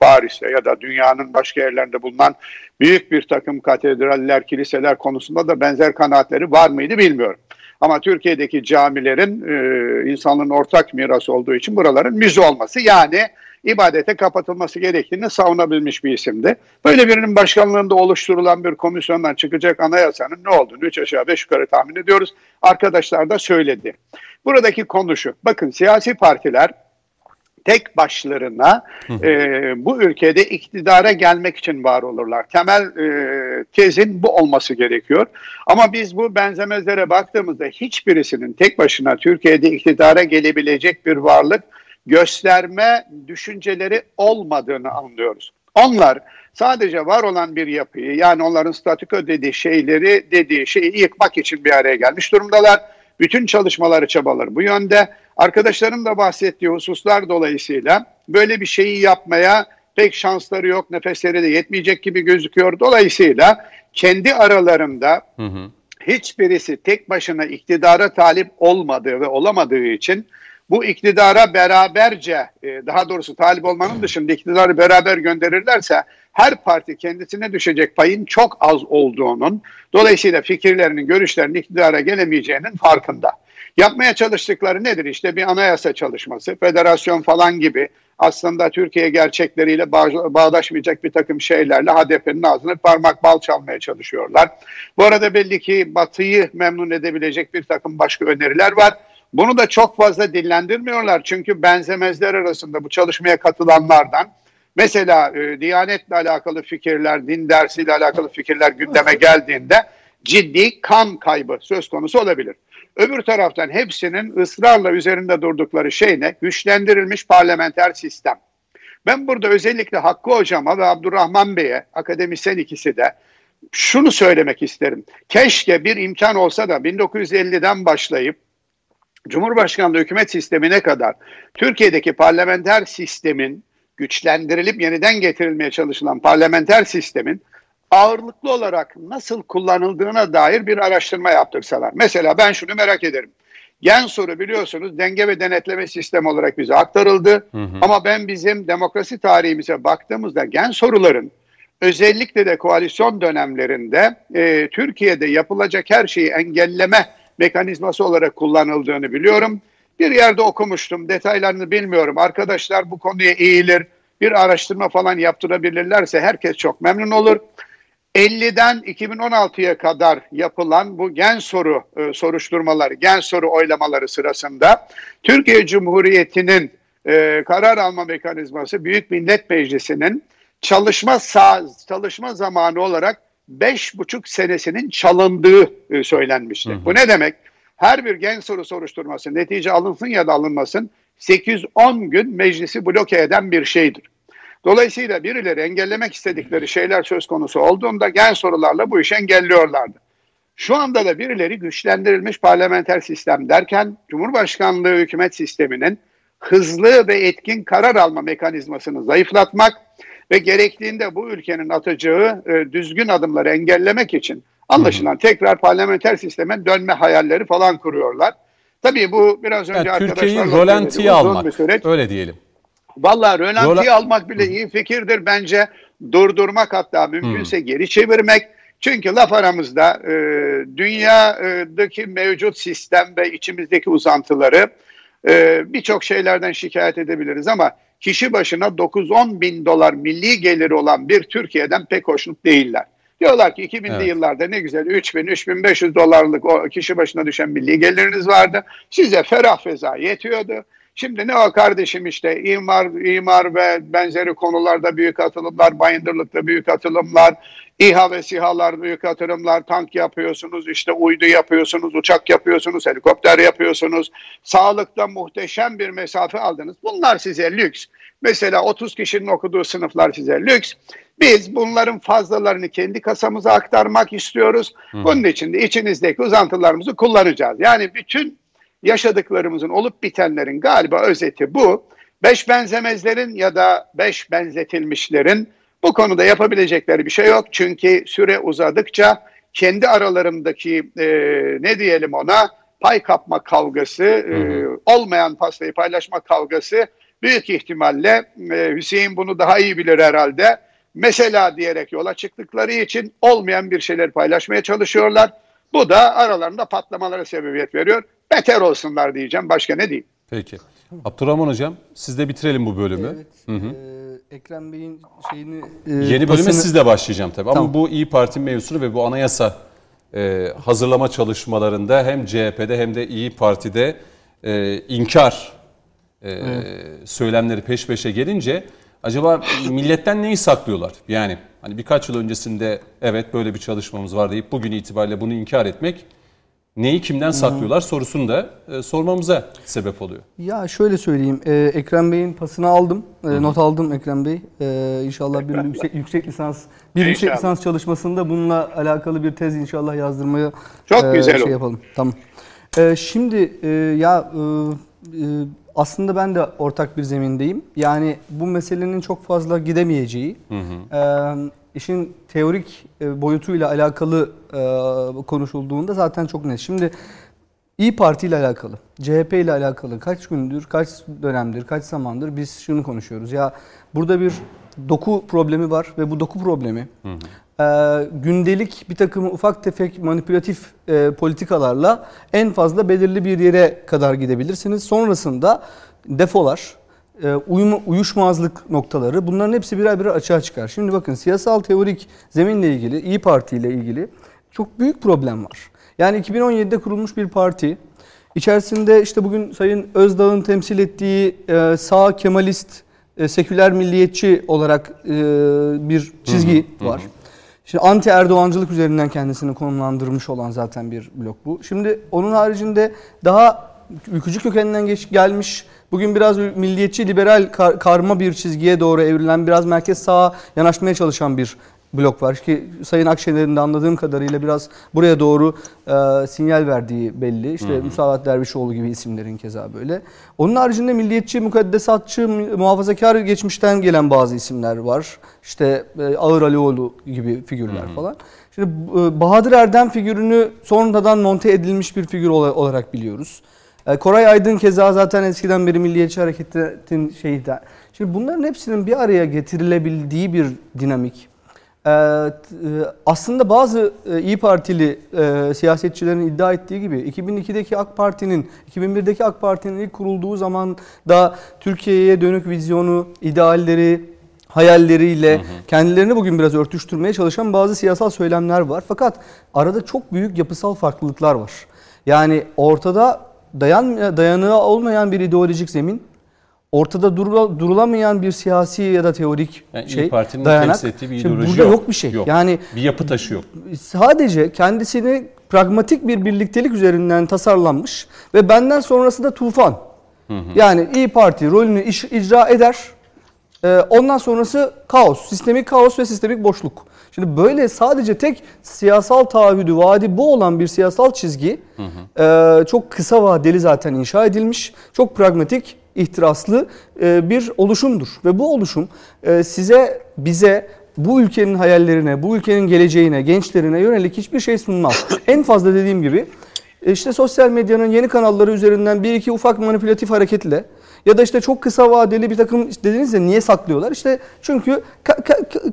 Paris'te ya da dünyanın başka yerlerinde bulunan büyük bir takım katedraller, kiliseler konusunda da benzer kanaatleri var mıydı bilmiyorum. Ama Türkiye'deki camilerin e, insanlığın ortak mirası olduğu için buraların müze olması yani ibadete kapatılması gerektiğini savunabilmiş bir isimdi. Böyle birinin başkanlığında oluşturulan bir komisyondan çıkacak anayasanın ne olduğunu üç aşağı beş yukarı tahmin ediyoruz. Arkadaşlar da söyledi. Buradaki konu şu. Bakın siyasi partiler tek başlarına e, bu ülkede iktidara gelmek için var olurlar. Temel e, tezin bu olması gerekiyor. Ama biz bu benzemezlere baktığımızda hiçbirisinin tek başına Türkiye'de iktidara gelebilecek bir varlık gösterme düşünceleri olmadığını anlıyoruz. Onlar sadece var olan bir yapıyı yani onların statiko dediği şeyleri dediği şeyi yıkmak için bir araya gelmiş durumdalar. Bütün çalışmaları çabaları bu yönde. Arkadaşlarım da bahsettiği hususlar dolayısıyla böyle bir şeyi yapmaya pek şansları yok. Nefesleri de yetmeyecek gibi gözüküyor. Dolayısıyla kendi aralarında hı hı. hiçbirisi tek başına iktidara talip olmadığı ve olamadığı için bu iktidara beraberce e, daha doğrusu talip olmanın dışında iktidarı beraber gönderirlerse her parti kendisine düşecek payın çok az olduğunun dolayısıyla fikirlerinin görüşlerinin iktidara gelemeyeceğinin farkında. Yapmaya çalıştıkları nedir? İşte bir anayasa çalışması, federasyon falan gibi aslında Türkiye gerçekleriyle bağdaşmayacak bir takım şeylerle HDP'nin ağzını parmak bal çalmaya çalışıyorlar. Bu arada belli ki Batı'yı memnun edebilecek bir takım başka öneriler var. Bunu da çok fazla dillendirmiyorlar çünkü benzemezler arasında bu çalışmaya katılanlardan mesela e, Diyanetle alakalı fikirler, din dersiyle alakalı fikirler gündeme geldiğinde ciddi kan kaybı söz konusu olabilir. Öbür taraftan hepsinin ısrarla üzerinde durdukları şey ne? Güçlendirilmiş parlamenter sistem. Ben burada özellikle Hakkı Hocam'a ve Abdurrahman Bey'e, akademisyen ikisi de şunu söylemek isterim. Keşke bir imkan olsa da 1950'den başlayıp Cumhurbaşkanlığı hükümet sistemine kadar Türkiye'deki parlamenter sistemin güçlendirilip yeniden getirilmeye çalışılan parlamenter sistemin ağırlıklı olarak nasıl kullanıldığına dair bir araştırma yaptırsalar. Mesela ben şunu merak ederim. Gen soru biliyorsunuz denge ve denetleme sistemi olarak bize aktarıldı. Hı hı. Ama ben bizim demokrasi tarihimize baktığımızda gen soruların özellikle de koalisyon dönemlerinde e, Türkiye'de yapılacak her şeyi engelleme mekanizması olarak kullanıldığını biliyorum. Bir yerde okumuştum, detaylarını bilmiyorum. Arkadaşlar bu konuya eğilir, bir araştırma falan yaptırabilirlerse herkes çok memnun olur. 50'den 2016'ya kadar yapılan bu gen soru e, soruşturmaları, gen soru oylamaları sırasında Türkiye Cumhuriyeti'nin e, karar alma mekanizması Büyük Millet Meclisi'nin çalışma sağ, çalışma zamanı olarak beş buçuk senesinin çalındığı e, söylenmişti. Hı hı. Bu ne demek? Her bir gen soru soruşturması netice alınsın ya da alınmasın 810 gün meclisi bloke eden bir şeydir. Dolayısıyla birileri engellemek istedikleri şeyler söz konusu olduğunda gen sorularla bu işi engelliyorlardı. Şu anda da birileri güçlendirilmiş parlamenter sistem derken Cumhurbaşkanlığı hükümet sisteminin hızlı ve etkin karar alma mekanizmasını zayıflatmak ve gerektiğinde bu ülkenin atacağı e, düzgün adımları engellemek için anlaşılan tekrar parlamenter sisteme dönme hayalleri falan kuruyorlar. Tabii bu biraz önce yani Türkiye'yi rolantiye almak. Öyle diyelim. Vallahi rölantiye Rola... almak bile iyi fikirdir bence. Durdurmak hatta mümkünse hmm. geri çevirmek. Çünkü laf aramızda e, dünyadaki mevcut sistem ve içimizdeki uzantıları e, birçok şeylerden şikayet edebiliriz ama kişi başına 9-10 bin dolar milli geliri olan bir Türkiye'den pek hoşnut değiller. Diyorlar ki 2000'li evet. yıllarda ne güzel 3000-3500 dolarlık o kişi başına düşen milli geliriniz vardı. Size ferah feza yetiyordu. Şimdi ne o kardeşim işte imar, imar ve benzeri konularda büyük atılımlar, bayındırlıkta büyük atılımlar, İHA ve SİHA'lar büyük atılımlar, tank yapıyorsunuz, işte uydu yapıyorsunuz, uçak yapıyorsunuz, helikopter yapıyorsunuz. Sağlıkta muhteşem bir mesafe aldınız. Bunlar size lüks. Mesela 30 kişinin okuduğu sınıflar size lüks. Biz bunların fazlalarını kendi kasamıza aktarmak istiyoruz. Bunun için de içinizdeki uzantılarımızı kullanacağız. Yani bütün yaşadıklarımızın olup bitenlerin galiba özeti bu. Beş benzemezlerin ya da beş benzetilmişlerin bu konuda yapabilecekleri bir şey yok. Çünkü süre uzadıkça kendi aralarındaki e, ne diyelim ona pay kapma kavgası, e, olmayan pastayı paylaşma kavgası büyük ihtimalle e, Hüseyin bunu daha iyi bilir herhalde. Mesela diyerek yola çıktıkları için olmayan bir şeyler paylaşmaya çalışıyorlar. Bu da aralarında patlamalara sebebiyet veriyor. Beter olsunlar diyeceğim. Başka ne diyeyim? Peki. Abdurrahman Hocam siz de bitirelim bu bölümü. Evet. Hı hı. Ee, Ekrem Bey'in şeyini... E, Yeni bölüme pasını... sizle başlayacağım tabii. Tamam. Ama bu İyi Parti mevzusunu ve bu anayasa e, hazırlama çalışmalarında hem CHP'de hem de İyi Parti'de e, inkar e, evet. söylemleri peş peşe gelince acaba milletten neyi saklıyorlar? Yani hani birkaç yıl öncesinde evet böyle bir çalışmamız var deyip bugün itibariyle bunu inkar etmek neyi kimden saklıyorlar sorusunu da e, sormamıza sebep oluyor. Ya şöyle söyleyeyim. E, Ekrem Bey'in pasını aldım. E, not aldım Ekrem Bey. E, inşallah bir yüksek, yüksek lisans bir yüksek lisans çalışmasında bununla alakalı bir tez inşallah yazdırmaya Çok e, güzel şey yapalım. Tamam. E, şimdi e, ya e, e, aslında ben de ortak bir zemindeyim. Yani bu meselenin çok fazla gidemeyeceği, hı hı. E, işin teorik e, boyutuyla alakalı e, konuşulduğunda zaten çok net. Şimdi İyi Parti ile alakalı, CHP ile alakalı kaç gündür, kaç dönemdir, kaç zamandır biz şunu konuşuyoruz. Ya burada bir doku problemi var ve bu doku problemi hı hı. E, gündelik bir takım ufak tefek manipülatif e, politikalarla en fazla belirli bir yere kadar gidebilirsiniz. Sonrasında defolar, uyum, uyuşmazlık noktaları bunların hepsi birer birer açığa çıkar. Şimdi bakın siyasal teorik zeminle ilgili, İyi Parti ile ilgili çok büyük problem var. Yani 2017'de kurulmuş bir parti. İçerisinde işte bugün Sayın Özdağ'ın temsil ettiği e, sağ Kemalist, e, seküler milliyetçi olarak e, bir çizgi hı hı, var. Hı. Şimdi anti Erdoğancılık üzerinden kendisini konumlandırmış olan zaten bir blok bu. Şimdi onun haricinde daha ülkücü kökeninden geç, gelmiş Bugün biraz milliyetçi, liberal kar, karma bir çizgiye doğru evrilen, biraz merkez sağa yanaşmaya çalışan bir blok var ki Sayın Akşener'in de anladığım kadarıyla biraz buraya doğru e, sinyal verdiği belli. İşte Musavat Dervişoğlu gibi isimlerin keza böyle. Onun haricinde milliyetçi, mukaddesatçı, muhafazakar geçmişten gelen bazı isimler var. İşte e, Ağır Alioğlu gibi figürler falan. Şimdi e, Bahadır Erdem figürünü sonradan monte edilmiş bir figür ola- olarak biliyoruz. E, Koray Aydın keza zaten eskiden beri Milliyetçi Hareket'in şeyi de. Şimdi bunların hepsinin bir araya getirilebildiği bir dinamik. E, e, aslında bazı e, İyi Partili e, siyasetçilerin iddia ettiği gibi 2002'deki AK Parti'nin, 2001'deki AK Parti'nin ilk kurulduğu zaman da Türkiye'ye dönük vizyonu, idealleri, hayalleriyle kendilerini bugün biraz örtüştürmeye çalışan bazı siyasal söylemler var. Fakat arada çok büyük yapısal farklılıklar var. Yani ortada dayan dayanığı olmayan bir ideolojik zemin, ortada durula- durulamayan bir siyasi ya da teorik Yani İYİ şey, Parti'nin dayanak. temsil ettiği bir Şimdi ideoloji burada yok. yok bir şey. Yok. Yani Bir yapı taşı yok. sadece kendisini pragmatik bir birliktelik üzerinden tasarlanmış ve benden sonrası da tufan. Yani İyi Parti rolünü iş- icra eder. Ee, ondan sonrası kaos, sistemik kaos ve sistemik boşluk. Şimdi böyle sadece tek siyasal taahhüdü, vaadi bu olan bir siyasal çizgi e, çok kısa vadeli zaten inşa edilmiş. Çok pragmatik, ihtiraslı e, bir oluşumdur. Ve bu oluşum e, size, bize, bu ülkenin hayallerine, bu ülkenin geleceğine, gençlerine yönelik hiçbir şey sunmaz. en fazla dediğim gibi e, işte sosyal medyanın yeni kanalları üzerinden bir iki ufak manipülatif hareketle ya da işte çok kısa vadeli bir takım işte dediniz ya niye saklıyorlar? İşte çünkü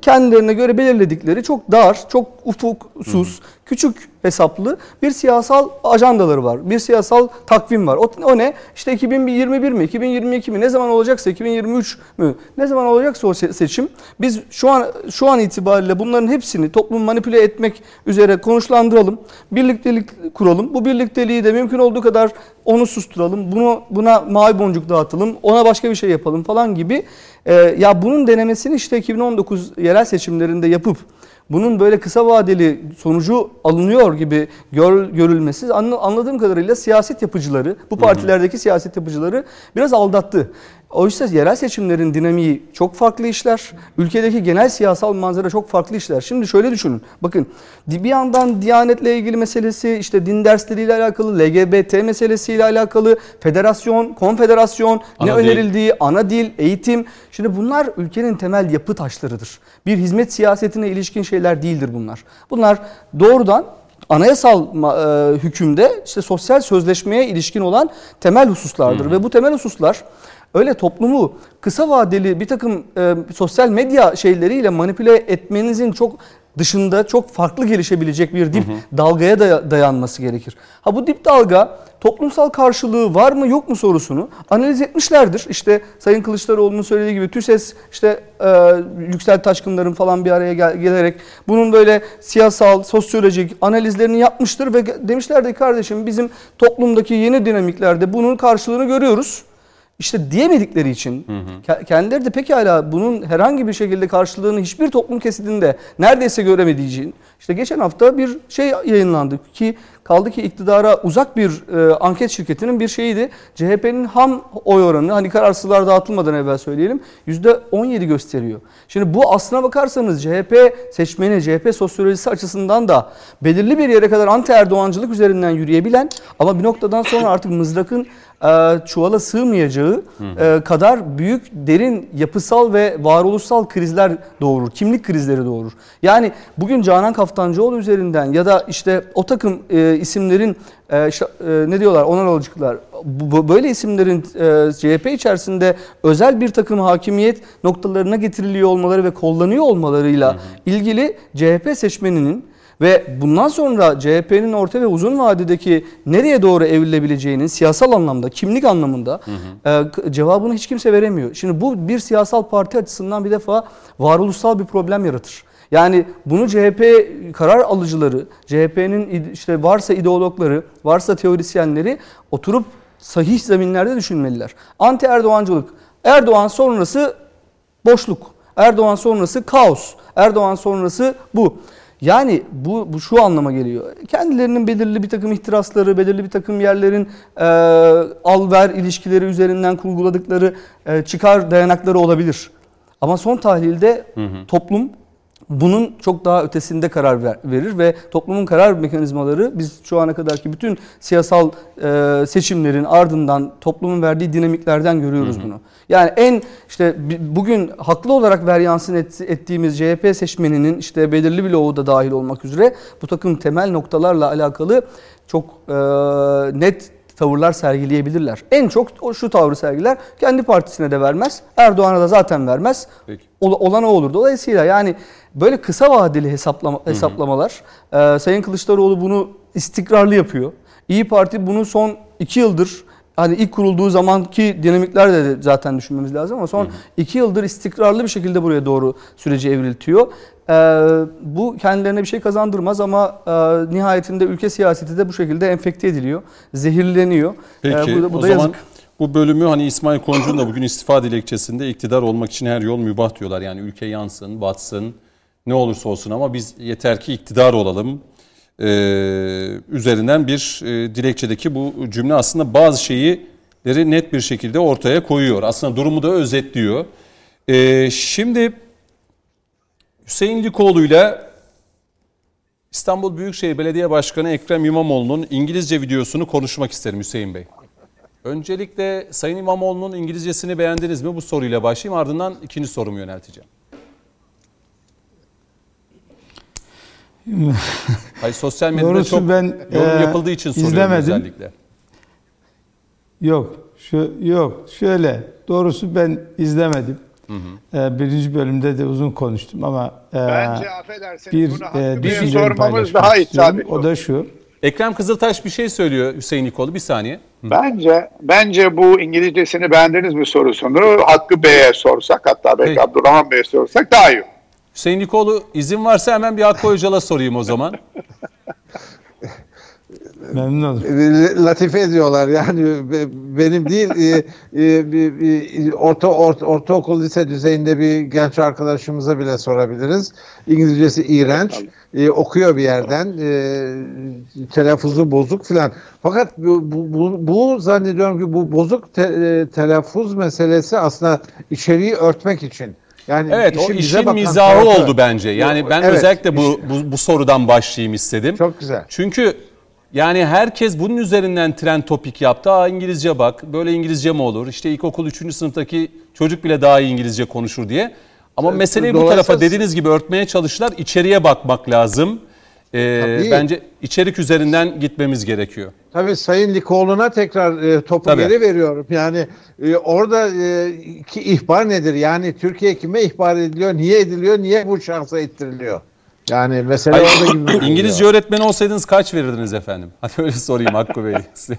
kendilerine göre belirledikleri çok dar, çok ufuksuz, küçük hesaplı bir siyasal ajandaları var. Bir siyasal takvim var. O, o ne? İşte 2021 mi, 2022 mi, ne zaman olacaksa 2023 mü, ne zaman olacaksa o se- seçim. Biz şu an şu an itibariyle bunların hepsini toplum manipüle etmek üzere konuşlandıralım. Birliktelik kuralım. Bu birlikteliği de mümkün olduğu kadar onu susturalım. Bunu buna mavi boncuk dağıtalım. Ona başka bir şey yapalım falan gibi. Ee, ya bunun denemesini işte 2019 yerel seçimlerinde yapıp bunun böyle kısa vadeli sonucu alınıyor gibi gör, görülmesi anla- anladığım kadarıyla siyaset yapıcıları, bu partilerdeki siyaset yapıcıları biraz aldattı. Oysa yerel seçimlerin dinamiği çok farklı işler. Ülkedeki genel siyasal manzara çok farklı işler. Şimdi şöyle düşünün. Bakın bir yandan Diyanet'le ilgili meselesi, işte din dersleriyle alakalı, LGBT meselesiyle alakalı, federasyon, konfederasyon, ne Ana dil. önerildiği, ana dil, eğitim. Şimdi bunlar ülkenin temel yapı taşlarıdır. Bir hizmet siyasetine ilişkin şeyler değildir bunlar. Bunlar doğrudan anayasal e, hükümde işte sosyal sözleşmeye ilişkin olan temel hususlardır ve bu temel hususlar öyle toplumu kısa vadeli bir takım e, sosyal medya şeyleriyle manipüle etmenizin çok dışında çok farklı gelişebilecek bir dip dalgaya daya- dayanması gerekir. Ha bu dip dalga toplumsal karşılığı var mı yok mu sorusunu analiz etmişlerdir. İşte Sayın Kılıçdaroğlu'nun söylediği gibi TÜSES işte e, Yüksel Taşkınların falan bir araya gel- gelerek bunun böyle siyasal, sosyolojik analizlerini yapmıştır ve demişlerdi kardeşim bizim toplumdaki yeni dinamiklerde bunun karşılığını görüyoruz. İşte diyemedikleri için ke- kendileri de pekala bunun herhangi bir şekilde karşılığını hiçbir toplum kesidinde neredeyse göremediği için işte geçen hafta bir şey yayınlandı ki kaldı ki iktidara uzak bir e, anket şirketinin bir şeyiydi. CHP'nin ham oy oranı hani kararsızlar dağıtılmadan evvel söyleyelim %17 gösteriyor. Şimdi bu aslına bakarsanız CHP seçmeni, CHP sosyolojisi açısından da belirli bir yere kadar anti Erdoğancılık üzerinden yürüyebilen ama bir noktadan sonra artık mızrakın çuvala sığmayacağı e, kadar büyük, derin yapısal ve varoluşsal krizler doğurur. Kimlik krizleri doğurur. Yani bugün Canan Kaftancıoğlu üzerinden ya da işte o takım e, isimlerin e, işte, e, ne diyorlar onar alıcıklar böyle isimlerin e, CHP içerisinde özel bir takım hakimiyet noktalarına getiriliyor olmaları ve kullanıyor olmalarıyla ilgili CHP seçmeninin ve bundan sonra CHP'nin orta ve uzun vadedeki nereye doğru evrilebileceğinin siyasal anlamda, kimlik anlamında e, k- cevabını hiç kimse veremiyor. Şimdi bu bir siyasal parti açısından bir defa varoluşsal bir problem yaratır. Yani bunu CHP karar alıcıları, CHP'nin işte varsa ideologları, varsa teorisyenleri oturup sahih zeminlerde düşünmeliler. Anti Erdoğancılık, Erdoğan sonrası boşluk, Erdoğan sonrası kaos, Erdoğan sonrası bu. Yani bu, bu şu anlama geliyor. Kendilerinin belirli bir takım ihtirasları, belirli bir takım yerlerin e, al-ver ilişkileri üzerinden kurguladıkları e, çıkar dayanakları olabilir. Ama son tahlilde toplum bunun çok daha ötesinde karar ver- verir ve toplumun karar mekanizmaları biz şu ana kadarki bütün siyasal e, seçimlerin ardından toplumun verdiği dinamiklerden görüyoruz bunu. Yani en işte bugün haklı olarak veryansın et- ettiğimiz CHP seçmeninin işte belirli bloğu da dahil olmak üzere bu takım temel noktalarla alakalı çok e, net tavırlar sergileyebilirler. En çok o şu tavrı sergiler. Kendi partisine de vermez. Erdoğan'a da zaten vermez. Peki. Ol- olan o olur. Dolayısıyla yani böyle kısa vadeli hesaplama, hesaplamalar e, Sayın Kılıçdaroğlu bunu istikrarlı yapıyor. İyi Parti bunu son iki yıldır hani ilk kurulduğu zamanki dinamikler de zaten düşünmemiz lazım ama son iki yıldır istikrarlı bir şekilde buraya doğru süreci evriltiyor. E, bu kendilerine bir şey kazandırmaz ama e, nihayetinde ülke siyaseti de bu şekilde enfekte ediliyor, zehirleniyor. Peki E, bu da, bu o da zaman yazık. bu bölümü hani İsmail Koncu'nun da bugün istifa dilekçesinde iktidar olmak için her yol mübah diyorlar. Yani ülke yansın, batsın, ne olursa olsun ama biz yeter ki iktidar olalım. Ee, üzerinden bir e, dilekçedeki bu cümle aslında bazı şeyleri net bir şekilde ortaya koyuyor. Aslında durumu da özetliyor. Ee, şimdi Hüseyin Likoğlu ile İstanbul Büyükşehir Belediye Başkanı Ekrem İmamoğlu'nun İngilizce videosunu konuşmak isterim Hüseyin Bey. Öncelikle Sayın İmamoğlu'nun İngilizcesini beğendiniz mi? Bu soruyla başlayayım ardından ikinci sorumu yönelteceğim. Hayır sosyal medyada Doğrusu çok ben, yorum e, yapıldığı için soruyorum izlemedim. özellikle. Yok, şu yok. Şöyle, doğrusu ben izlemedim. Ee, birinci bölümde de uzun konuştum ama e, Bence affedersiniz bir bunu e, düşüncemi sormamız paylaşmak daha istiyorum. O da şu. Ekrem Kızıltaş bir şey söylüyor Hüseyin Likoğlu. Bir saniye. Bence bence bu İngilizcesini beğendiniz mi sorusunu Hakkı Bey'e sorsak hatta belki Peki. Abdurrahman Bey'e sorsak daha iyi. olur. Hüseyin Likoğlu izin varsa hemen bir Hakkı Öcal'a sorayım o zaman. Memnun olurum. E, latife ediyorlar yani be- benim değil e, e, bir- bir orta, orta ortaokul lise düzeyinde bir genç arkadaşımıza bile sorabiliriz. İngilizcesi iğrenç. E, okuyor bir yerden. E, telaffuzu bozuk filan. Fakat bu, bu, bu, zannediyorum ki bu bozuk te, e, telaffuz meselesi aslında içeriği örtmek için. Yani Evet o bize işin mizahı tarafı- oldu bence. Yani ben Evet, özellikle bu, bu bu sorudan başlayayım istedim. Çok güzel. Çünkü yani herkes bunun üzerinden trend topik yaptı. Aa İngilizce bak, böyle İngilizce mi olur? İşte ilkokul 3. sınıftaki çocuk bile daha iyi İngilizce konuşur diye. Ama meseleyi bu tarafa dediğiniz gibi örtmeye çalıştılar. İçeriye bakmak lazım. Tabii. bence içerik üzerinden gitmemiz gerekiyor. Tabii Sayın Likoğlu'na tekrar e, topu Tabii. geri veriyorum. Yani e, orada e, ki ihbar nedir? Yani Türkiye kime ihbar ediliyor? Niye ediliyor? Niye bu şahsa ettiriliyor? Yani mesele Hayır, orada gibi. İngilizce öğretmeni olsaydınız kaç verirdiniz efendim? Hadi öyle sorayım Hakkı Bey. size.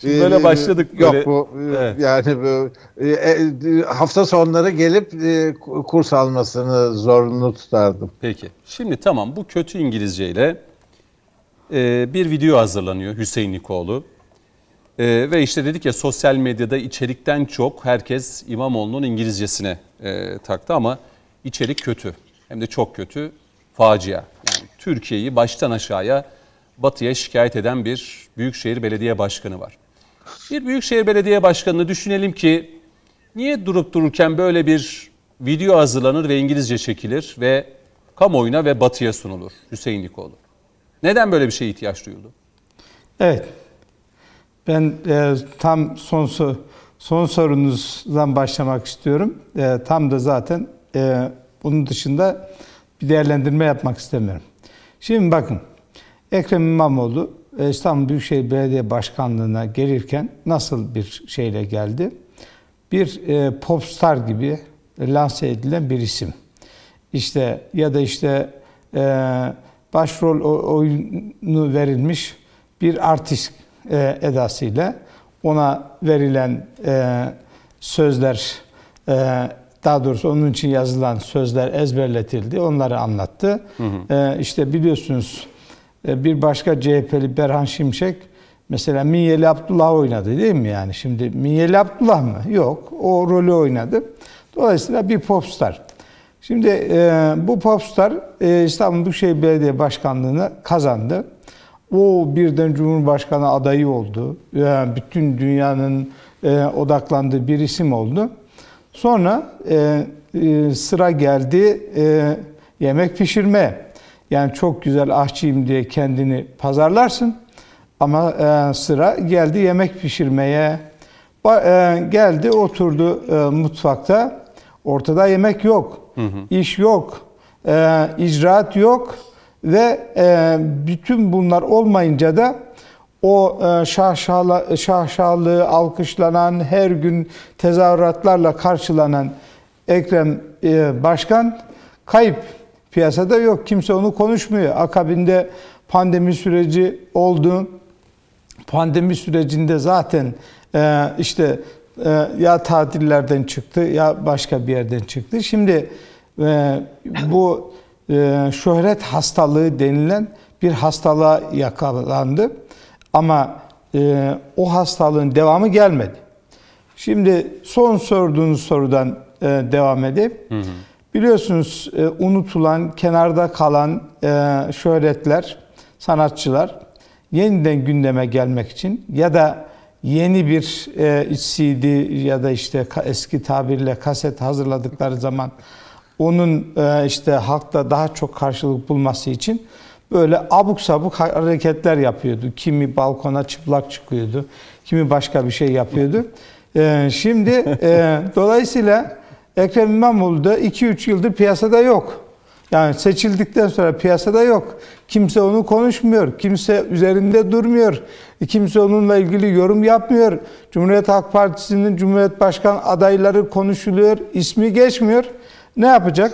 Şimdi böyle başladık. Yok böyle. bu Evet. yani bu e, e, hafta sonları gelip e, kurs almasını zorunlu tutardım. Peki. Şimdi tamam bu kötü İngilizce ile e, bir video hazırlanıyor Hüseyin Likoğlu. E, ve işte dedik ya sosyal medyada içerikten çok herkes İmamoğlu'nun İngilizcesine e, taktı ama içerik kötü. Hem de çok kötü. Facia. Yani Türkiye'yi baştan aşağıya batıya şikayet eden bir Büyükşehir Belediye Başkanı var. Bir Büyükşehir Belediye Başkanı'nı düşünelim ki niye durup dururken böyle bir video hazırlanır ve İngilizce çekilir ve kamuoyuna ve batıya sunulur Hüseyin Likoğlu? Neden böyle bir şeye ihtiyaç duyuldu? Evet. Ben e, tam son so- son sorunuzdan başlamak istiyorum. E, tam da zaten e, bunun dışında bir değerlendirme yapmak istemiyorum. Şimdi bakın Ekrem İmamoğlu e, İstanbul Büyükşehir Belediye Başkanlığı'na gelirken nasıl bir şeyle geldi? Bir e, popstar gibi lanse edilen bir isim. İşte ya da işte e, başrol oyunu verilmiş bir artist e, edasıyla ona verilen e, sözler e, daha doğrusu onun için yazılan sözler ezberletildi. Onları anlattı. E, işte biliyorsunuz e, bir başka CHP'li Berhan Şimşek mesela Minyeli Abdullah oynadı değil mi yani? Şimdi Minyeli Abdullah mı? Yok. O rolü oynadı. Dolayısıyla bir popstar. Şimdi e, bu popstar e, İstanbul Büyükşehir Belediye Başkanlığı'nı kazandı. O birden Cumhurbaşkanı adayı oldu. Yani bütün dünyanın e, odaklandığı bir isim oldu. Sonra e, e, sıra geldi e, yemek pişirme. Yani çok güzel aşçıyım diye kendini pazarlarsın. Ama e, sıra geldi yemek pişirmeye. Ba, e, geldi oturdu e, mutfakta. Ortada yemek yok. Hı hı. iş yok. E, icraat yok. Ve e, bütün bunlar olmayınca da o e, şahşalı, şahşalı, alkışlanan, her gün tezahüratlarla karşılanan Ekrem e, Başkan kayıp. Piyasada yok. Kimse onu konuşmuyor. Akabinde pandemi süreci oldu. Pandemi sürecinde zaten e, işte ya tatillerden çıktı ya başka bir yerden çıktı. Şimdi bu şöhret hastalığı denilen bir hastalığa yakalandı. Ama e, o hastalığın devamı gelmedi. Şimdi son sorduğunuz sorudan e, devam edip hı hı. biliyorsunuz e, unutulan, kenarda kalan e, şöhretler, sanatçılar yeniden gündeme gelmek için ya da yeni bir e, CD ya da işte eski tabirle kaset hazırladıkları zaman onun e, işte halkta daha çok karşılık bulması için böyle abuk sabuk hareketler yapıyordu. Kimi balkona çıplak çıkıyordu, kimi başka bir şey yapıyordu. Ee, şimdi e, dolayısıyla Ekrem İmamoğlu da 2-3 yıldır piyasada yok. Yani seçildikten sonra piyasada yok. Kimse onu konuşmuyor. Kimse üzerinde durmuyor. Kimse onunla ilgili yorum yapmıyor. Cumhuriyet Halk Partisi'nin Cumhuriyet Başkan adayları konuşuluyor. ismi geçmiyor. Ne yapacak?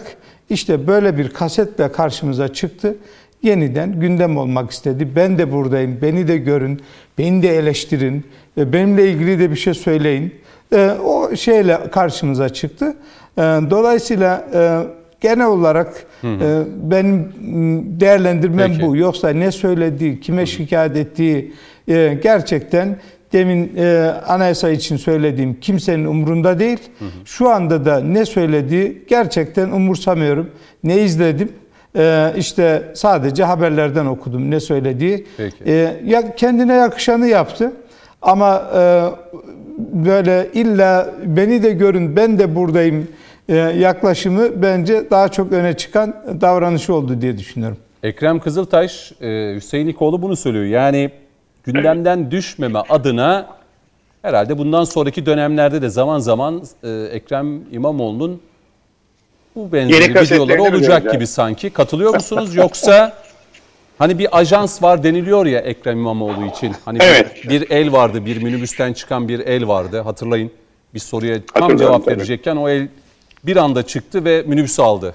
İşte böyle bir kasetle karşımıza çıktı yeniden gündem olmak istedi. Ben de buradayım, beni de görün, beni de eleştirin, benimle ilgili de bir şey söyleyin. E, o şeyle karşımıza çıktı. E, dolayısıyla e, genel olarak hı hı. benim değerlendirmem Peki. bu. Yoksa ne söylediği, kime hı şikayet ettiği gerçekten demin anayasa için söylediğim kimsenin umrunda değil. Hı hı. Şu anda da ne söylediği gerçekten umursamıyorum. Ne izledim, ee, işte sadece haberlerden okudum ne söylediği. Peki. Ee, ya kendine yakışanı yaptı. Ama e, böyle illa beni de görün ben de buradayım e, yaklaşımı bence daha çok öne çıkan davranışı oldu diye düşünüyorum. Ekrem Kızıltaş, e, Hüseyin İkoğlu bunu söylüyor. Yani gündemden düşmeme adına herhalde bundan sonraki dönemlerde de zaman zaman e, Ekrem İmamoğlu'nun bu benzeri videoları olacak gibi sanki. Katılıyor musunuz yoksa hani bir ajans var deniliyor ya Ekrem İmamoğlu için. Hani evet. bir, bir el vardı, bir minibüsten çıkan bir el vardı. Hatırlayın bir soruya tam cevap tabii. verecekken o el bir anda çıktı ve minibüsü aldı.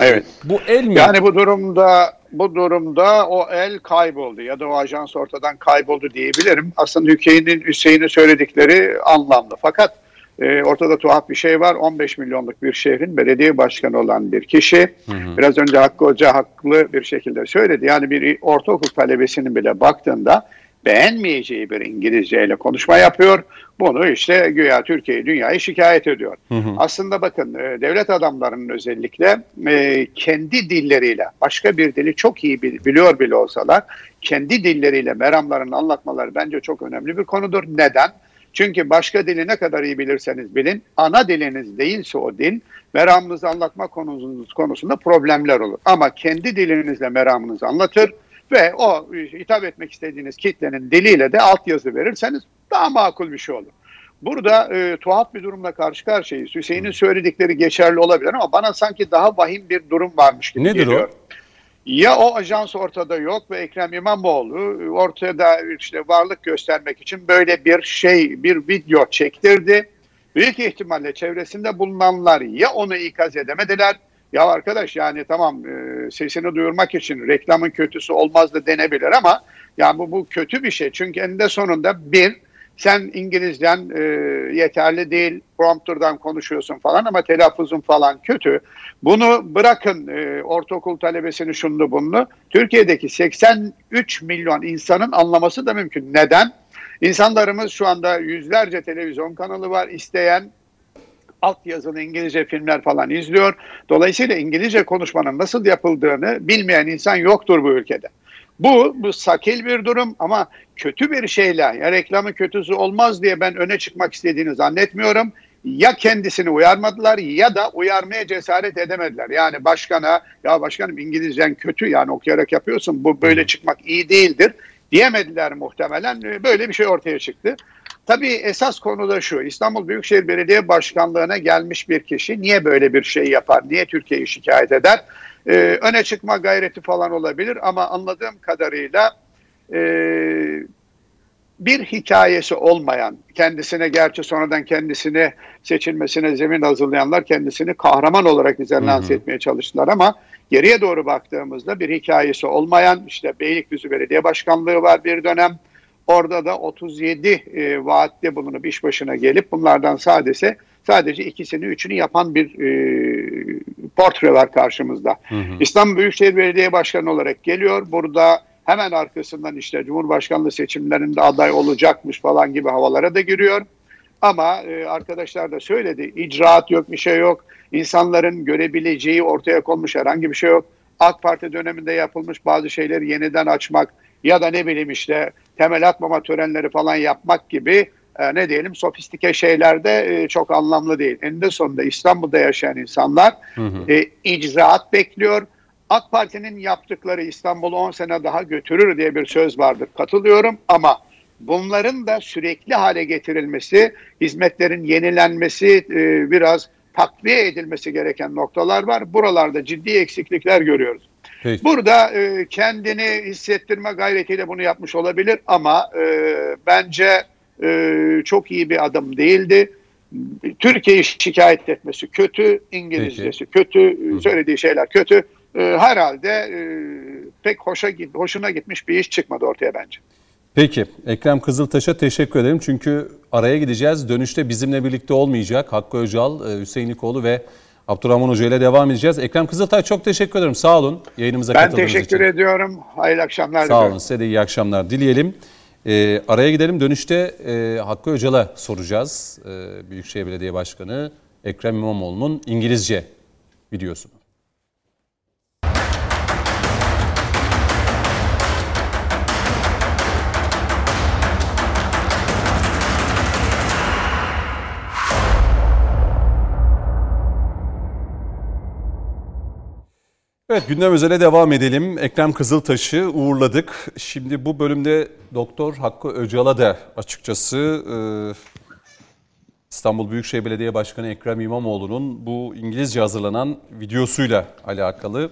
Evet. Bu el mi? Yani bu durumda bu durumda o el kayboldu ya da o ajans ortadan kayboldu diyebilirim. Aslında Hüseyin'in Hüseyin'in söyledikleri anlamlı. Fakat e, ortada tuhaf bir şey var. 15 milyonluk bir şehrin belediye başkanı olan bir kişi. Hı hı. Biraz önce Hakkı Hoca haklı bir şekilde söyledi. Yani bir ortaokul talebesinin bile baktığında beğenmeyeceği bir İngilizceyle konuşma yapıyor. Bunu işte güya Türkiye dünyayı şikayet ediyor. Hı hı. Aslında bakın e, devlet adamlarının özellikle e, kendi dilleriyle başka bir dili çok iyi biliyor bile olsalar kendi dilleriyle meramlarını anlatmaları bence çok önemli bir konudur. Neden? Çünkü başka dili ne kadar iyi bilirseniz bilin, ana diliniz değilse o dil, meramınızı anlatma konunuz konusunda problemler olur. Ama kendi dilinizle meramınızı anlatır ve o hitap etmek istediğiniz kitlenin diliyle de altyazı verirseniz daha makul bir şey olur. Burada e, tuhaf bir durumla karşı karşıyayız. Hüseyin'in söyledikleri geçerli olabilir ama bana sanki daha vahim bir durum varmış gibi Nedir geliyor. O? Ya o ajans ortada yok ve Ekrem İmamoğlu ortada işte varlık göstermek için böyle bir şey, bir video çektirdi. Büyük ihtimalle çevresinde bulunanlar ya onu ikaz edemediler ya arkadaş yani tamam e, sesini duyurmak için reklamın kötüsü olmaz da denebilir ama yani bu, bu kötü bir şey. Çünkü eninde sonunda bir sen İngilizcen e, yeterli değil, prompterdan konuşuyorsun falan ama telaffuzun falan kötü. Bunu bırakın e, ortaokul talebesini şunu bunu. Türkiye'deki 83 milyon insanın anlaması da mümkün. Neden? İnsanlarımız şu anda yüzlerce televizyon kanalı var. İsteyen altyazılı İngilizce filmler falan izliyor. Dolayısıyla İngilizce konuşmanın nasıl yapıldığını bilmeyen insan yoktur bu ülkede. Bu, bu sakil bir durum ama kötü bir şeyle, ya reklamın kötüsü olmaz diye ben öne çıkmak istediğini zannetmiyorum. ya kendisini uyarmadılar ya da uyarmaya cesaret edemediler. Yani başkana ya başkanım İngilizcen kötü yani okuyarak yapıyorsun bu böyle çıkmak iyi değildir diyemediler muhtemelen. Böyle bir şey ortaya çıktı. Tabii esas konu da şu. İstanbul Büyükşehir Belediye Başkanlığı'na gelmiş bir kişi niye böyle bir şey yapar? Niye Türkiye'yi şikayet eder? Ee, öne çıkma gayreti falan olabilir ama anladığım kadarıyla e, bir hikayesi olmayan, kendisine gerçi sonradan kendisini seçilmesine zemin hazırlayanlar kendisini kahraman olarak bize lanse etmeye çalıştılar ama geriye doğru baktığımızda bir hikayesi olmayan işte Beylikdüzü Belediye Başkanlığı var bir dönem. Orada da 37 e, vaatte bulunup iş başına gelip bunlardan sadece sadece ikisini üçünü yapan bir e, portre var karşımızda. Hı hı. İstanbul Büyükşehir Belediye Başkanı olarak geliyor. Burada hemen arkasından işte Cumhurbaşkanlığı seçimlerinde aday olacakmış falan gibi havalara da giriyor. Ama e, arkadaşlar da söyledi icraat yok bir şey yok. İnsanların görebileceği ortaya konmuş herhangi bir şey yok. AK Parti döneminde yapılmış bazı şeyleri yeniden açmak ya da ne bileyim işte temel atmama törenleri falan yapmak gibi e, ne diyelim sofistike şeyler de e, çok anlamlı değil. Eninde sonunda İstanbul'da yaşayan insanlar hı hı. E, icraat bekliyor. AK Parti'nin yaptıkları İstanbul'u 10 sene daha götürür diye bir söz vardır. Katılıyorum ama bunların da sürekli hale getirilmesi, hizmetlerin yenilenmesi, e, biraz takviye edilmesi gereken noktalar var. Buralarda ciddi eksiklikler görüyoruz. Peki. Burada e, kendini hissettirme gayretiyle bunu yapmış olabilir ama e, bence e, çok iyi bir adım değildi. Türkiye'yi şikayet etmesi kötü, İngilizcesi Peki. kötü, söylediği şeyler kötü. E, herhalde e, pek hoşa hoşuna gitmiş bir iş çıkmadı ortaya bence. Peki Ekrem Kızıltaş'a teşekkür ederim. Çünkü araya gideceğiz. Dönüşte bizimle birlikte olmayacak. Hakkı Öcal, e, Hüseyin İkoğlu ve Abdurrahman Hoca ile devam edeceğiz. Ekrem Kızıltaş çok teşekkür ederim. Sağ olun yayınımıza ben katıldığınız için. Ben teşekkür ediyorum. Hayırlı akşamlar Sağ diliyorum. olun. Size de iyi akşamlar dileyelim. E, araya gidelim. Dönüşte e, Hakkı Öcal'a soracağız. E, Büyükşehir Belediye Başkanı Ekrem İmamoğlu'nun İngilizce videosunu. Evet gündem özele devam edelim. Ekrem Kızıltaş'ı uğurladık. Şimdi bu bölümde Doktor Hakkı Öcal'a da açıkçası e, İstanbul Büyükşehir Belediye Başkanı Ekrem İmamoğlu'nun bu İngilizce hazırlanan videosuyla alakalı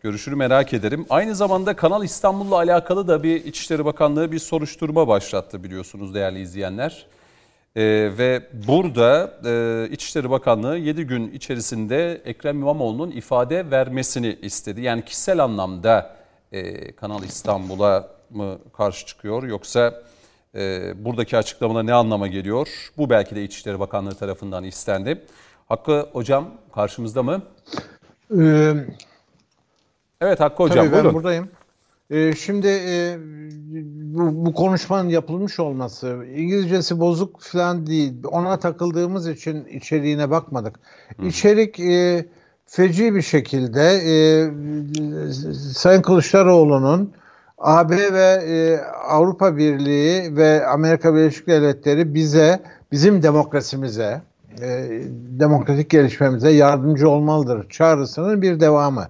görüşünü merak ederim. Aynı zamanda Kanal İstanbul'la alakalı da bir İçişleri Bakanlığı bir soruşturma başlattı biliyorsunuz değerli izleyenler. Ee, ve burada e, İçişleri Bakanlığı 7 gün içerisinde Ekrem İmamoğlu'nun ifade vermesini istedi. Yani kişisel anlamda e, Kanal İstanbul'a mı karşı çıkıyor yoksa e, buradaki açıklamada ne anlama geliyor? Bu belki de İçişleri Bakanlığı tarafından istendi. Hakkı Hocam karşımızda mı? Ee, evet Hakkı Hocam tabii buyurun. ben buradayım. Ee, şimdi e, bu, bu konuşmanın yapılmış olması İngilizcesi bozuk falan değil. Ona takıldığımız için içeriğine bakmadık. Hı. İçerik e, feci bir şekilde e, Sayın Kılıçdaroğlu'nun AB ve e, Avrupa Birliği ve Amerika Birleşik Devletleri bize, bizim demokrasimize, e, demokratik gelişmemize yardımcı olmalıdır çağrısının bir devamı.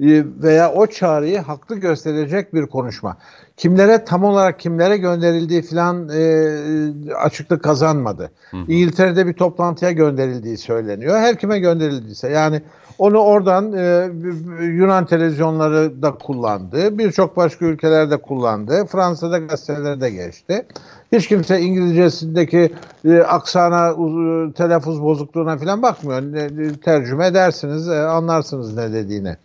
E, veya o çağrıyı haklı gösterecek bir konuşma. Kimlere tam olarak kimlere gönderildiği falan e, açıklık kazanmadı. Hı hı. İngiltere'de bir toplantıya gönderildiği söyleniyor. Her kime gönderildiyse yani onu oradan e, Yunan televizyonları da kullandı. Birçok başka ülkelerde kullandı. Fransa'da gazetelerde geçti. Hiç kimse İngilizcesindeki e, aksana, e, telaffuz bozukluğuna falan bakmıyor. E, tercüme edersiniz, e, anlarsınız ne dediğini.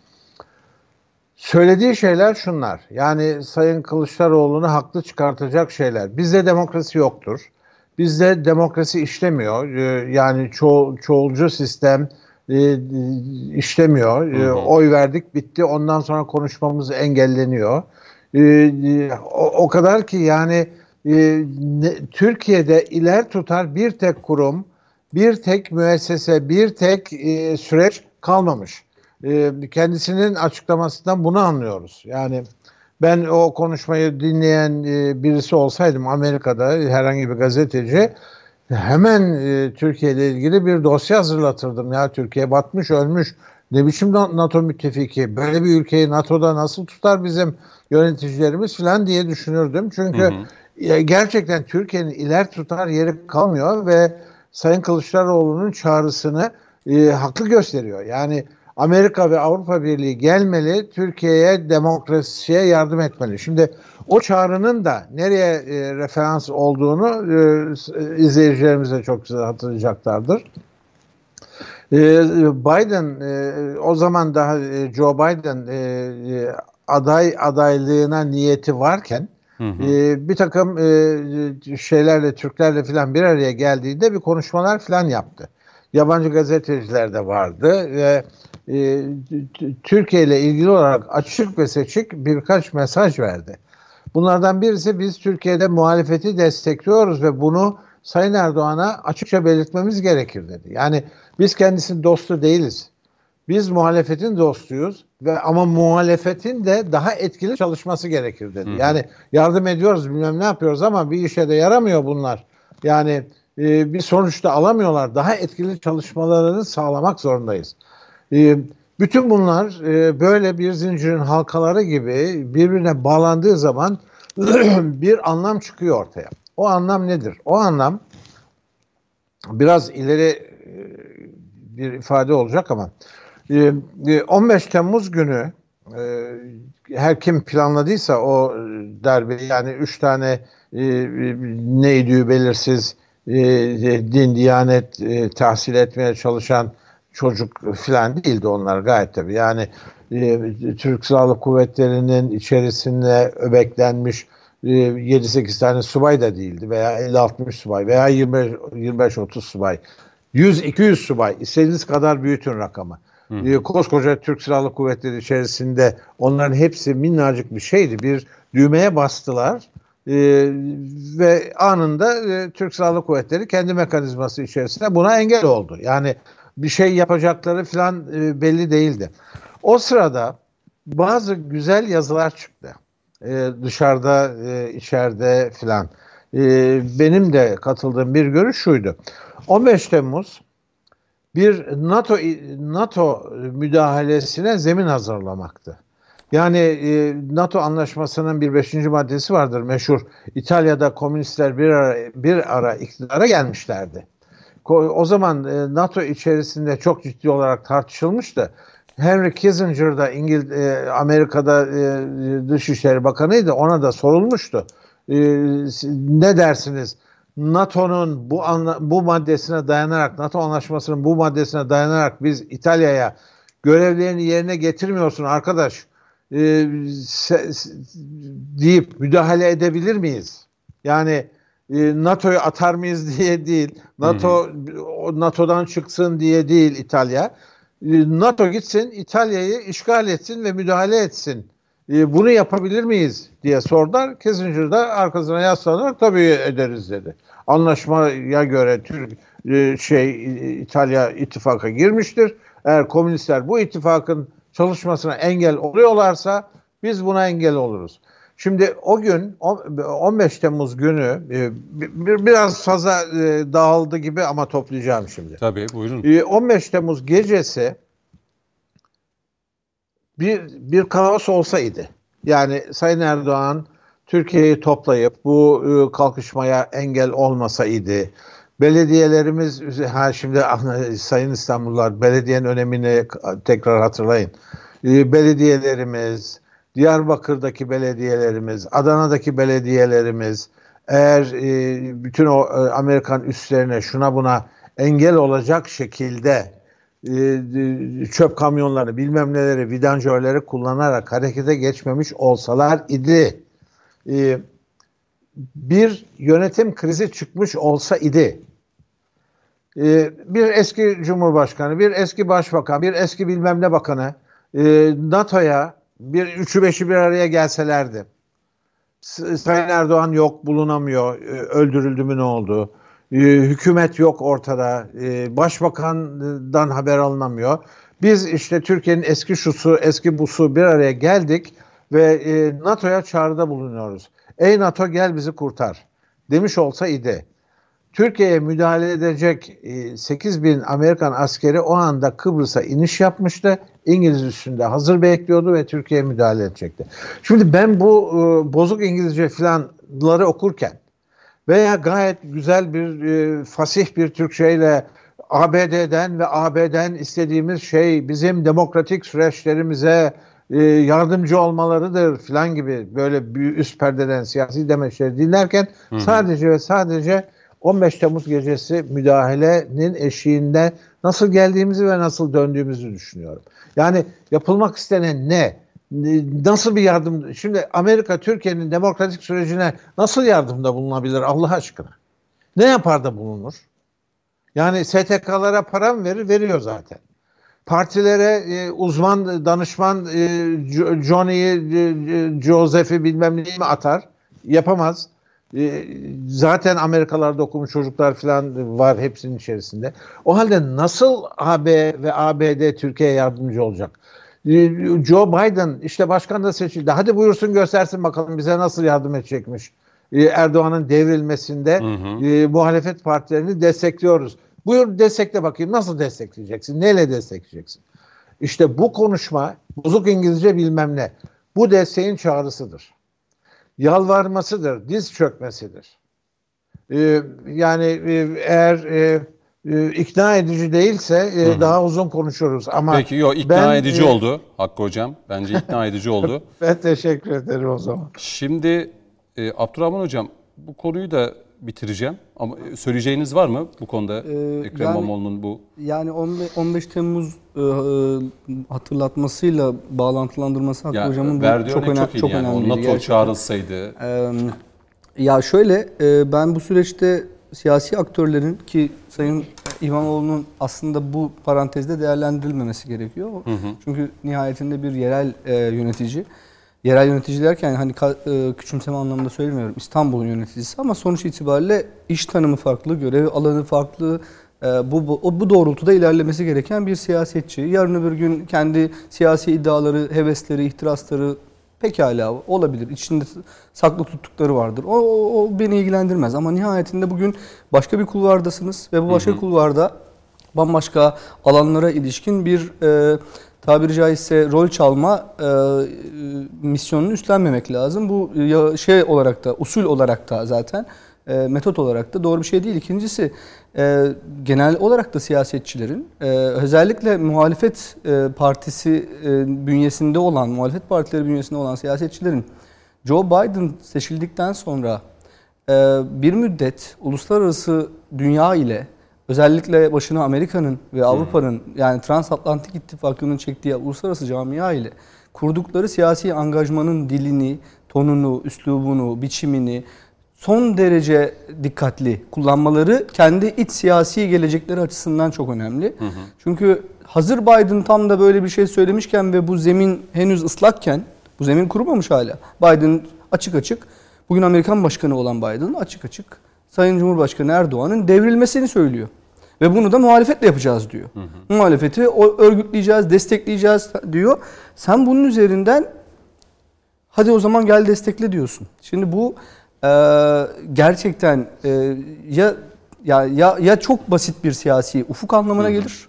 Söylediği şeyler şunlar. Yani Sayın Kılıçdaroğlu'nu haklı çıkartacak şeyler. Bizde demokrasi yoktur. Bizde demokrasi işlemiyor. Ee, yani ço çoğulcu sistem e, işlemiyor. Hı hı. Oy verdik bitti. Ondan sonra konuşmamız engelleniyor. Ee, o kadar ki yani e, Türkiye'de iler tutar bir tek kurum, bir tek müessese, bir tek e, süreç kalmamış. Ee, kendisinin açıklamasından bunu anlıyoruz. Yani ben o konuşmayı dinleyen e, birisi olsaydım Amerika'da herhangi bir gazeteci hemen e, Türkiye ile ilgili bir dosya hazırlatırdım. Ya Türkiye batmış, ölmüş. Ne biçim NATO müttefiki? Böyle bir ülkeyi NATO'da nasıl tutar bizim yöneticilerimiz falan diye düşünürdüm. Çünkü hı hı. gerçekten Türkiye'nin iler tutar yeri kalmıyor ve Sayın Kılıçdaroğlu'nun çağrısını e, haklı gösteriyor. Yani Amerika ve Avrupa Birliği gelmeli, Türkiye'ye demokrasiye yardım etmeli. Şimdi o çağrının da nereye e, referans olduğunu e, izleyicilerimiz de çok güzel hatırlayacaklardır. E, Biden e, o zaman daha e, Joe Biden e, e, aday adaylığına niyeti varken Hı hı. E, bir takım e, şeylerle Türklerle falan bir araya geldiğinde bir konuşmalar falan yaptı. Yabancı gazeteciler de vardı ve e, Türkiye ile ilgili olarak açık ve seçik birkaç mesaj verdi. Bunlardan birisi biz Türkiye'de muhalefeti destekliyoruz ve bunu Sayın Erdoğan'a açıkça belirtmemiz gerekir dedi. Yani biz kendisinin dostu değiliz. Biz muhalefetin dostuyuz ve ama muhalefetin de daha etkili çalışması gerekir dedi. Hı. Yani yardım ediyoruz bilmem ne yapıyoruz ama bir işe de yaramıyor bunlar. Yani e, bir sonuçta alamıyorlar. Daha etkili çalışmalarını sağlamak zorundayız. E, bütün bunlar e, böyle bir zincirin halkaları gibi birbirine bağlandığı zaman bir anlam çıkıyor ortaya. O anlam nedir? O anlam biraz ileri e, bir ifade olacak ama 15 e, Temmuz günü her kim planladıysa o darbe yani üç tane neydi belirsiz din, diyanet tahsil etmeye çalışan çocuk filan değildi onlar gayet tabii. Yani Türk Silahlı Kuvvetleri'nin içerisinde öbeklenmiş 7-8 e, tane subay da değildi veya 50-60 subay veya 25-30 subay. 100-200 subay. İstediğiniz kadar büyütün rakamı. Hı. E, koskoca Türk Silahlı Kuvvetleri içerisinde onların hepsi minnacık bir şeydi. Bir düğmeye bastılar e, ve anında e, Türk Silahlı Kuvvetleri kendi mekanizması içerisinde buna engel oldu. Yani bir şey yapacakları falan e, belli değildi. O sırada bazı güzel yazılar çıktı e, dışarıda, e, içeride filan. E, benim de katıldığım bir görüş şuydu. 15 Temmuz bir NATO NATO müdahalesine zemin hazırlamaktı. Yani e, NATO anlaşmasının bir beşinci maddesi vardır meşhur. İtalya'da komünistler bir ara, bir ara iktidara gelmişlerdi. O zaman e, NATO içerisinde çok ciddi olarak tartışılmıştı. Henry Kissinger da İngil e, Amerika'da e, Dışişleri Bakanıydı. Ona da sorulmuştu. Ne dersiniz? NATO'nun bu bu maddesine dayanarak, NATO anlaşmasının bu maddesine dayanarak biz İtalya'ya görevlerini yerine getirmiyorsun arkadaş e, deyip müdahale edebilir miyiz? Yani e, NATO'yu atar mıyız diye değil, NATO hmm. NATO'dan çıksın diye değil İtalya. Ee, NATO gitsin İtalya'yı işgal etsin ve müdahale etsin. Ee, bunu yapabilir miyiz diye sordular. Kissinger da arkasına yaslanarak tabii ederiz dedi. Anlaşmaya göre Türk e, şey İtalya ittifaka girmiştir. Eğer komünistler bu ittifakın çalışmasına engel oluyorlarsa biz buna engel oluruz. Şimdi o gün 15 Temmuz günü e, biraz fazla e, dağıldı gibi ama toplayacağım şimdi. Tabii buyurun. 15 e, Temmuz gecesi bir bir kaos olsaydı yani Sayın Erdoğan Türkiye'yi toplayıp bu kalkışmaya engel olmasaydı belediyelerimiz ha şimdi Sayın İstanbullular belediyenin önemini tekrar hatırlayın. Belediyelerimiz Diyarbakır'daki belediyelerimiz, Adana'daki belediyelerimiz eğer e, bütün o e, Amerikan üslerine şuna buna engel olacak şekilde e, çöp kamyonları bilmem neleri vidanjörleri kullanarak harekete geçmemiş olsalar idi e, bir yönetim krizi çıkmış olsa idi. E, bir eski cumhurbaşkanı, bir eski başbakan, bir eski bilmem ne bakanı e, NATO'ya bir üçü beşi bir araya gelselerdi. Sayın Erdoğan yok bulunamıyor. Ee, öldürüldü mü ne oldu? Ee, hükümet yok ortada. Ee, başbakandan haber alınamıyor. Biz işte Türkiye'nin eski şusu, eski busu bir araya geldik ve e, NATO'ya çağrıda bulunuyoruz. Ey NATO gel bizi kurtar demiş olsa idi. Türkiye'ye müdahale edecek 8 bin Amerikan askeri o anda Kıbrıs'a iniş yapmıştı. İngiliz üstünde hazır bekliyordu ve Türkiye'ye müdahale edecekti. Şimdi ben bu e, bozuk İngilizce filanları okurken veya gayet güzel bir e, fasih bir Türkçeyle ABD'den ve AB'den istediğimiz şey bizim demokratik süreçlerimize e, yardımcı olmalarıdır filan gibi böyle üst perdeden siyasi demeçleri dinlerken hı sadece ve sadece 15 Temmuz gecesi müdahalenin eşiğinde nasıl geldiğimizi ve nasıl döndüğümüzü düşünüyorum. Yani yapılmak istenen ne? Nasıl bir yardım? Şimdi Amerika Türkiye'nin demokratik sürecine nasıl yardımda bulunabilir Allah aşkına? Ne yapar da bulunur? Yani STK'lara para mı verir? Veriyor zaten. Partilere e, uzman, danışman e, Johnny'yi, e, Joseph'i bilmem neyi mi atar? Yapamaz. E, zaten Amerikalarda okumuş çocuklar falan var hepsinin içerisinde. O halde nasıl AB ve ABD Türkiye'ye yardımcı olacak? E, Joe Biden işte başkan da seçildi. Hadi buyursun göstersin bakalım bize nasıl yardım edecekmiş. E, Erdoğan'ın devrilmesinde hı hı. E, muhalefet partilerini destekliyoruz. Buyur destekle bakayım nasıl destekleyeceksin? Neyle destekleyeceksin? İşte bu konuşma bozuk İngilizce bilmem ne. Bu desteğin çağrısıdır. Yalvarmasıdır, diz çökmesidir. Ee, yani e, eğer e, e, ikna edici değilse e, Hı-hı. daha uzun konuşuruz. Ama Peki yok ikna ben, edici e, oldu Hakkı Hocam. Bence ikna edici oldu. ben teşekkür ederim o zaman. Şimdi e, Abdurrahman Hocam bu konuyu da bitireceğim. Ama e, söyleyeceğiniz var mı bu konuda ee, Ekrem yani, İmamoğlu'nun bu? Yani 15, 15 Temmuz e, e, hatırlatmasıyla bağlantılandırması Hakkı ya, Hocam'ın bu çok, öne, çok, çok yani. önemli. NATO gerçekten. çağrılsaydı. Ee, ya şöyle e, ben bu süreçte siyasi aktörlerin ki Sayın İmamoğlu'nun aslında bu parantezde değerlendirilmemesi gerekiyor. Hı hı. Çünkü nihayetinde bir yerel e, yönetici yerel yönetici derken hani e, küçümseme anlamında söylemiyorum. İstanbul'un yöneticisi ama sonuç itibariyle iş tanımı farklı, görev alanı farklı. E, bu, bu, bu doğrultuda ilerlemesi gereken bir siyasetçi. Yarın öbür gün kendi siyasi iddiaları, hevesleri, ihtirasları pekala olabilir. İçinde saklı tuttukları vardır. O, o, o beni ilgilendirmez. Ama nihayetinde bugün başka bir kulvardasınız ve bu başka hı hı. kulvarda bambaşka alanlara ilişkin bir e, tabiri caizse rol çalma e, misyonunu üstlenmemek lazım. Bu ya, şey olarak da usul olarak da zaten e, metot olarak da doğru bir şey değil. İkincisi e, genel olarak da siyasetçilerin e, özellikle muhalefet e, partisi e, bünyesinde olan muhalefet partileri bünyesinde olan siyasetçilerin Joe Biden seçildikten sonra e, bir müddet uluslararası dünya ile özellikle başına Amerika'nın ve Avrupa'nın hmm. yani Transatlantik İttifakı'nın çektiği uluslararası camia ile kurdukları siyasi angajmanın dilini, tonunu, üslubunu, biçimini son derece dikkatli kullanmaları kendi iç siyasi gelecekleri açısından çok önemli. Hı hı. Çünkü hazır Biden tam da böyle bir şey söylemişken ve bu zemin henüz ıslakken, bu zemin kurumamış hala. Biden açık açık, bugün Amerikan başkanı olan Biden açık açık Sayın Cumhurbaşkanı Erdoğan'ın devrilmesini söylüyor. Ve bunu da muhalefetle yapacağız diyor. Hı hı. Muhalefeti örgütleyeceğiz, destekleyeceğiz diyor. Sen bunun üzerinden hadi o zaman gel destekle diyorsun. Şimdi bu e, gerçekten e, ya ya ya ya çok basit bir siyasi ufuk anlamına gelir.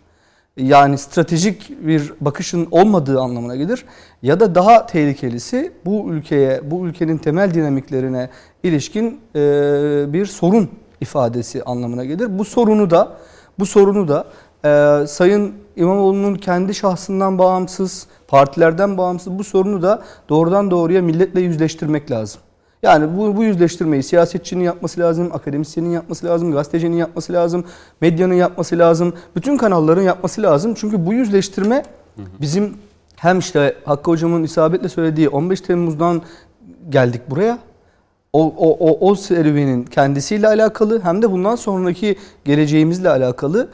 Yani stratejik bir bakışın olmadığı anlamına gelir ya da daha tehlikelisi bu ülkeye, bu ülkenin temel dinamiklerine ilişkin e, bir sorun ifadesi anlamına gelir. Bu sorunu da bu sorunu da e, Sayın İmamoğlu'nun kendi şahsından bağımsız, partilerden bağımsız bu sorunu da doğrudan doğruya milletle yüzleştirmek lazım. Yani bu, bu yüzleştirmeyi siyasetçinin yapması lazım, akademisyenin yapması lazım, gazetecinin yapması lazım, medyanın yapması lazım, bütün kanalların yapması lazım. Çünkü bu yüzleştirme bizim hem işte Hakkı Hocam'ın isabetle söylediği 15 Temmuz'dan geldik buraya o, o, o, o serüvenin kendisiyle alakalı hem de bundan sonraki geleceğimizle alakalı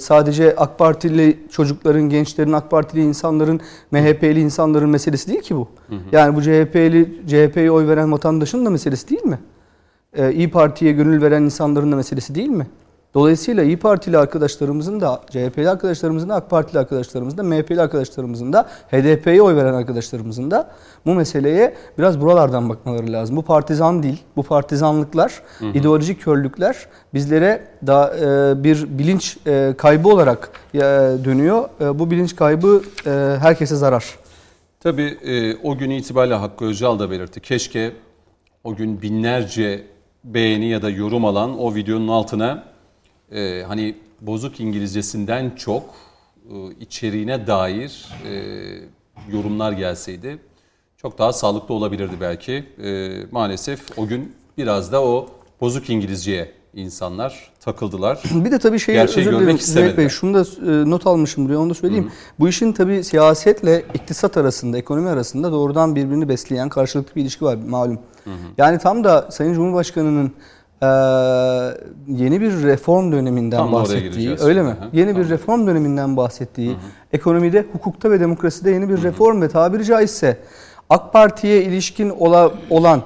sadece AK Partili çocukların, gençlerin, AK Partili insanların, MHP'li insanların meselesi değil ki bu. Hı hı. Yani bu CHP'li, CHP'ye oy veren vatandaşın da meselesi değil mi? E, İyi Parti'ye gönül veren insanların da meselesi değil mi? Dolayısıyla İyi Partili arkadaşlarımızın da, CHP'li arkadaşlarımızın da, AK Partili arkadaşlarımızın da, MHP'li arkadaşlarımızın da, HDP'ye oy veren arkadaşlarımızın da bu meseleye biraz buralardan bakmaları lazım. Bu partizan değil, bu partizanlıklar, hı hı. ideolojik körlükler bizlere da e, bir bilinç e, kaybı olarak e, dönüyor. E, bu bilinç kaybı e, herkese zarar. Tabii e, o gün itibariyle Hakkı Öcal da belirtti. Keşke o gün binlerce beğeni ya da yorum alan o videonun altına e, hani bozuk İngilizcesinden çok e, içeriğine dair e, yorumlar gelseydi çok daha sağlıklı olabilirdi belki. E, maalesef o gün biraz da o bozuk İngilizceye insanlar takıldılar. Bir de tabii şey özür dilerim Zeyt Bey şunu da e, not almışım buraya onu da söyleyeyim. Hı hı. Bu işin tabii siyasetle iktisat arasında, ekonomi arasında doğrudan birbirini besleyen karşılıklı bir ilişki var malum. Hı hı. Yani tam da Sayın Cumhurbaşkanı'nın e, yeni bir reform döneminden tam bahsettiği, öyle mi? Hı. Yeni tamam. bir reform döneminden bahsettiği, hı hı. ekonomide, hukukta ve demokraside yeni bir reform hı hı. ve tabiri caizse AK Parti'ye ilişkin ola, olan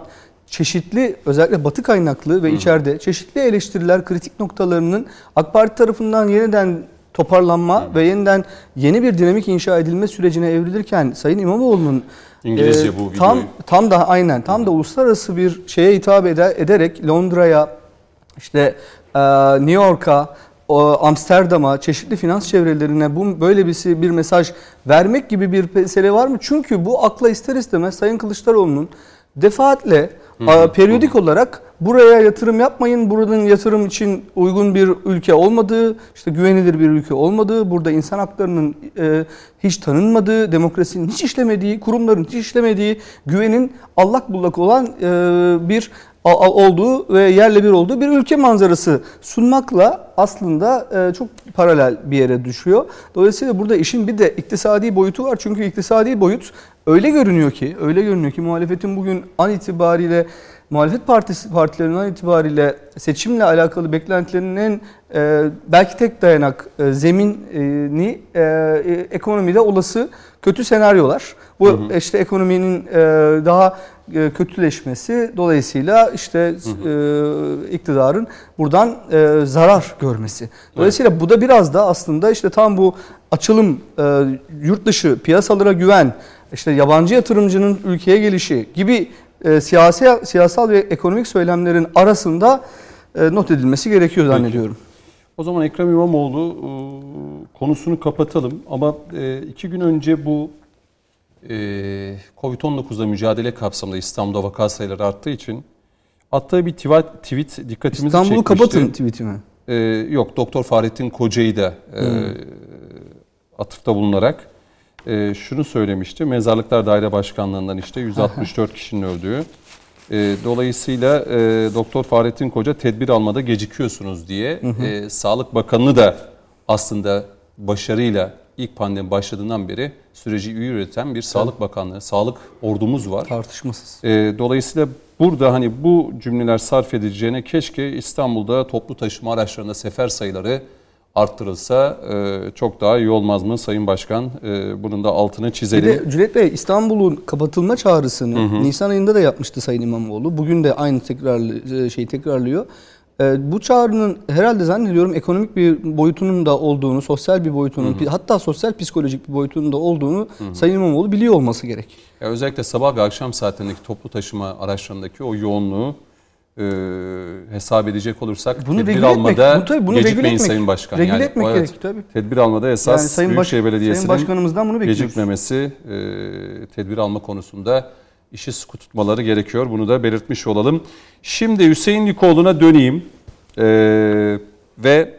çeşitli özellikle batı kaynaklı ve Hı. içeride çeşitli eleştiriler, kritik noktalarının AK Parti tarafından yeniden toparlanma Hı. ve yeniden yeni bir dinamik inşa edilme sürecine evrilirken Sayın İmamoğlu'nun İngilizce e, bu videoyu. Tam tam da aynen tam da uluslararası bir şeye hitap eder, ederek Londra'ya işte e, New York'a Amsterdam'a, çeşitli finans çevrelerine bu böyle bir bir mesaj vermek gibi bir mesele var mı? Çünkü bu akla ister istemez Sayın Kılıçdaroğlu'nun defaatle Periyodik olarak buraya yatırım yapmayın, buranın yatırım için uygun bir ülke olmadığı, işte güvenilir bir ülke olmadığı, burada insan haklarının e, hiç tanınmadığı, demokrasinin hiç işlemediği, kurumların hiç işlemediği, güvenin allak bullak olan e, bir olduğu ve yerle bir olduğu bir ülke manzarası sunmakla aslında e, çok paralel bir yere düşüyor. Dolayısıyla burada işin bir de iktisadi boyutu var. Çünkü iktisadi boyut öyle görünüyor ki, öyle görünüyor ki muhalefetin bugün an itibariyle muhalefet partisi partilerinin an itibariyle seçimle alakalı beklentilerinin e, belki tek dayanak e, zemini e, e, ekonomide olası kötü senaryolar. Bu hı hı. işte ekonominin e, daha e, kötüleşmesi dolayısıyla işte hı hı. E, iktidarın buradan e, zarar görmesi. Dolayısıyla evet. bu da biraz da aslında işte tam bu açılım, e, yurt dışı piyasalara güven, işte yabancı yatırımcının ülkeye gelişi gibi e, siyasi siyasal ve ekonomik söylemlerin arasında e, not edilmesi gerekiyor zannediyorum. Peki. O zaman Ekrem İmamoğlu e, konusunu kapatalım ama e, iki gün önce bu Covid-19'la mücadele kapsamında İstanbul'da vaka sayıları arttığı için attığı bir tweet, tweet dikkatimizi İstanbul'u çekmişti. İstanbul'u kapatın tweet'i mi? E, yok Doktor Fahrettin Koca'yı da e, hmm. atıfta bulunarak e, şunu söylemişti. Mezarlıklar Daire Başkanlığı'ndan işte 164 kişinin öldüğü. E, dolayısıyla e, Doktor Fahrettin Koca tedbir almada gecikiyorsunuz diye hı hı. E, Sağlık Bakanı da aslında başarıyla ilk pandemi başladığından beri süreci iyi üreten bir Sağlık Bakanlığı, Sağlık ordumuz var. Tartışmasız. E, dolayısıyla burada hani bu cümleler sarf edileceğine keşke İstanbul'da toplu taşıma araçlarında sefer sayıları arttırılsa e, çok daha iyi olmaz mı Sayın Başkan? E, bunun da altını çizelim. Bir de Cüneyt Bey İstanbul'un kapatılma çağrısını hı hı. Nisan ayında da yapmıştı Sayın İmamoğlu. Bugün de aynı tekrarlı e, şeyi tekrarlıyor. E, bu çağrının herhalde zannediyorum ekonomik bir boyutunun da olduğunu, sosyal bir boyutunun, hı hı. hatta sosyal psikolojik bir boyutunun da olduğunu hı hı. Sayın İmamoğlu biliyor olması gerek. Ya özellikle sabah ve akşam saatlerindeki toplu taşıma araçlarındaki o yoğunluğu e, hesap edecek olursak bunu tedbir almada etmek, bunu, bunu gecikmeyin etmek, Sayın Başkan. Regüle yani, etmek evet, gerek tabii. Tedbir almada esas yani Sayın Büyükşehir Belediyesi'nin Sayın Başkanımızdan bunu gecikmemesi, e, tedbir alma konusunda işi sıkı tutmaları gerekiyor. Bunu da belirtmiş olalım. Şimdi Hüseyin Likoğlu'na döneyim e, ve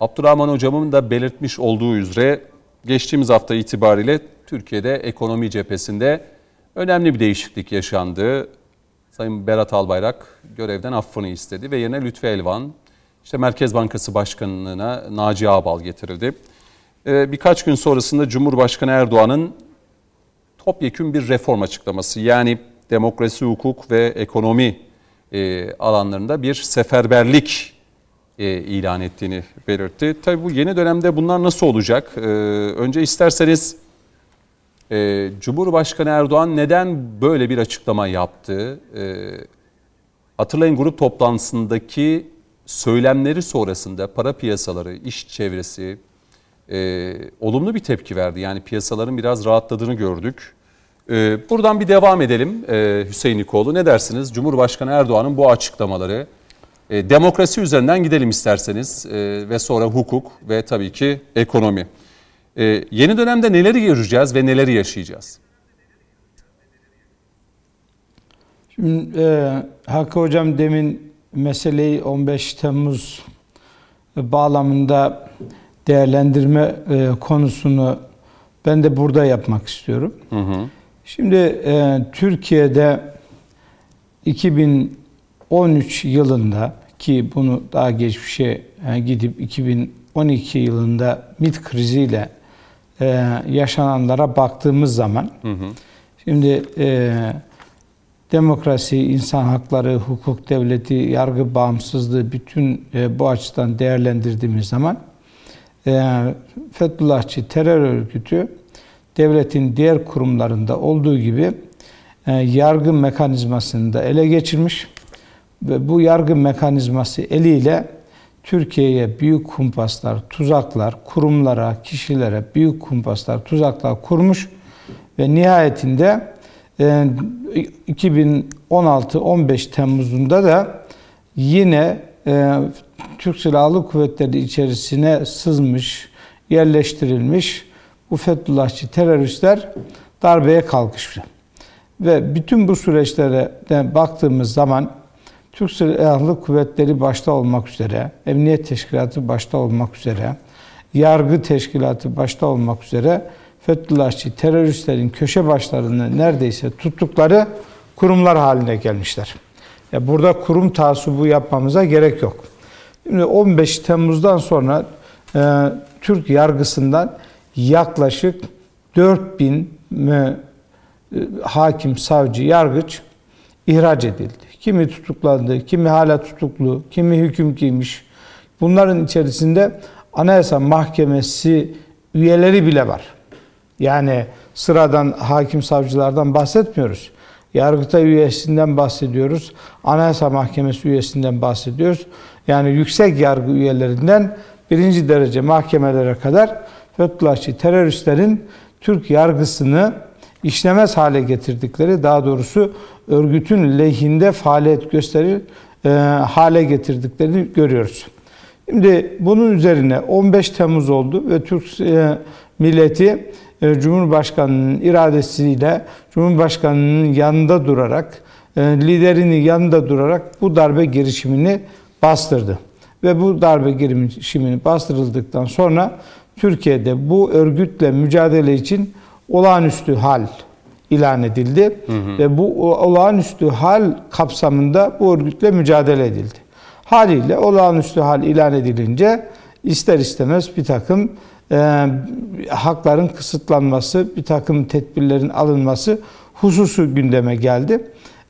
Abdurrahman Hocam'ın da belirtmiş olduğu üzere geçtiğimiz hafta itibariyle Türkiye'de ekonomi cephesinde önemli bir değişiklik yaşandı. Sayın Berat Albayrak görevden affını istedi ve yerine Lütfü Elvan, işte Merkez Bankası Başkanlığı'na Naci Ağbal getirildi. Ee, birkaç gün sonrasında Cumhurbaşkanı Erdoğan'ın topyekün bir reform açıklaması yani demokrasi, hukuk ve ekonomi e, alanlarında bir seferberlik e, ilan ettiğini belirtti. Tabii bu yeni dönemde bunlar nasıl olacak? Ee, önce isterseniz e, Cumhurbaşkanı Erdoğan neden böyle bir açıklama yaptı? E, hatırlayın grup toplantısındaki söylemleri sonrasında para piyasaları, iş çevresi e, olumlu bir tepki verdi. Yani piyasaların biraz rahatladığını gördük. E, buradan bir devam edelim e, Hüseyin Nikoğlu. Ne dersiniz? Cumhurbaşkanı Erdoğan'ın bu açıklamaları. E, demokrasi üzerinden gidelim isterseniz e, ve sonra hukuk ve tabii ki ekonomi. E, yeni dönemde neleri göreceğiz ve neleri yaşayacağız? Şimdi e, Hakkı Hocam demin meseleyi 15 Temmuz bağlamında değerlendirme e, konusunu ben de burada yapmak istiyorum. Hı hı. Şimdi e, Türkiye'de 2013 yılında ki bunu daha geçmişe e, gidip 2012 yılında MİT kriziyle e, yaşananlara baktığımız zaman Hı hı. şimdi e, demokrasi, insan hakları, hukuk devleti, yargı bağımsızlığı bütün e, bu açıdan değerlendirdiğimiz zaman e, Fethullahçı terör örgütü devletin diğer kurumlarında olduğu gibi e, yargı mekanizmasını da ele geçirmiş ve bu yargı mekanizması eliyle Türkiye'ye büyük kumpaslar, tuzaklar, kurumlara, kişilere büyük kumpaslar, tuzaklar kurmuş ve nihayetinde e, 2016-15 Temmuz'unda da yine e, Türk Silahlı Kuvvetleri içerisine sızmış, yerleştirilmiş bu Fethullahçı teröristler darbeye kalkıştı. Ve bütün bu süreçlere baktığımız zaman Türk Silahlı Kuvvetleri başta olmak üzere, Emniyet Teşkilatı başta olmak üzere, Yargı Teşkilatı başta olmak üzere Fethullahçı teröristlerin köşe başlarını neredeyse tuttukları kurumlar haline gelmişler. Ya burada kurum taasubu yapmamıza gerek yok. Şimdi 15 Temmuz'dan sonra e, Türk yargısından yaklaşık 4000 e, hakim, savcı, yargıç ihraç edildi. Kimi tutuklandı, kimi hala tutuklu, kimi hüküm giymiş. Bunların içerisinde Anayasa Mahkemesi üyeleri bile var. Yani sıradan hakim savcılardan bahsetmiyoruz. Yargıtay üyesinden bahsediyoruz. Anayasa Mahkemesi üyesinden bahsediyoruz. Yani yüksek yargı üyelerinden birinci derece mahkemelere kadar Fethullahçı teröristlerin Türk yargısını işlemez hale getirdikleri, daha doğrusu örgütün lehinde faaliyet gösterir e, hale getirdiklerini görüyoruz. Şimdi bunun üzerine 15 Temmuz oldu ve Türk e, milleti e, Cumhurbaşkanının iradesiyle Cumhurbaşkanının yanında durarak, e, liderinin yanında durarak bu darbe girişimini bastırdı. Ve bu darbe girişimini bastırıldıktan sonra Türkiye'de bu örgütle mücadele için olağanüstü hal ilan edildi. Hı hı. Ve bu olağanüstü hal kapsamında bu örgütle mücadele edildi. Haliyle olağanüstü hal ilan edilince ister istemez bir takım e, hakların kısıtlanması, bir takım tedbirlerin alınması hususu gündeme geldi.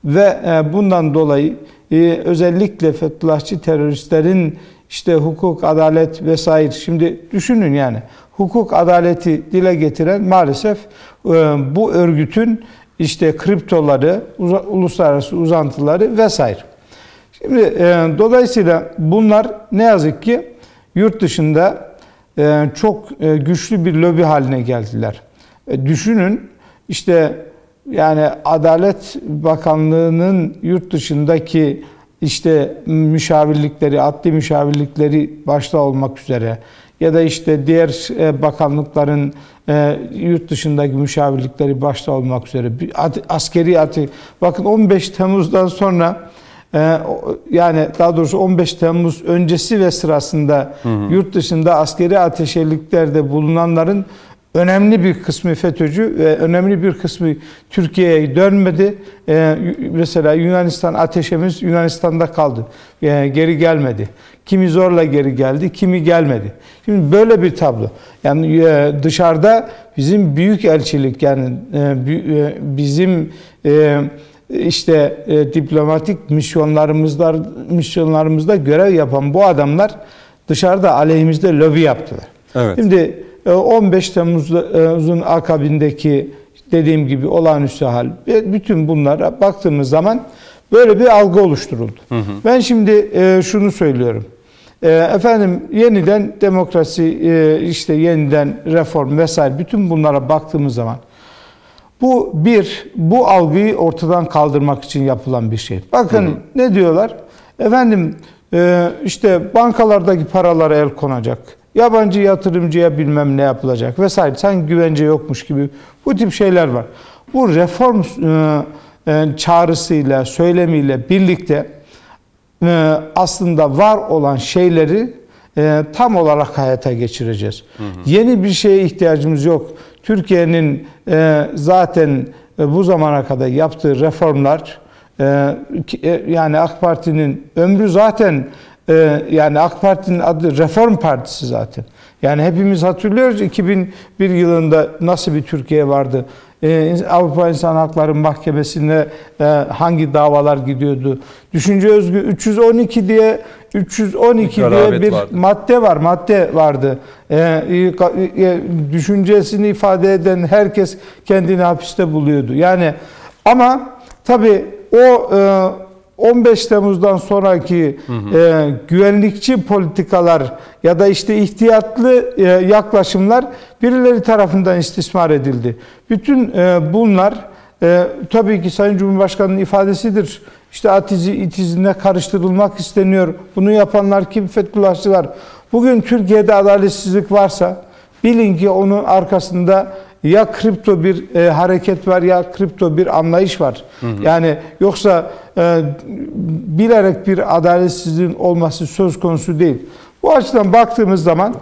Ve e, bundan dolayı e, özellikle Fethullahçı teröristlerin işte hukuk, adalet vesaire. Şimdi düşünün yani hukuk, adaleti dile getiren maalesef e, bu örgütün işte kriptoları, uluslararası uzantıları vesaire. Şimdi e, dolayısıyla bunlar ne yazık ki yurt dışında e, çok güçlü bir lobi haline geldiler. Düşünün işte yani Adalet Bakanlığı'nın yurt dışındaki işte müşavirlikleri, adli müşavirlikleri başta olmak üzere ya da işte diğer e, bakanlıkların e, yurt dışındaki müşavirlikleri başta olmak üzere askeri ati bakın 15 Temmuz'dan sonra e, yani daha doğrusu 15 Temmuz öncesi ve sırasında hı hı. yurt dışında askeri ateşeliklerde bulunanların Önemli bir kısmı FETÖ'cü ve önemli bir kısmı Türkiye'ye dönmedi. Ee, mesela Yunanistan ateşemiz Yunanistan'da kaldı. Ee, geri gelmedi. Kimi zorla geri geldi, kimi gelmedi. Şimdi böyle bir tablo. Yani e, dışarıda bizim büyük elçilik yani e, e, bizim e, işte e, diplomatik misyonlarımızda misyonlarımızda görev yapan bu adamlar dışarıda aleyhimizde lobi yaptılar. Evet. Şimdi 15 e, Temmuz'un akabindeki dediğim gibi olağanüstü hal. Bütün bunlara baktığımız zaman Böyle bir algı oluşturuldu. Hı hı. Ben şimdi e, şunu söylüyorum. E, efendim yeniden demokrasi, e, işte yeniden reform vesaire bütün bunlara baktığımız zaman bu bir, bu algıyı ortadan kaldırmak için yapılan bir şey. Bakın hı hı. ne diyorlar? Efendim e, işte bankalardaki paralara el konacak. Yabancı yatırımcıya bilmem ne yapılacak vesaire. Sanki güvence yokmuş gibi bu tip şeyler var. Bu reform e, e, çağrısıyla, söylemiyle birlikte e, aslında var olan şeyleri tam olarak hayata geçireceğiz. Hı hı. Yeni bir şeye ihtiyacımız yok. Türkiye'nin zaten bu zamana kadar yaptığı reformlar yani AK Parti'nin ömrü zaten yani AK Parti'nin adı Reform Partisi zaten. Yani hepimiz hatırlıyoruz 2001 yılında nasıl bir Türkiye vardı. Ee, Avrupa İnsan Hakları Mahkemesi'ne e, hangi davalar gidiyordu? Düşünce özgü 312 diye 312 bir diye bir vardı. madde var, madde vardı. Ee, e, düşüncesini ifade eden herkes kendini hapiste buluyordu. Yani ama tabii o 15 e, Temmuz'dan sonraki hı hı. E, güvenlikçi politikalar ya da işte ihtiyatlı e, yaklaşımlar birileri tarafından istismar edildi. Bütün e, bunlar e, tabii ki Sayın Cumhurbaşkanı'nın ifadesidir. İşte atizi itizine karıştırılmak isteniyor. Bunu yapanlar kim? Fethullahçılar. Bugün Türkiye'de adaletsizlik varsa bilin ki onun arkasında ya kripto bir e, hareket var ya kripto bir anlayış var. Hı hı. Yani yoksa e, bilerek bir adaletsizliğin olması söz konusu değil. Bu açıdan baktığımız zaman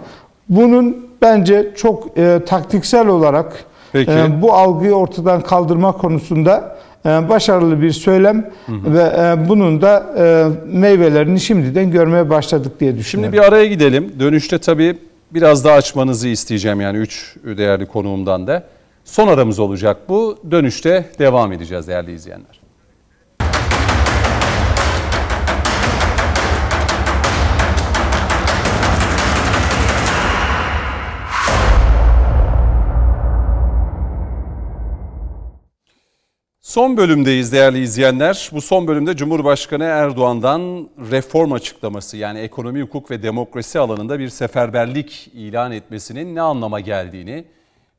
bunun bence çok e, taktiksel olarak Peki. E, bu algıyı ortadan kaldırma konusunda e, başarılı bir söylem hı hı. ve e, bunun da e, meyvelerini şimdiden görmeye başladık diye düşünüyorum. Şimdi bir araya gidelim. Dönüşte tabii biraz daha açmanızı isteyeceğim yani üç değerli konuğumdan da. Son aramız olacak bu. Dönüşte devam edeceğiz değerli izleyenler. Son bölümdeyiz değerli izleyenler. Bu son bölümde Cumhurbaşkanı Erdoğan'dan reform açıklaması yani ekonomi, hukuk ve demokrasi alanında bir seferberlik ilan etmesinin ne anlama geldiğini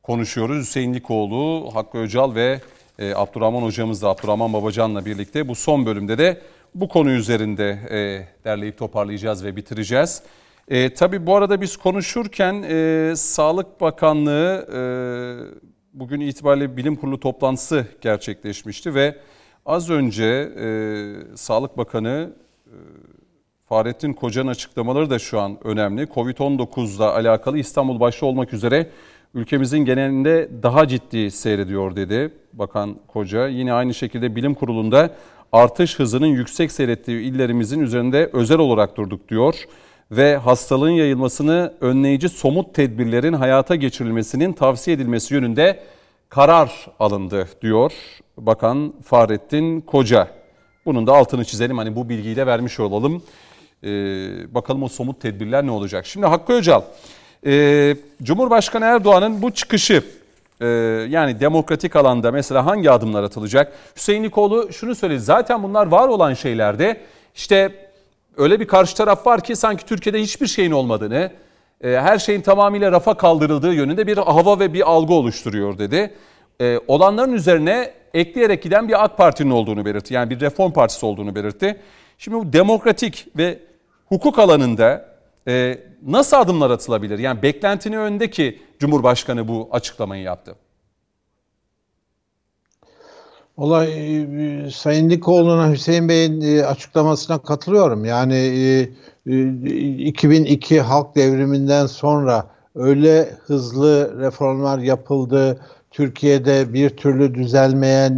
konuşuyoruz. Hüseyin Likoğlu, Hakkı Öcal ve e, Abdurrahman hocamızla, Abdurrahman Babacan'la birlikte bu son bölümde de bu konu üzerinde e, derleyip toparlayacağız ve bitireceğiz. E, tabii bu arada biz konuşurken e, Sağlık Bakanlığı e, bugün itibariyle bilim kurulu toplantısı gerçekleşmişti ve az önce e, Sağlık Bakanı e, Fahrettin Koca'nın açıklamaları da şu an önemli. Covid-19 ile alakalı İstanbul başta olmak üzere ülkemizin genelinde daha ciddi seyrediyor dedi Bakan Koca. Yine aynı şekilde bilim kurulunda artış hızının yüksek seyrettiği illerimizin üzerinde özel olarak durduk diyor ve hastalığın yayılmasını önleyici somut tedbirlerin hayata geçirilmesinin tavsiye edilmesi yönünde karar alındı diyor Bakan Fahrettin Koca. Bunun da altını çizelim hani bu bilgiyi de vermiş olalım. Ee, bakalım o somut tedbirler ne olacak. Şimdi Hakkı Öcal, e, Cumhurbaşkanı Erdoğan'ın bu çıkışı e, yani demokratik alanda mesela hangi adımlar atılacak? Hüseyin Nikoğlu şunu söyledi zaten bunlar var olan şeylerde işte öyle bir karşı taraf var ki sanki Türkiye'de hiçbir şeyin olmadığını, e, her şeyin tamamıyla rafa kaldırıldığı yönünde bir hava ve bir algı oluşturuyor dedi. E, olanların üzerine ekleyerek giden bir AK Parti'nin olduğunu belirtti. Yani bir reform partisi olduğunu belirtti. Şimdi bu demokratik ve hukuk alanında e, nasıl adımlar atılabilir? Yani beklentini öndeki Cumhurbaşkanı bu açıklamayı yaptı. Olay e, Sayın Dikoğlu'na Hüseyin Bey'in e, açıklamasına katılıyorum. Yani 2002 e, halk devriminden sonra öyle hızlı reformlar yapıldı. Türkiye'de bir türlü düzelmeyen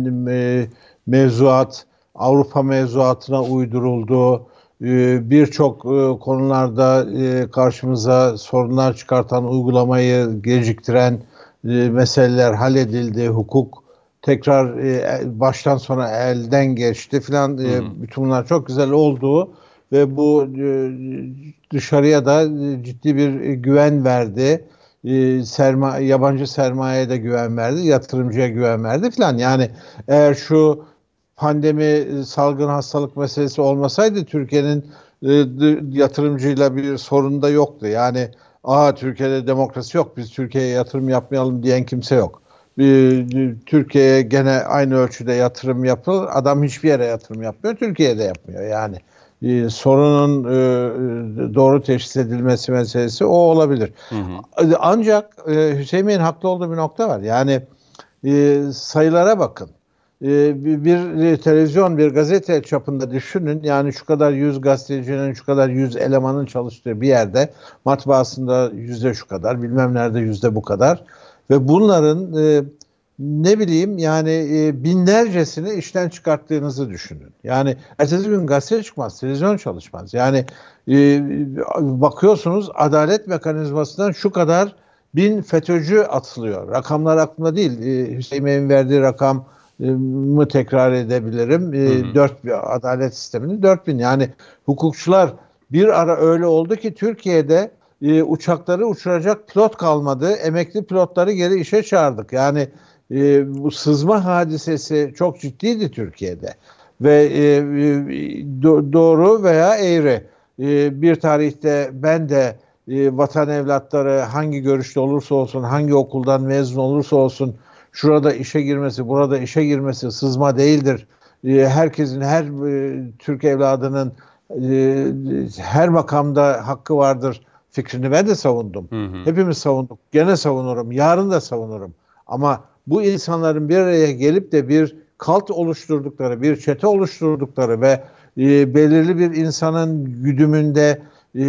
mevzuat Avrupa mevzuatına uyduruldu. Birçok konularda karşımıza sorunlar çıkartan, uygulamayı geciktiren meseleler halledildi. Hukuk tekrar e, baştan sona elden geçti filan e, bütün bunlar çok güzel oldu ve bu e, dışarıya da ciddi bir güven verdi. E, serma, yabancı sermayeye de güven verdi, yatırımcıya güven verdi filan. Yani eğer şu pandemi, salgın hastalık meselesi olmasaydı Türkiye'nin e, yatırımcıyla bir sorun da yoktu. Yani aa Türkiye'de demokrasi yok biz Türkiye'ye yatırım yapmayalım diyen kimse yok. Türkiye'ye gene aynı ölçüde yatırım yapılır. Adam hiçbir yere yatırım yapmıyor. Türkiye'de yapmıyor yani. E, sorunun e, doğru teşhis edilmesi meselesi o olabilir. Hı hı. Ancak e, Hüseyin Bey'in haklı olduğu bir nokta var. Yani e, sayılara bakın. E, bir, bir televizyon, bir gazete çapında düşünün. Yani şu kadar yüz gazetecinin, şu kadar yüz elemanın çalıştığı bir yerde matbaasında yüzde şu kadar, bilmem nerede yüzde bu kadar. Ve bunların e, ne bileyim yani e, binlercesini işten çıkarttığınızı düşünün. Yani ertesi gün gazete çıkmaz, televizyon çalışmaz. Yani e, bakıyorsunuz adalet mekanizmasından şu kadar bin FETÖ'cü atılıyor. Rakamlar aklımda değil. E, Hüseyin Bey'in verdiği rakam mı tekrar edebilirim. E, 4 adalet sistemini 4000 yani hukukçular bir ara öyle oldu ki Türkiye'de e, uçakları uçuracak pilot kalmadı. Emekli pilotları geri işe çağırdık. Yani e, bu sızma hadisesi çok ciddiydi Türkiye'de. Ve e, do, doğru veya eğri e, bir tarihte ben de e, vatan evlatları hangi görüşte olursa olsun, hangi okuldan mezun olursa olsun şurada işe girmesi, burada işe girmesi sızma değildir. E, herkesin, her e, Türk evladının e, her makamda hakkı vardır fikrini ben de savundum. Hı hı. Hepimiz savunduk. Gene savunurum. Yarın da savunurum. Ama bu insanların bir araya gelip de bir kalt oluşturdukları, bir çete oluşturdukları ve e, belirli bir insanın güdümünde e,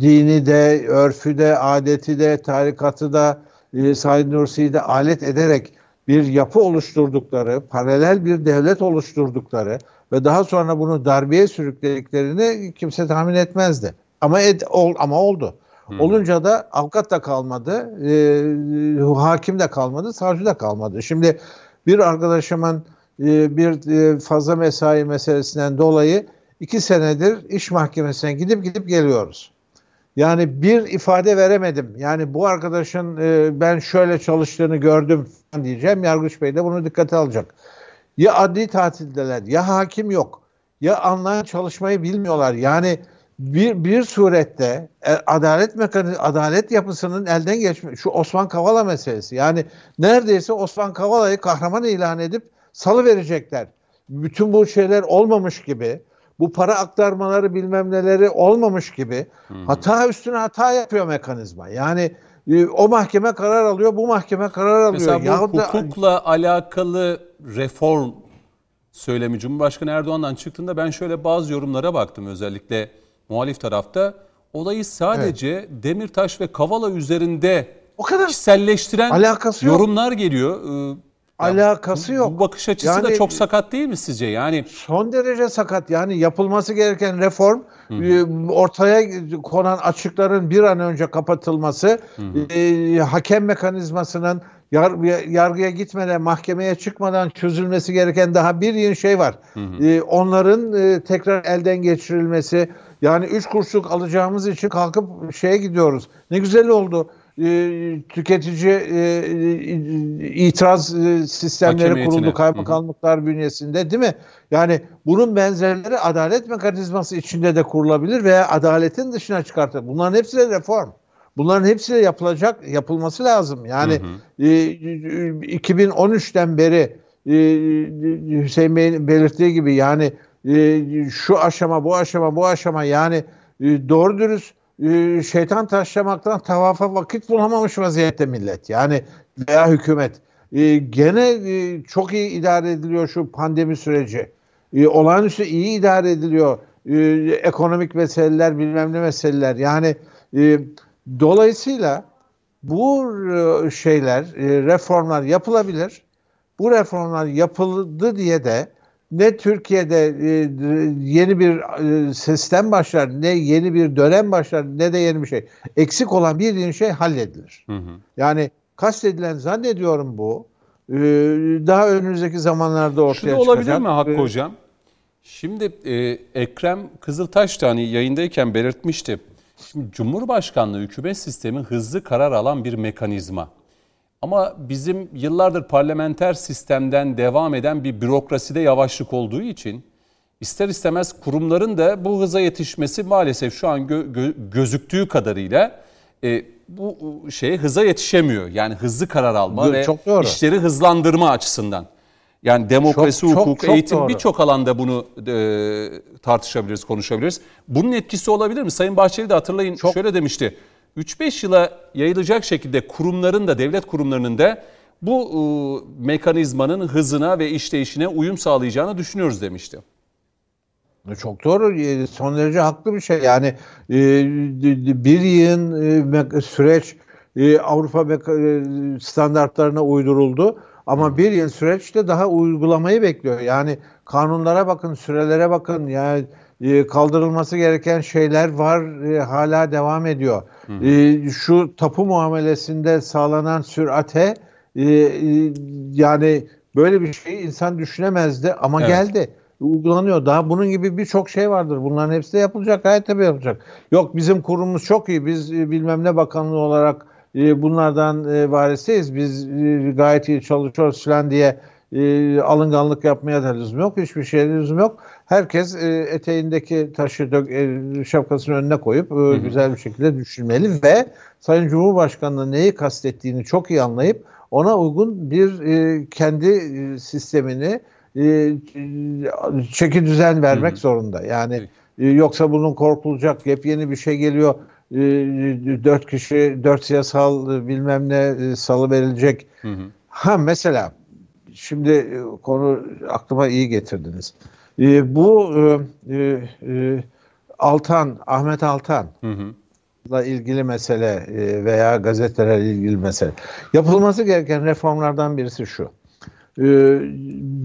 dini de, örfü de, adeti de, tarikatı da, e, Said Nursi'yi de alet ederek bir yapı oluşturdukları, paralel bir devlet oluşturdukları ve daha sonra bunu darbeye sürüklediklerini kimse tahmin etmezdi. Ama ed, ol, ama oldu. Hmm. Olunca da avukat da kalmadı, e, hakim de kalmadı, savcı da kalmadı. Şimdi bir arkadaşımın e, bir e, fazla mesai meselesinden dolayı iki senedir iş mahkemesine gidip gidip geliyoruz. Yani bir ifade veremedim. Yani bu arkadaşın e, ben şöyle çalıştığını gördüm diyeceğim. Yargıç Bey de bunu dikkate alacak. Ya adli tatildeler, ya hakim yok, ya anlayan çalışmayı bilmiyorlar. Yani bir bir surette e, adalet mekanizması, adalet yapısının elden geçme şu Osman Kavala meselesi. Yani neredeyse Osman Kavala'yı kahraman ilan edip salı verecekler. Bütün bu şeyler olmamış gibi bu para aktarmaları bilmem neleri olmamış gibi hata üstüne hata yapıyor mekanizma. Yani e, o mahkeme karar alıyor, bu mahkeme karar alıyor. Mesela bu Yahut hukukla da... alakalı reform söylemi Cumhurbaşkanı Erdoğan'dan çıktığında ben şöyle bazı yorumlara baktım özellikle muhalif tarafta. Olayı sadece evet. Demirtaş ve Kavala üzerinde o kadar kişiselleştiren Alakası yorumlar yok. geliyor. Ee, alakası yok. Bu bakış açısı yani, da çok sakat değil mi sizce? Yani son derece sakat. Yani yapılması gereken reform hı hı. E, ortaya konan açıkların bir an önce kapatılması, hı hı. E, hakem mekanizmasının yar, yargıya gitmeden, mahkemeye çıkmadan çözülmesi gereken daha bir yeni şey var. Hı hı. E, onların e, tekrar elden geçirilmesi. Yani üç kuruşluk alacağımız için kalkıp şeye gidiyoruz. Ne güzel oldu e, tüketici e, itiraz e, sistemleri kuruldu kaymakamlıklar bünyesinde değil mi? Yani bunun benzerleri adalet mekanizması içinde de kurulabilir veya adaletin dışına çıkartır. Bunların hepsi de reform. Bunların hepsi de yapılacak, yapılması lazım. Yani hı hı. E, 2013'ten beri e, Hüseyin Bey'in belirttiği gibi yani e, şu aşama, bu aşama, bu aşama yani e, doğru dürüst e, şeytan taşlamaktan tavafa vakit bulamamış vaziyette millet. Yani veya hükümet. E, gene e, çok iyi idare ediliyor şu pandemi süreci. E, olağanüstü iyi idare ediliyor. E, ekonomik meseleler, bilmem ne meseleler. Yani e, dolayısıyla bu e, şeyler, e, reformlar yapılabilir. Bu reformlar yapıldı diye de ne Türkiye'de e, yeni bir sistem başlar, ne yeni bir dönem başlar, ne de yeni bir şey. Eksik olan bir yeni şey halledilir. Hı hı. Yani kastedilen zannediyorum bu. Daha önümüzdeki zamanlarda ortaya Şunu çıkacak. olabilir mi Hakkı Hocam? Şimdi e, Ekrem Kızıltaş da hani yayındayken belirtmişti. Şimdi Cumhurbaşkanlığı hükümet sistemi hızlı karar alan bir mekanizma. Ama bizim yıllardır parlamenter sistemden devam eden bir bürokraside yavaşlık olduğu için ister istemez kurumların da bu hıza yetişmesi maalesef şu an gö- gö- gözüktüğü kadarıyla e, bu şeye hıza yetişemiyor. Yani hızlı karar alma Çok- ve işleri hızlandırma açısından. Yani demokrasi, Çok, hukuk, çok eğitim birçok alanda bunu e, tartışabiliriz, konuşabiliriz. Bunun etkisi olabilir mi? Sayın Bahçeli de hatırlayın Çok. şöyle demişti. 3-5 yıla yayılacak şekilde kurumların da devlet kurumlarının da bu e, mekanizmanın hızına ve işleyişine uyum sağlayacağını düşünüyoruz demişti. Çok doğru. E, Son derece haklı bir şey. Yani e, bir yığın e, süreç e, Avrupa e, standartlarına uyduruldu. Ama bir yıl süreçte daha uygulamayı bekliyor. Yani kanunlara bakın, sürelere bakın. Yani e, kaldırılması gereken şeyler var, e, hala devam ediyor. E, Şu tapu muamelesinde sağlanan sürate yani böyle bir şey insan düşünemezdi ama Evet. geldi uygulanıyor. Daha bunun gibi birçok şey vardır. Bunların hepsi de yapılacak. Gayet tabii yapılacak. Yok bizim kurumumuz çok iyi. Biz bilmem ne bakanlığı olarak e, bunlardan e, varisiyiz. Biz e, gayet iyi çalışıyoruz falan diye e, alınganlık yapmaya da lüzum yok. Hiçbir şeye lüzum yok. Herkes e, eteğindeki taşı dök, e, şapkasının önüne koyup e, güzel bir şekilde düşünmeli ve Sayın Cumhurbaşkanı'nın neyi kastettiğini çok iyi anlayıp ona uygun bir e, kendi e, sistemini e, çeki düzen vermek zorunda. Yani e, yoksa bunun korkulacak yepyeni bir şey geliyor. E, dört kişi, dört siyasal e, bilmem ne e, salı verilecek. Ha mesela şimdi e, konu aklıma iyi getirdiniz. E, bu e, e, Altan, Ahmet Altan ile ilgili mesele veya gazetelerle ilgili mesele. Yapılması gereken reformlardan birisi şu.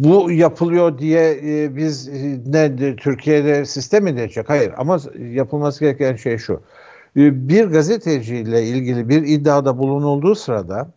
Bu yapılıyor diye biz ne de Türkiye'de sistem mi diyecek? Hayır ama yapılması gereken şey şu. E, Bir gazeteciyle ilgili bir iddiada bulunulduğu sırada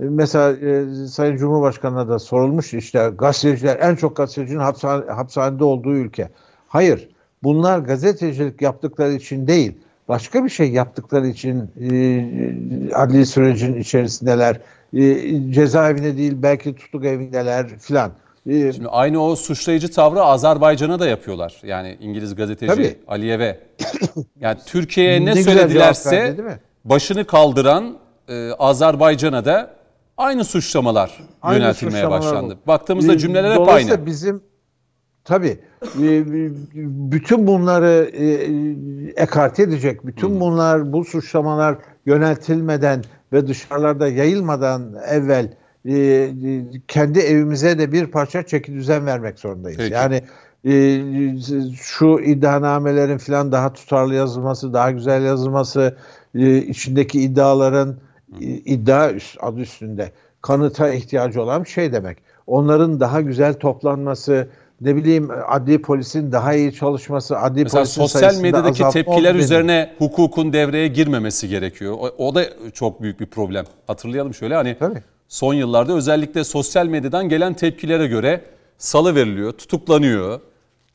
e, mesela e, Sayın Cumhurbaşkanı'na da sorulmuş işte gazeteciler en çok gazetecinin hapishane, hapishanede olduğu ülke. Hayır. Bunlar gazetecilik yaptıkları için değil başka bir şey yaptıkları için e, adli sürecin içerisindeler. E, cezaevinde değil belki tutuk evindeler filan. E, Şimdi aynı o suçlayıcı tavrı Azerbaycan'a da yapıyorlar. Yani İngiliz gazeteci Tabii. Aliyev'e. Yani Türkiye'ye ne, Ne söyledilerse verdi, başını kaldıran e, Azerbaycan'a da aynı suçlamalar Aynı yöneltilmeye suçlamalar başlandı. bu. Baktığımızda E, cümleler hep dolayısıyla aynı. bizim tabii e, bütün bunları e, ekarte edecek, bütün bunlar bu suçlamalar yöneltilmeden ve dışarılarda yayılmadan evvel e, kendi evimize de bir parça çeki düzen vermek zorundayız. Peki. Yani e, şu iddianamelerin falan daha tutarlı yazılması, daha güzel yazılması, e, içindeki iddiaların e, iddia üst, adı üstünde kanıta ihtiyacı olan bir şey demek. Onların daha güzel toplanması, ne bileyim adli polisin daha iyi çalışması, adli Mesela polisin sosyal medyadaki azaltma tepkiler üzerine hukukun devreye girmemesi gerekiyor. O, o da çok büyük bir problem. Hatırlayalım şöyle hani Tabii. Son yıllarda özellikle sosyal medyadan gelen tepkilere göre salı veriliyor, tutuklanıyor,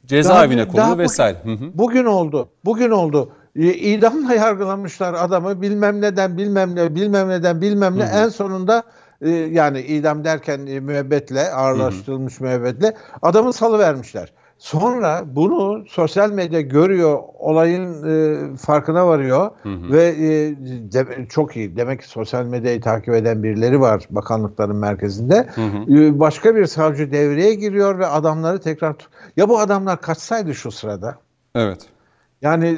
cezaevine konuluyor bugün- vesaire. Hı hı. Bugün oldu. Bugün oldu. İdamla yargılamışlar adamı bilmem neden bilmem ne bilmem neden bilmem ne en sonunda e, yani idam derken e, müebbetle ağırlaştırılmış müebbetle adamı salı vermişler. Sonra bunu sosyal medya görüyor, olayın e, farkına varıyor ve e, de- çok iyi. Demek ki sosyal medyayı takip eden birileri var bakanlıkların merkezinde. E, başka bir savcı devreye giriyor ve adamları tekrar ya bu adamlar kaçsaydı şu sırada Evet. yani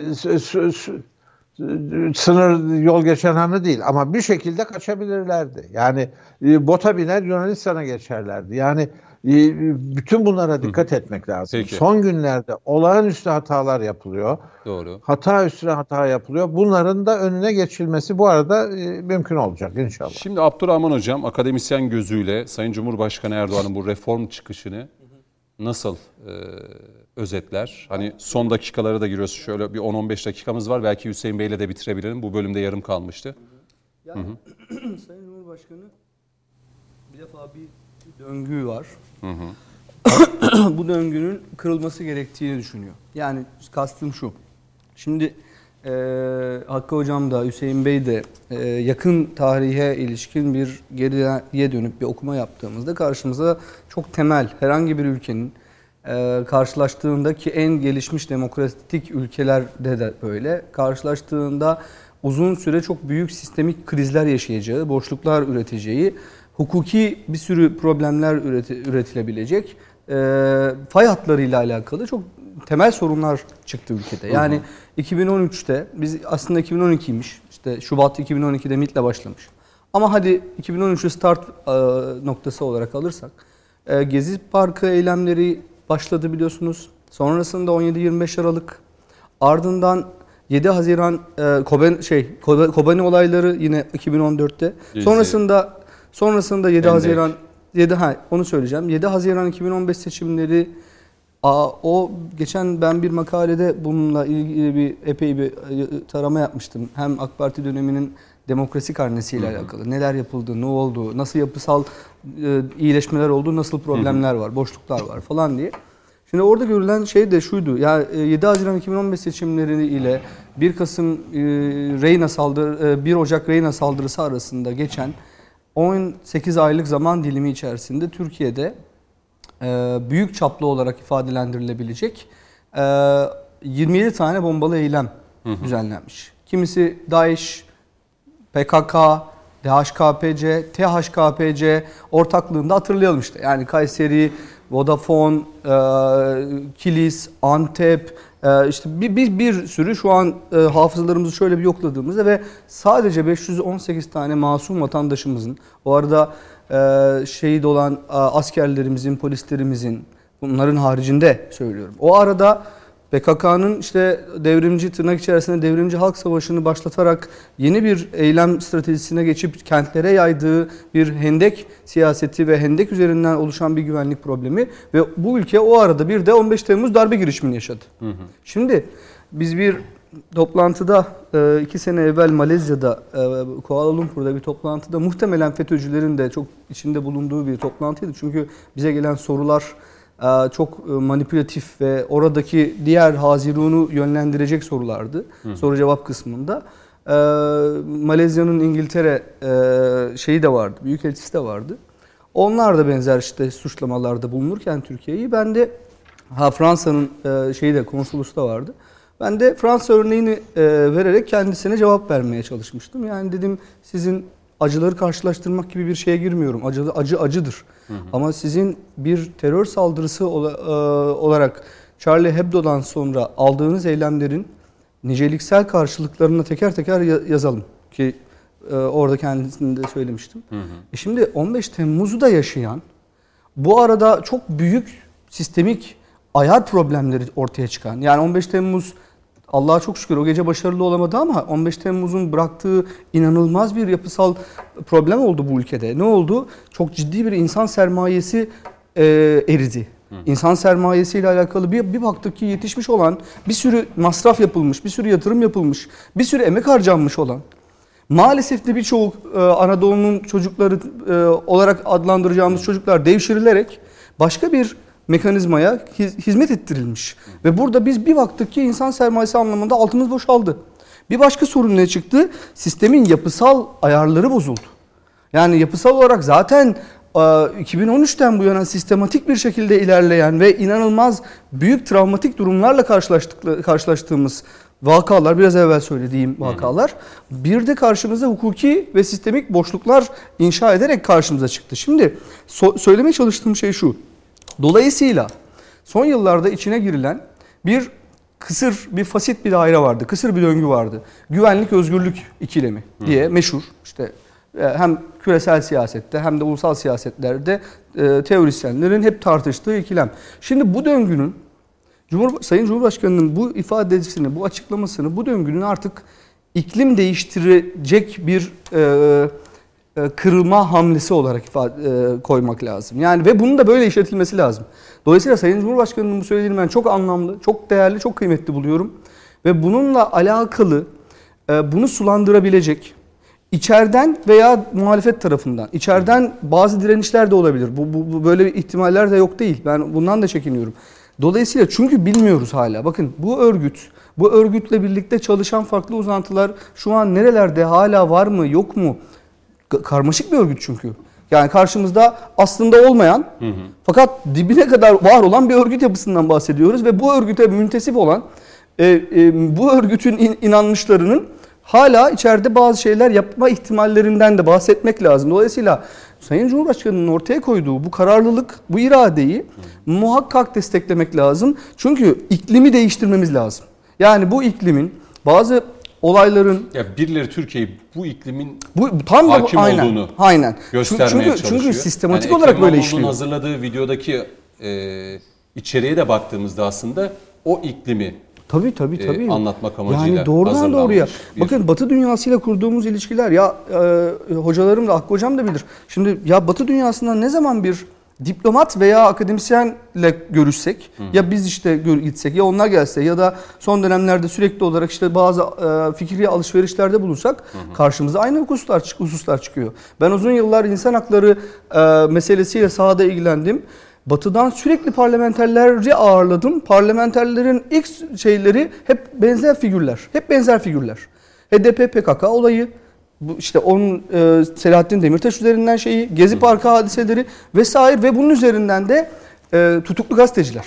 sınır yol geçen hanı değil ama bir şekilde kaçabilirlerdi. Yani e, bota biner Yunanistan'a geçerlerdi. Yani bütün bunlara dikkat etmek lazım. Peki. Son günlerde olağanüstü hatalar yapılıyor. Doğru. Hata üstüne hata yapılıyor. Bunların da önüne geçilmesi bu arada e, mümkün olacak inşallah. Şimdi Abdurrahman Hocam akademisyen gözüyle Sayın Cumhurbaşkanı Erdoğan'ın bu reform çıkışını nasıl e, özetler? Hani son dakikalara da giriyoruz. Şöyle bir 10-15 dakikamız var. Belki Hüseyin Bey'le de bitirebilirim. Bu bölümde yarım kalmıştı. Yani Sayın Cumhurbaşkanı bir defa bir döngü var. bu döngünün kırılması gerektiğini düşünüyor. Yani kastım şu. Şimdi e, Hakkı Hocam da Hüseyin Bey de e, yakın tarihe ilişkin bir geriye dönüp bir okuma yaptığımızda karşımıza çok temel herhangi bir ülkenin e, karşılaştığındaki en gelişmiş demokratik ülkelerde de böyle karşılaştığında uzun süre çok büyük sistemik krizler yaşayacağı, boşluklar üreteceği, hukuki bir sürü problemler üreti, üretilebilecek e, fay hatlarıyla alakalı çok temel sorunlar çıktı ülkede. Yani 2013'te biz aslında 2012'ymiş. İşte Şubat 2012'de MIT'le başlamış. Ama hadi 2013'ü start e, noktası olarak alırsak e, Gezi Parkı eylemleri başladı biliyorsunuz. Sonrasında 17-25 Aralık ardından 7 Haziran e, Koben şey Kobe- Kobani olayları yine 2014'te. Gezi. Sonrasında sonrasında 7 Hendek. Haziran 7 ha onu söyleyeceğim. 7 Haziran 2015 seçimleri Aa, o geçen ben bir makalede bununla ilgili bir epey bir e, tarama yapmıştım. Hem AK Parti döneminin demokrasi karnesiyle alakalı. Neler yapıldı, ne oldu, nasıl yapısal e, iyileşmeler oldu, nasıl problemler var, boşluklar var falan diye. Şimdi orada görülen şey de şuydu. Ya e, 7 Haziran 2015 seçimleri ile 1 Kasım e, Reyna saldırı e, 1 Ocak Reyna saldırısı arasında geçen 18 aylık zaman dilimi içerisinde Türkiye'de e, büyük çaplı olarak ifadelendirilebilecek e, 27 tane bombalı eylem düzenlenmiş. Kimisi DAEŞ, PKK, DHKPC, THKPC ortaklığında hatırlayalım işte. Yani Kayseri, Vodafone, e, Kilis, Antep, e, işte bir, bir, bir sürü şu an e, hafızalarımızı şöyle bir yokladığımızda ve sadece 518 tane masum vatandaşımızın, o arada e, şehit olan e, askerlerimizin, polislerimizin, bunların haricinde söylüyorum. O arada PKK'nın işte devrimci tırnak içerisinde devrimci halk savaşını başlatarak yeni bir eylem stratejisine geçip kentlere yaydığı bir hendek siyaseti ve hendek üzerinden oluşan bir güvenlik problemi ve bu ülke o arada bir de 15 Temmuz darbe girişimini yaşadı. Şimdi biz bir toplantıda e, iki sene evvel Malezya'da e, Kuala Lumpur'da bir toplantıda muhtemelen FETÖ'cülerin de çok içinde bulunduğu bir toplantıydı. Çünkü bize gelen sorular çok e, manipülatif ve oradaki diğer Hazirun'u yönlendirecek sorulardı. Soru cevap kısmında. E, Malezya'nın İngiltere e, şeyi de vardı, büyükelçisi de vardı. Onlar da benzer işte suçlamalarda bulunurken Türkiye'yi ben de ha Fransa'nın e, şeyi de konsolosu da vardı. Ben de Fransa örneğini e, vererek kendisine cevap vermeye çalışmıştım. Yani dedim sizin acıları karşılaştırmak gibi bir şeye girmiyorum. Acı acı acıdır. Ama sizin bir terör saldırısı e, olarak Charlie Hebdo'dan sonra aldığınız eylemlerin niceliksel karşılıklarını teker teker ya- yazalım ki e, orada kendisini de söylemiştim. E şimdi 15 Temmuz'u da yaşayan bu arada çok büyük sistemik ayar problemleri ortaya çıkan. Yani 15 Temmuz Allah'a çok şükür o gece başarılı olamadı ama 15 Temmuz'un bıraktığı inanılmaz bir yapısal problem oldu bu ülkede. Ne oldu? Çok ciddi bir insan sermayesi e, eridi. İnsan sermayesiyle alakalı bir, bir baktık ki yetişmiş olan bir sürü masraf yapılmış, bir sürü yatırım yapılmış, bir sürü emek harcanmış olan Maalesef de birçok e, Anadolu'nun çocukları e, olarak adlandıracağımız çocuklar devşirilerek başka bir mekanizmaya hiz- hizmet ettirilmiş. Ve burada biz bir baktık ki insan sermayesi anlamında altımız boşaldı. Bir başka sorun ne çıktı? Sistemin yapısal ayarları bozuldu. Yani yapısal olarak zaten e, 2013'ten bu yana sistematik bir şekilde ilerleyen ve inanılmaz büyük travmatik durumlarla karşılaştığımız vakalar, biraz evvel söylediğim vakalar, bir de karşımıza hukuki ve sistemik boşluklar inşa ederek karşımıza çıktı. Şimdi so- söylemeye çalıştığım şey şu. Dolayısıyla son yıllarda içine girilen bir kısır, bir fasit bir daire vardı. Kısır bir döngü vardı. Güvenlik, özgürlük ikilemi diye meşhur. İşte e, hem küresel siyasette hem de ulusal siyasetlerde e, teorisyenlerin hep tartıştığı ikilem. Şimdi bu döngünün Cumhur, Sayın Cumhurbaşkanı'nın bu ifadesini, bu açıklamasını, bu döngünün artık iklim değiştirecek bir e, kırılma hamlesi olarak ifade, e, koymak lazım. Yani ve bunun da böyle işletilmesi lazım. Dolayısıyla Sayın Cumhurbaşkanı'nın bu söylediğini ben çok anlamlı, çok değerli, çok kıymetli buluyorum. Ve bununla alakalı e, bunu sulandırabilecek, içeriden veya muhalefet tarafından, içeriden bazı direnişler de olabilir. Bu, bu, bu böyle ihtimaller de yok değil. Ben bundan da çekiniyorum. Dolayısıyla çünkü bilmiyoruz hala. Bakın bu örgüt, bu örgütle birlikte çalışan farklı uzantılar şu an nerelerde hala var mı yok mu? Ka- Karmaşık bir örgüt çünkü. Yani karşımızda aslında olmayan fakat dibine kadar var olan bir örgüt yapısından bahsediyoruz ve bu örgüte müntesip olan e, e, bu örgütün in- inanmışlarının hala içeride bazı şeyler yapma ihtimallerinden de bahsetmek lazım. Dolayısıyla Sayın Cumhurbaşkanı'nın ortaya koyduğu bu kararlılık, bu iradeyi muhakkak desteklemek lazım. Çünkü iklimi değiştirmemiz lazım. Yani bu iklimin bazı olayların Ya birileri Türkiye'yi bu iklimin bu tam da hakim aynen, olduğunu aynen. göstermeye çünkü, çalışıyor. Çünkü sistematik Yani olarak böyle işliyor. hazırladığı videodaki e, içeriğe de baktığımızda aslında o iklimi Tabii tabii e, tabii. anlatmak amacıyla Yani doğrudan doğruya. bir- Bakın Batı dünyasıyla kurduğumuz ilişkiler ya e, hocalarım da Hakkı hocam da bilir. Şimdi ya Batı dünyasından ne zaman bir diplomat veya akademisyenle görüşsek ya biz işte gitsek ya onlar gelse ya da son dönemlerde sürekli olarak işte bazı e, fikri alışverişlerde bulunsak karşımıza aynı hususlar, hususlar çıkıyor. Ben uzun yıllar insan hakları e, meselesiyle sahada ilgilendim. Batı'dan sürekli parlamenterleri ağırladım. Parlamenterlerin ilk şeyleri hep benzer figürler. Hep benzer figürler. HDP PKK olayı, bu işte onun e, Selahattin Demirtaş üzerinden şeyi, Gezi Parkı hadiseleri vesaire ve bunun üzerinden de e, tutuklu gazeteciler.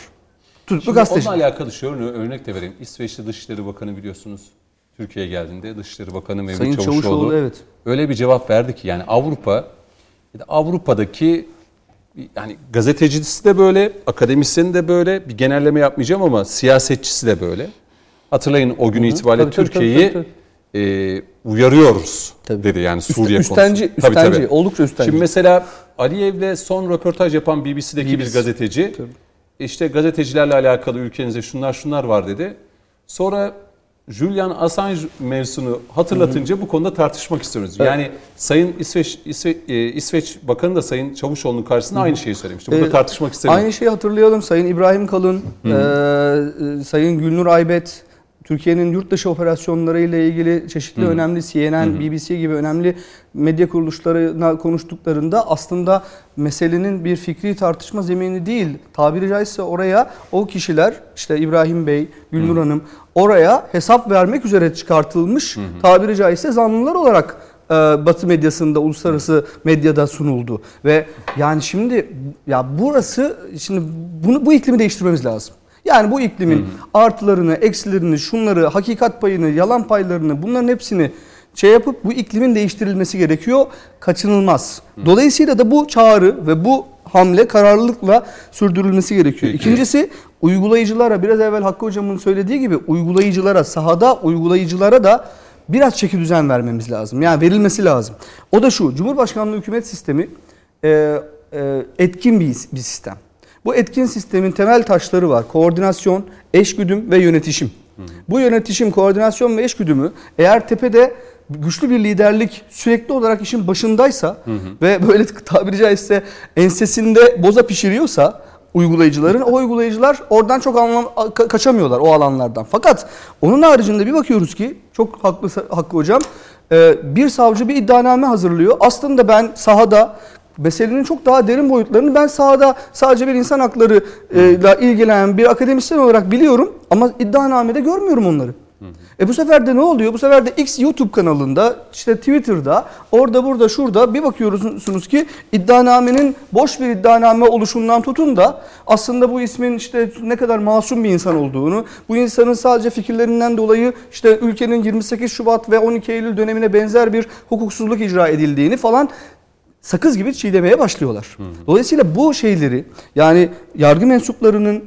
Tutuklu Şimdi gazeteciler. onunla alakalı şöyle örnek de vereyim. İsveç'te Dışişleri Bakanı biliyorsunuz Türkiye'ye geldiğinde Dışişleri Bakanı Mevlüt Sayın Çavuşoğlu, Çavuşoğlu, evet. öyle bir cevap verdi ki yani Avrupa Avrupa'daki yani gazetecisi de böyle, akademisyeni de böyle bir genelleme yapmayacağım ama siyasetçisi de böyle. Hatırlayın o gün itibariyle Türkiye'yi e, uyarıyoruz Tabii. dedi yani Üst- Suriye üstenci, konusunda. Tabii, üstenci, tabii. oldukça üstenci. Şimdi mesela Aliyev'le son röportaj yapan BBC'deki bir BBC. gazeteci işte gazetecilerle alakalı ülkenizde şunlar şunlar var dedi. Sonra Julian Assange mevzusunu hatırlatınca bu konuda tartışmak istiyoruz. Yani Sayın İsveç, İsveç, e, İsveç Bakanı da Sayın Çavuşoğlu'nun karşısında aynı şeyi söylemişti. Burada Ee, tartışmak istemiyorum. Aynı şeyi hatırlayalım. Sayın İbrahim Kalın, e, e, Sayın Gülnur Aybet, Türkiye'nin yurt dışı operasyonları ile ilgili çeşitli önemli CNN, BBC gibi önemli medya kuruluşlarına konuştuklarında aslında meselenin bir fikri tartışma zemini değil. Tabiri caizse oraya o kişiler işte İbrahim Bey, Gülnur Hanım oraya hesap vermek üzere çıkartılmış tabiri caizse zanlılar olarak e, Batı medyasında, uluslararası medyada sunuldu. Ve yani şimdi ya burası şimdi bunu bu iklimi değiştirmemiz lazım. Yani bu iklimin artılarını, eksilerini, şunları, hakikat payını, yalan paylarını bunların hepsini şey yapıp bu iklimin değiştirilmesi gerekiyor. Kaçınılmaz. Dolayısıyla da bu çağrı ve bu hamle kararlılıkla sürdürülmesi gerekiyor. Peki. İkincisi uygulayıcılara biraz evvel Hakkı hocamın söylediği gibi uygulayıcılara, sahada uygulayıcılara da biraz çeki düzen vermemiz lazım. Yani verilmesi lazım. O da şu, Cumhurbaşkanlığı hükümet sistemi e, e, etkin bir, bir sistem. Bu etkin sistemin temel taşları var. Koordinasyon, eşgüdüm ve yönetişim. Bu yönetişim, koordinasyon ve eşgüdümü eğer tepede güçlü bir liderlik sürekli olarak işin başındaysa ve böyle tabiri caizse ensesinde boza pişiriyorsa uygulayıcıların o uygulayıcılar oradan çok anlam ka- kaçamıyorlar o alanlardan. Fakat onun haricinde bir bakıyoruz ki çok haklı Hakkı hocam e, bir savcı bir iddianame hazırlıyor. Aslında ben sahada meselenin çok daha derin boyutlarını ben sahada sadece bir insan hakları ile ilgilenen bir akademisyen olarak biliyorum ama iddianamede görmüyorum onları. E bu sefer de ne oluyor? Bu sefer de X YouTube kanalında, işte Twitter'da, orada burada şurada bir bakıyorsunuz ki iddianamenin boş bir iddianame oluşundan tutun da aslında bu ismin işte ne kadar masum bir insan olduğunu, bu insanın sadece fikirlerinden dolayı işte ülkenin 28 Şubat ve 12 Eylül dönemine benzer bir hukuksuzluk icra edildiğini falan sakız gibi çiğnemeye başlıyorlar. Dolayısıyla bu şeyleri yani yargı mensuplarının,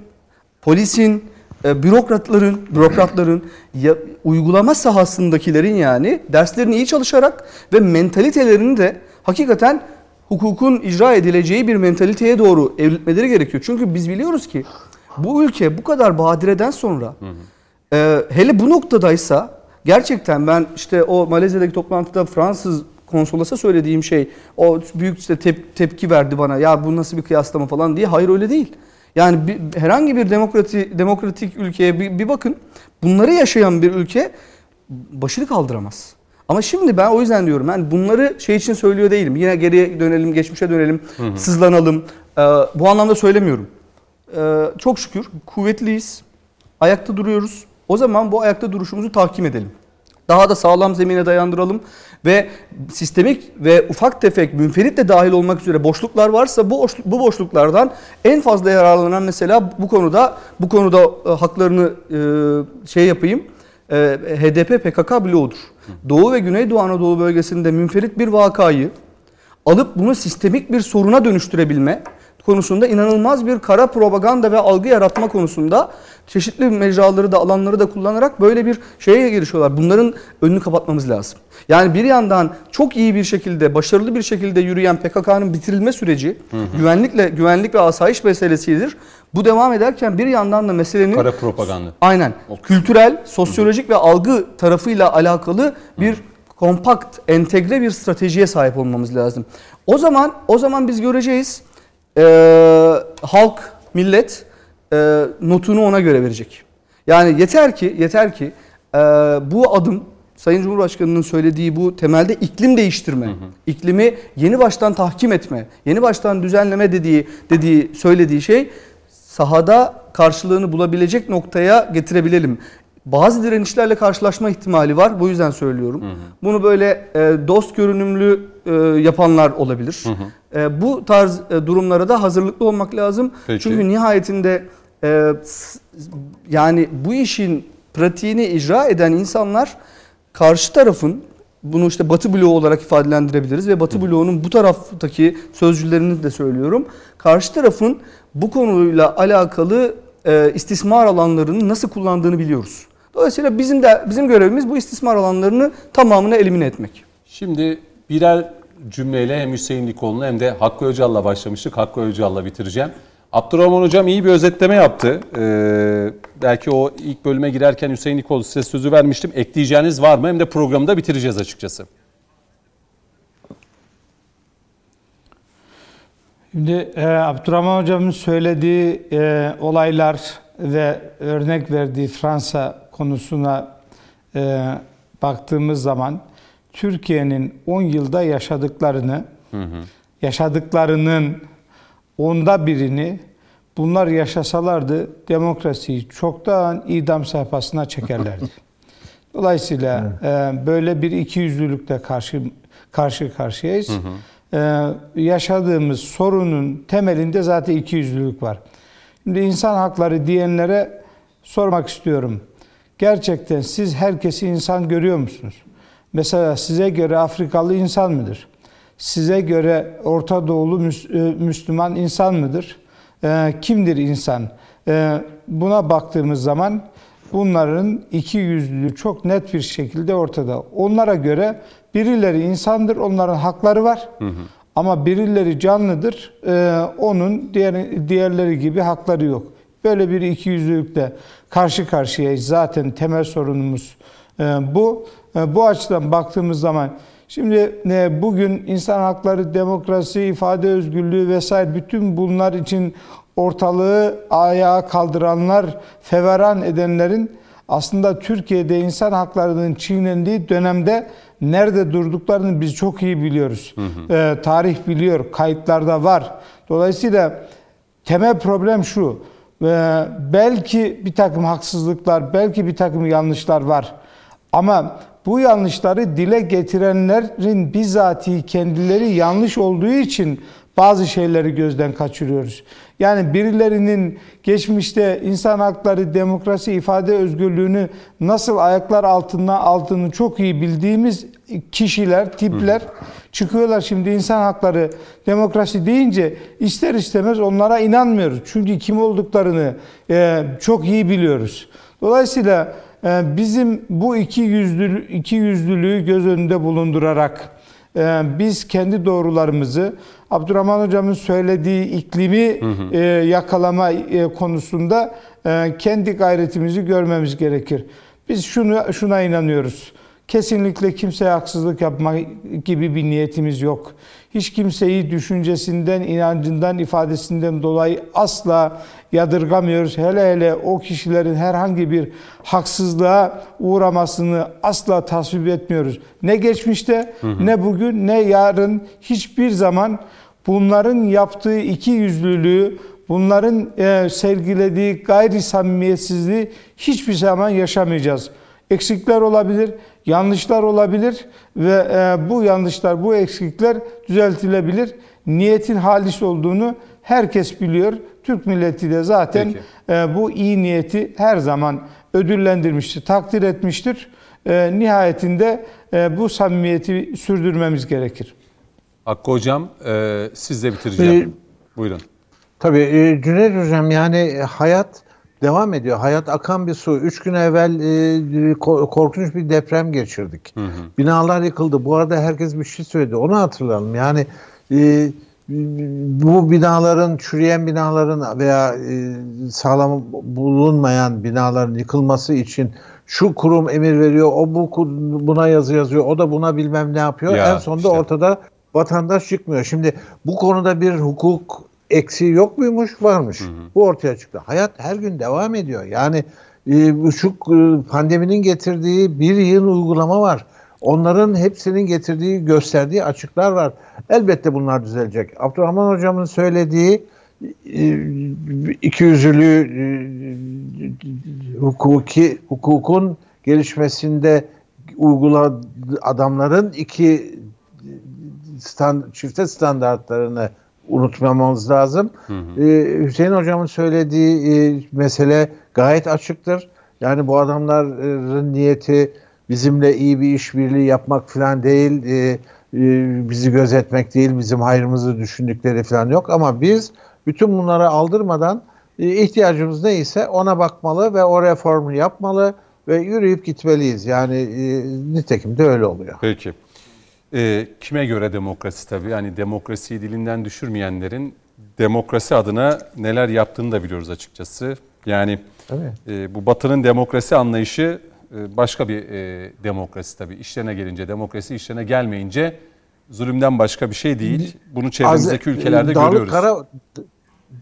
polisin, e, bürokratların, bürokratların ya, uygulama sahasındakilerin yani derslerini iyi çalışarak ve mentalitelerini de hakikaten hukukun icra edileceği bir mentaliteye doğru evrilmeleri gerekiyor. Çünkü biz biliyoruz ki bu ülke bu kadar badireden sonra e, hele bu noktadaysa gerçekten ben işte o Malezya'daki toplantıda Fransız konsolasa söylediğim şey o büyük işte tep- tepki verdi bana ya bu nasıl bir kıyaslama falan diye hayır öyle değil. Yani bir, herhangi bir demokrati, demokratik ülkeye bir, bir bakın bunları yaşayan bir ülke başını kaldıramaz. Ama şimdi ben o yüzden diyorum yani bunları şey için söylüyor değilim. Yine geriye dönelim, geçmişe dönelim, sızlanalım. Ee, bu anlamda söylemiyorum. Ee, çok şükür kuvvetliyiz. Ayakta duruyoruz. O zaman bu ayakta duruşumuzu tahkim edelim. Daha da sağlam zemine dayandıralım ve sistemik ve ufak tefek münferit de dahil olmak üzere boşluklar varsa bu bu boşluklardan en fazla yararlanan mesela bu konuda bu konuda e, haklarını e, şey yapayım. E, HDP PKK bloğudur. Doğu ve Güneydoğu Anadolu bölgesinde münferit bir vakayı alıp bunu sistemik bir soruna dönüştürebilme konusunda inanılmaz bir kara propaganda ve algı yaratma konusunda çeşitli mecraları da alanları da kullanarak böyle bir şeye girişiyorlar. Bunların önünü kapatmamız lazım. Yani bir yandan çok iyi bir şekilde, başarılı bir şekilde yürüyen PKK'nın bitirilme süreci hı hı. güvenlikle güvenlik ve asayiş meselesidir. Bu devam ederken bir yandan da meselenin kara propaganda. Aynen. Kültürel, sosyolojik hı hı. ve algı tarafıyla alakalı bir hı kompakt, entegre bir stratejiye sahip olmamız lazım. O zaman o zaman biz göreceğiz e, halk, millet e, notunu ona göre verecek. Yani yeter ki yeter ki e, bu adım Sayın Cumhurbaşkanı'nın söylediği bu temelde iklim değiştirme, hı hı. iklimi yeni baştan tahkim etme, yeni baştan düzenleme dediği dediği söylediği şey sahada karşılığını bulabilecek noktaya getirebilelim. Bazı direnişlerle karşılaşma ihtimali var. Bu yüzden söylüyorum. Hı hı. Bunu böyle e, dost görünümlü e, yapanlar olabilir. Hı hı. E, bu tarz e, durumlara da hazırlıklı olmak lazım. Peki. Çünkü nihayetinde e, yani bu işin pratiğini icra eden insanlar karşı tarafın bunu işte Batı bloğu olarak ifadelendirebiliriz ve Batı bloğunun bu taraftaki sözcülerini de söylüyorum. Karşı tarafın bu konuyla alakalı e, istismar alanlarını nasıl kullandığını biliyoruz. Dolayısıyla bizim de bizim görevimiz bu istismar alanlarını tamamını elimine etmek. Şimdi birer cümleyle hem Hüseyin Nikoğlu'nu hem de Hakkı Öcal'la başlamıştık. Hakkı Öcal'la bitireceğim. Abdurrahman Hocam iyi bir özetleme yaptı. Ee, belki o ilk bölüme girerken Hüseyin Nikoğlu size sözü vermiştim. Ekleyeceğiniz var mı? Hem de programı da bitireceğiz açıkçası. Şimdi e, Abdurrahman Hocam'ın söylediği e, olaylar ve örnek verdiği Fransa konusuna e, baktığımız zaman Türkiye'nin 10 yılda yaşadıklarını, hı hı. yaşadıklarının onda birini bunlar yaşasalardı demokrasiyi çoktan idam sayfasına çekerlerdi. Dolayısıyla evet. e, böyle bir ikiyüzlülükle karşı karşı karşıyayız. Hı hı. Ee, yaşadığımız sorunun temelinde zaten ikiyüzlülük var. Şimdi insan hakları diyenlere sormak istiyorum. Gerçekten siz herkesi insan görüyor musunuz? Mesela size göre Afrikalı insan mıdır? Size göre Orta Doğulu e, Müslüman insan mıdır? Ee, kimdir insan? Ee, buna baktığımız zaman bunların iki yüzlülüğü çok net bir şekilde ortada. Onlara göre birileri insandır, onların hakları var. Hı hı. Ama birileri canlıdır, e, onun diğer, diğerleri gibi hakları yok. Böyle bir ikiyüzlülükle karşı karşıyayız. Zaten temel sorunumuz e, bu. E, bu açıdan baktığımız zaman Şimdi e, bugün insan hakları, demokrasi, ifade özgürlüğü vesaire bütün bunlar için ortalığı ayağa kaldıranlar, feveran edenlerin aslında Türkiye'de insan haklarının çiğnendiği dönemde nerede durduklarını biz çok iyi biliyoruz. Hı hı. Ee, tarih biliyor, kayıtlarda var. Dolayısıyla temel problem şu. Ee, belki bir takım haksızlıklar, belki bir takım yanlışlar var. Ama bu yanlışları dile getirenlerin bizatihi kendileri yanlış olduğu için bazı şeyleri gözden kaçırıyoruz. Yani birilerinin geçmişte insan hakları, demokrasi, ifade özgürlüğünü nasıl ayaklar altında aldığını çok iyi bildiğimiz kişiler, tipler çıkıyorlar şimdi insan hakları, demokrasi deyince ister istemez onlara inanmıyoruz. Çünkü kim olduklarını e, çok iyi biliyoruz. Dolayısıyla bizim bu iki yüzlülüğü, iki yüzlülüğü göz önünde bulundurarak e, biz kendi doğrularımızı Abdurrahman Hocam'ın söylediği iklimi hı hı. E, yakalama e, konusunda kendi gayretimizi görmemiz gerekir. Biz şunu şuna inanıyoruz. Kesinlikle kimseye haksızlık yapma gibi bir niyetimiz yok. Hiç kimseyi düşüncesinden, inancından, ifadesinden dolayı asla yadırgamıyoruz. Hele hele o kişilerin herhangi bir haksızlığa uğramasını asla tasvip etmiyoruz. Ne geçmişte, hı hı. ne bugün, ne yarın hiçbir zaman bunların yaptığı iki yüzlülüğü, bunların e, sergilediği gayri samimiyetsizliği hiçbir zaman yaşamayacağız. Eksikler olabilir, yanlışlar olabilir ve e, bu yanlışlar, bu eksikler düzeltilebilir. Niyetin halis olduğunu herkes biliyor. Türk milleti de zaten e, bu iyi niyeti her zaman ödüllendirmiştir, takdir etmiştir. E, nihayetinde bu samimiyeti sürdürmemiz gerekir. Hakkı Hocam sizle bitireceğim. Ee, Buyurun. Tabii Cüneyt Hocam yani hayat devam ediyor. Hayat akan bir su. Üç gün evvel e, ko- korkunç bir deprem geçirdik. Binalar yıkıldı. Bu arada herkes bir şey söyledi. Onu hatırlayalım. Yani e, bu binaların, çürüyen binaların veya e, sağlam bulunmayan binaların yıkılması için şu kurum emir veriyor, o bu buna yazı yazıyor, o da buna bilmem ne yapıyor. Ya, en sonunda işte. ortada vatandaş çıkmıyor. Şimdi bu konuda bir hukuk eksiği yok muymuş? Varmış. Bu ortaya çıktı. Hayat her gün devam ediyor. Yani e, şu e, pandeminin getirdiği bir yıl uygulama var. Onların hepsinin getirdiği, gösterdiği açıklar var. Elbette bunlar düzelecek. Abdurrahman hocamın söylediği e, ikiyüzlülüğü hukuki hukukun gelişmesinde uyguladığı adamların iki stand, çifte standartlarını unutmamamız lazım. Ee, Hüseyin hocamın söylediği e, mesele gayet açıktır. Yani bu adamların niyeti bizimle iyi bir işbirliği yapmak falan değil, e, e, bizi gözetmek değil, bizim hayrımızı düşündükleri falan yok. Ama biz bütün bunları aldırmadan e, ihtiyacımız neyse ona bakmalı ve o reformu yapmalı ve yürüyüp gitmeliyiz. Yani e, nitekim de öyle oluyor. Peki. E, kime göre demokrasi tabii? Yani demokrasiyi dilinden düşürmeyenlerin demokrasi adına neler yaptığını da biliyoruz açıkçası. Yani Tabii. e, bu Batı'nın demokrasi anlayışı e, başka bir e, demokrasi tabii. İşlerine gelince demokrasi, işlerine gelmeyince zulümden başka bir şey değil. Bunu çevremizdeki Az- ülkelerde Dağlık görüyoruz. Kara,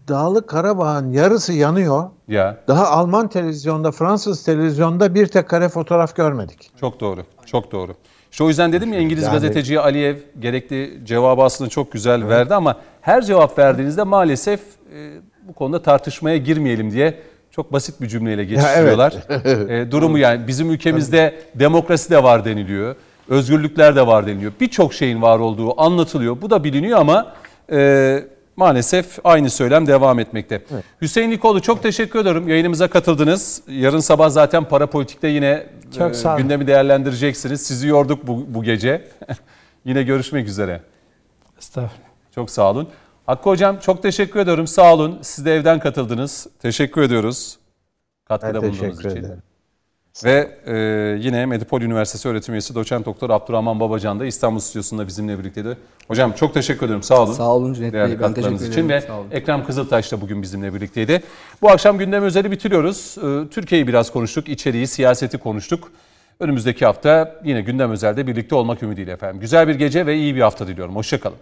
Dağlık Karabağ'ın yarısı yanıyor. Ya Daha Alman televizyonda, Fransız televizyonda bir tek kare fotoğraf görmedik. çok doğru. Çok doğru. İşte o yüzden dedim ya İngiliz Yani- gazeteci Aliyev gerekli cevabı aslında çok güzel verdi ama her cevap verdiğinizde maalesef e, bu konuda tartışmaya girmeyelim diye çok basit bir cümleyle geçiştiriyorlar. E, durumu yani bizim ülkemizde demokrasi de var deniliyor. Özgürlükler de var deniliyor. Birçok şeyin var olduğu anlatılıyor. Bu da biliniyor ama e, maalesef aynı söylem devam etmekte. Hüseyin Nikoğlu çok teşekkür ederim. Yayınımıza katıldınız. Yarın sabah zaten para politikte yine Çok e, gündemi değerlendireceksiniz. Sizi yorduk bu, bu gece. yine görüşmek üzere. Estağfurullah. Çok sağ olun. Hakkı Hocam çok teşekkür ediyorum. Sağ olun. Siz de evden katıldınız. Teşekkür ediyoruz. Katkıda Ben bulunduğunuz için. ederim. Ve e, yine Medipol Üniversitesi öğretim üyesi doçent doktor Abdurrahman Babacan da İstanbul stüdyosunda bizimle birlikteydi. Hocam çok teşekkür ederim. Sağ olun. Sağ olun Cüneyt Bey. Ben teşekkür için ve. Ekrem Kızıltaş da bugün bizimle birlikteydi. Bu akşam gündem özeli bitiriyoruz. E, Türkiye'yi biraz konuştuk, içeriği, siyaseti konuştuk. Önümüzdeki hafta yine gündem özelde birlikte olmak ümidiyle efendim. Güzel bir gece ve iyi bir hafta diliyorum. Hoşçakalın.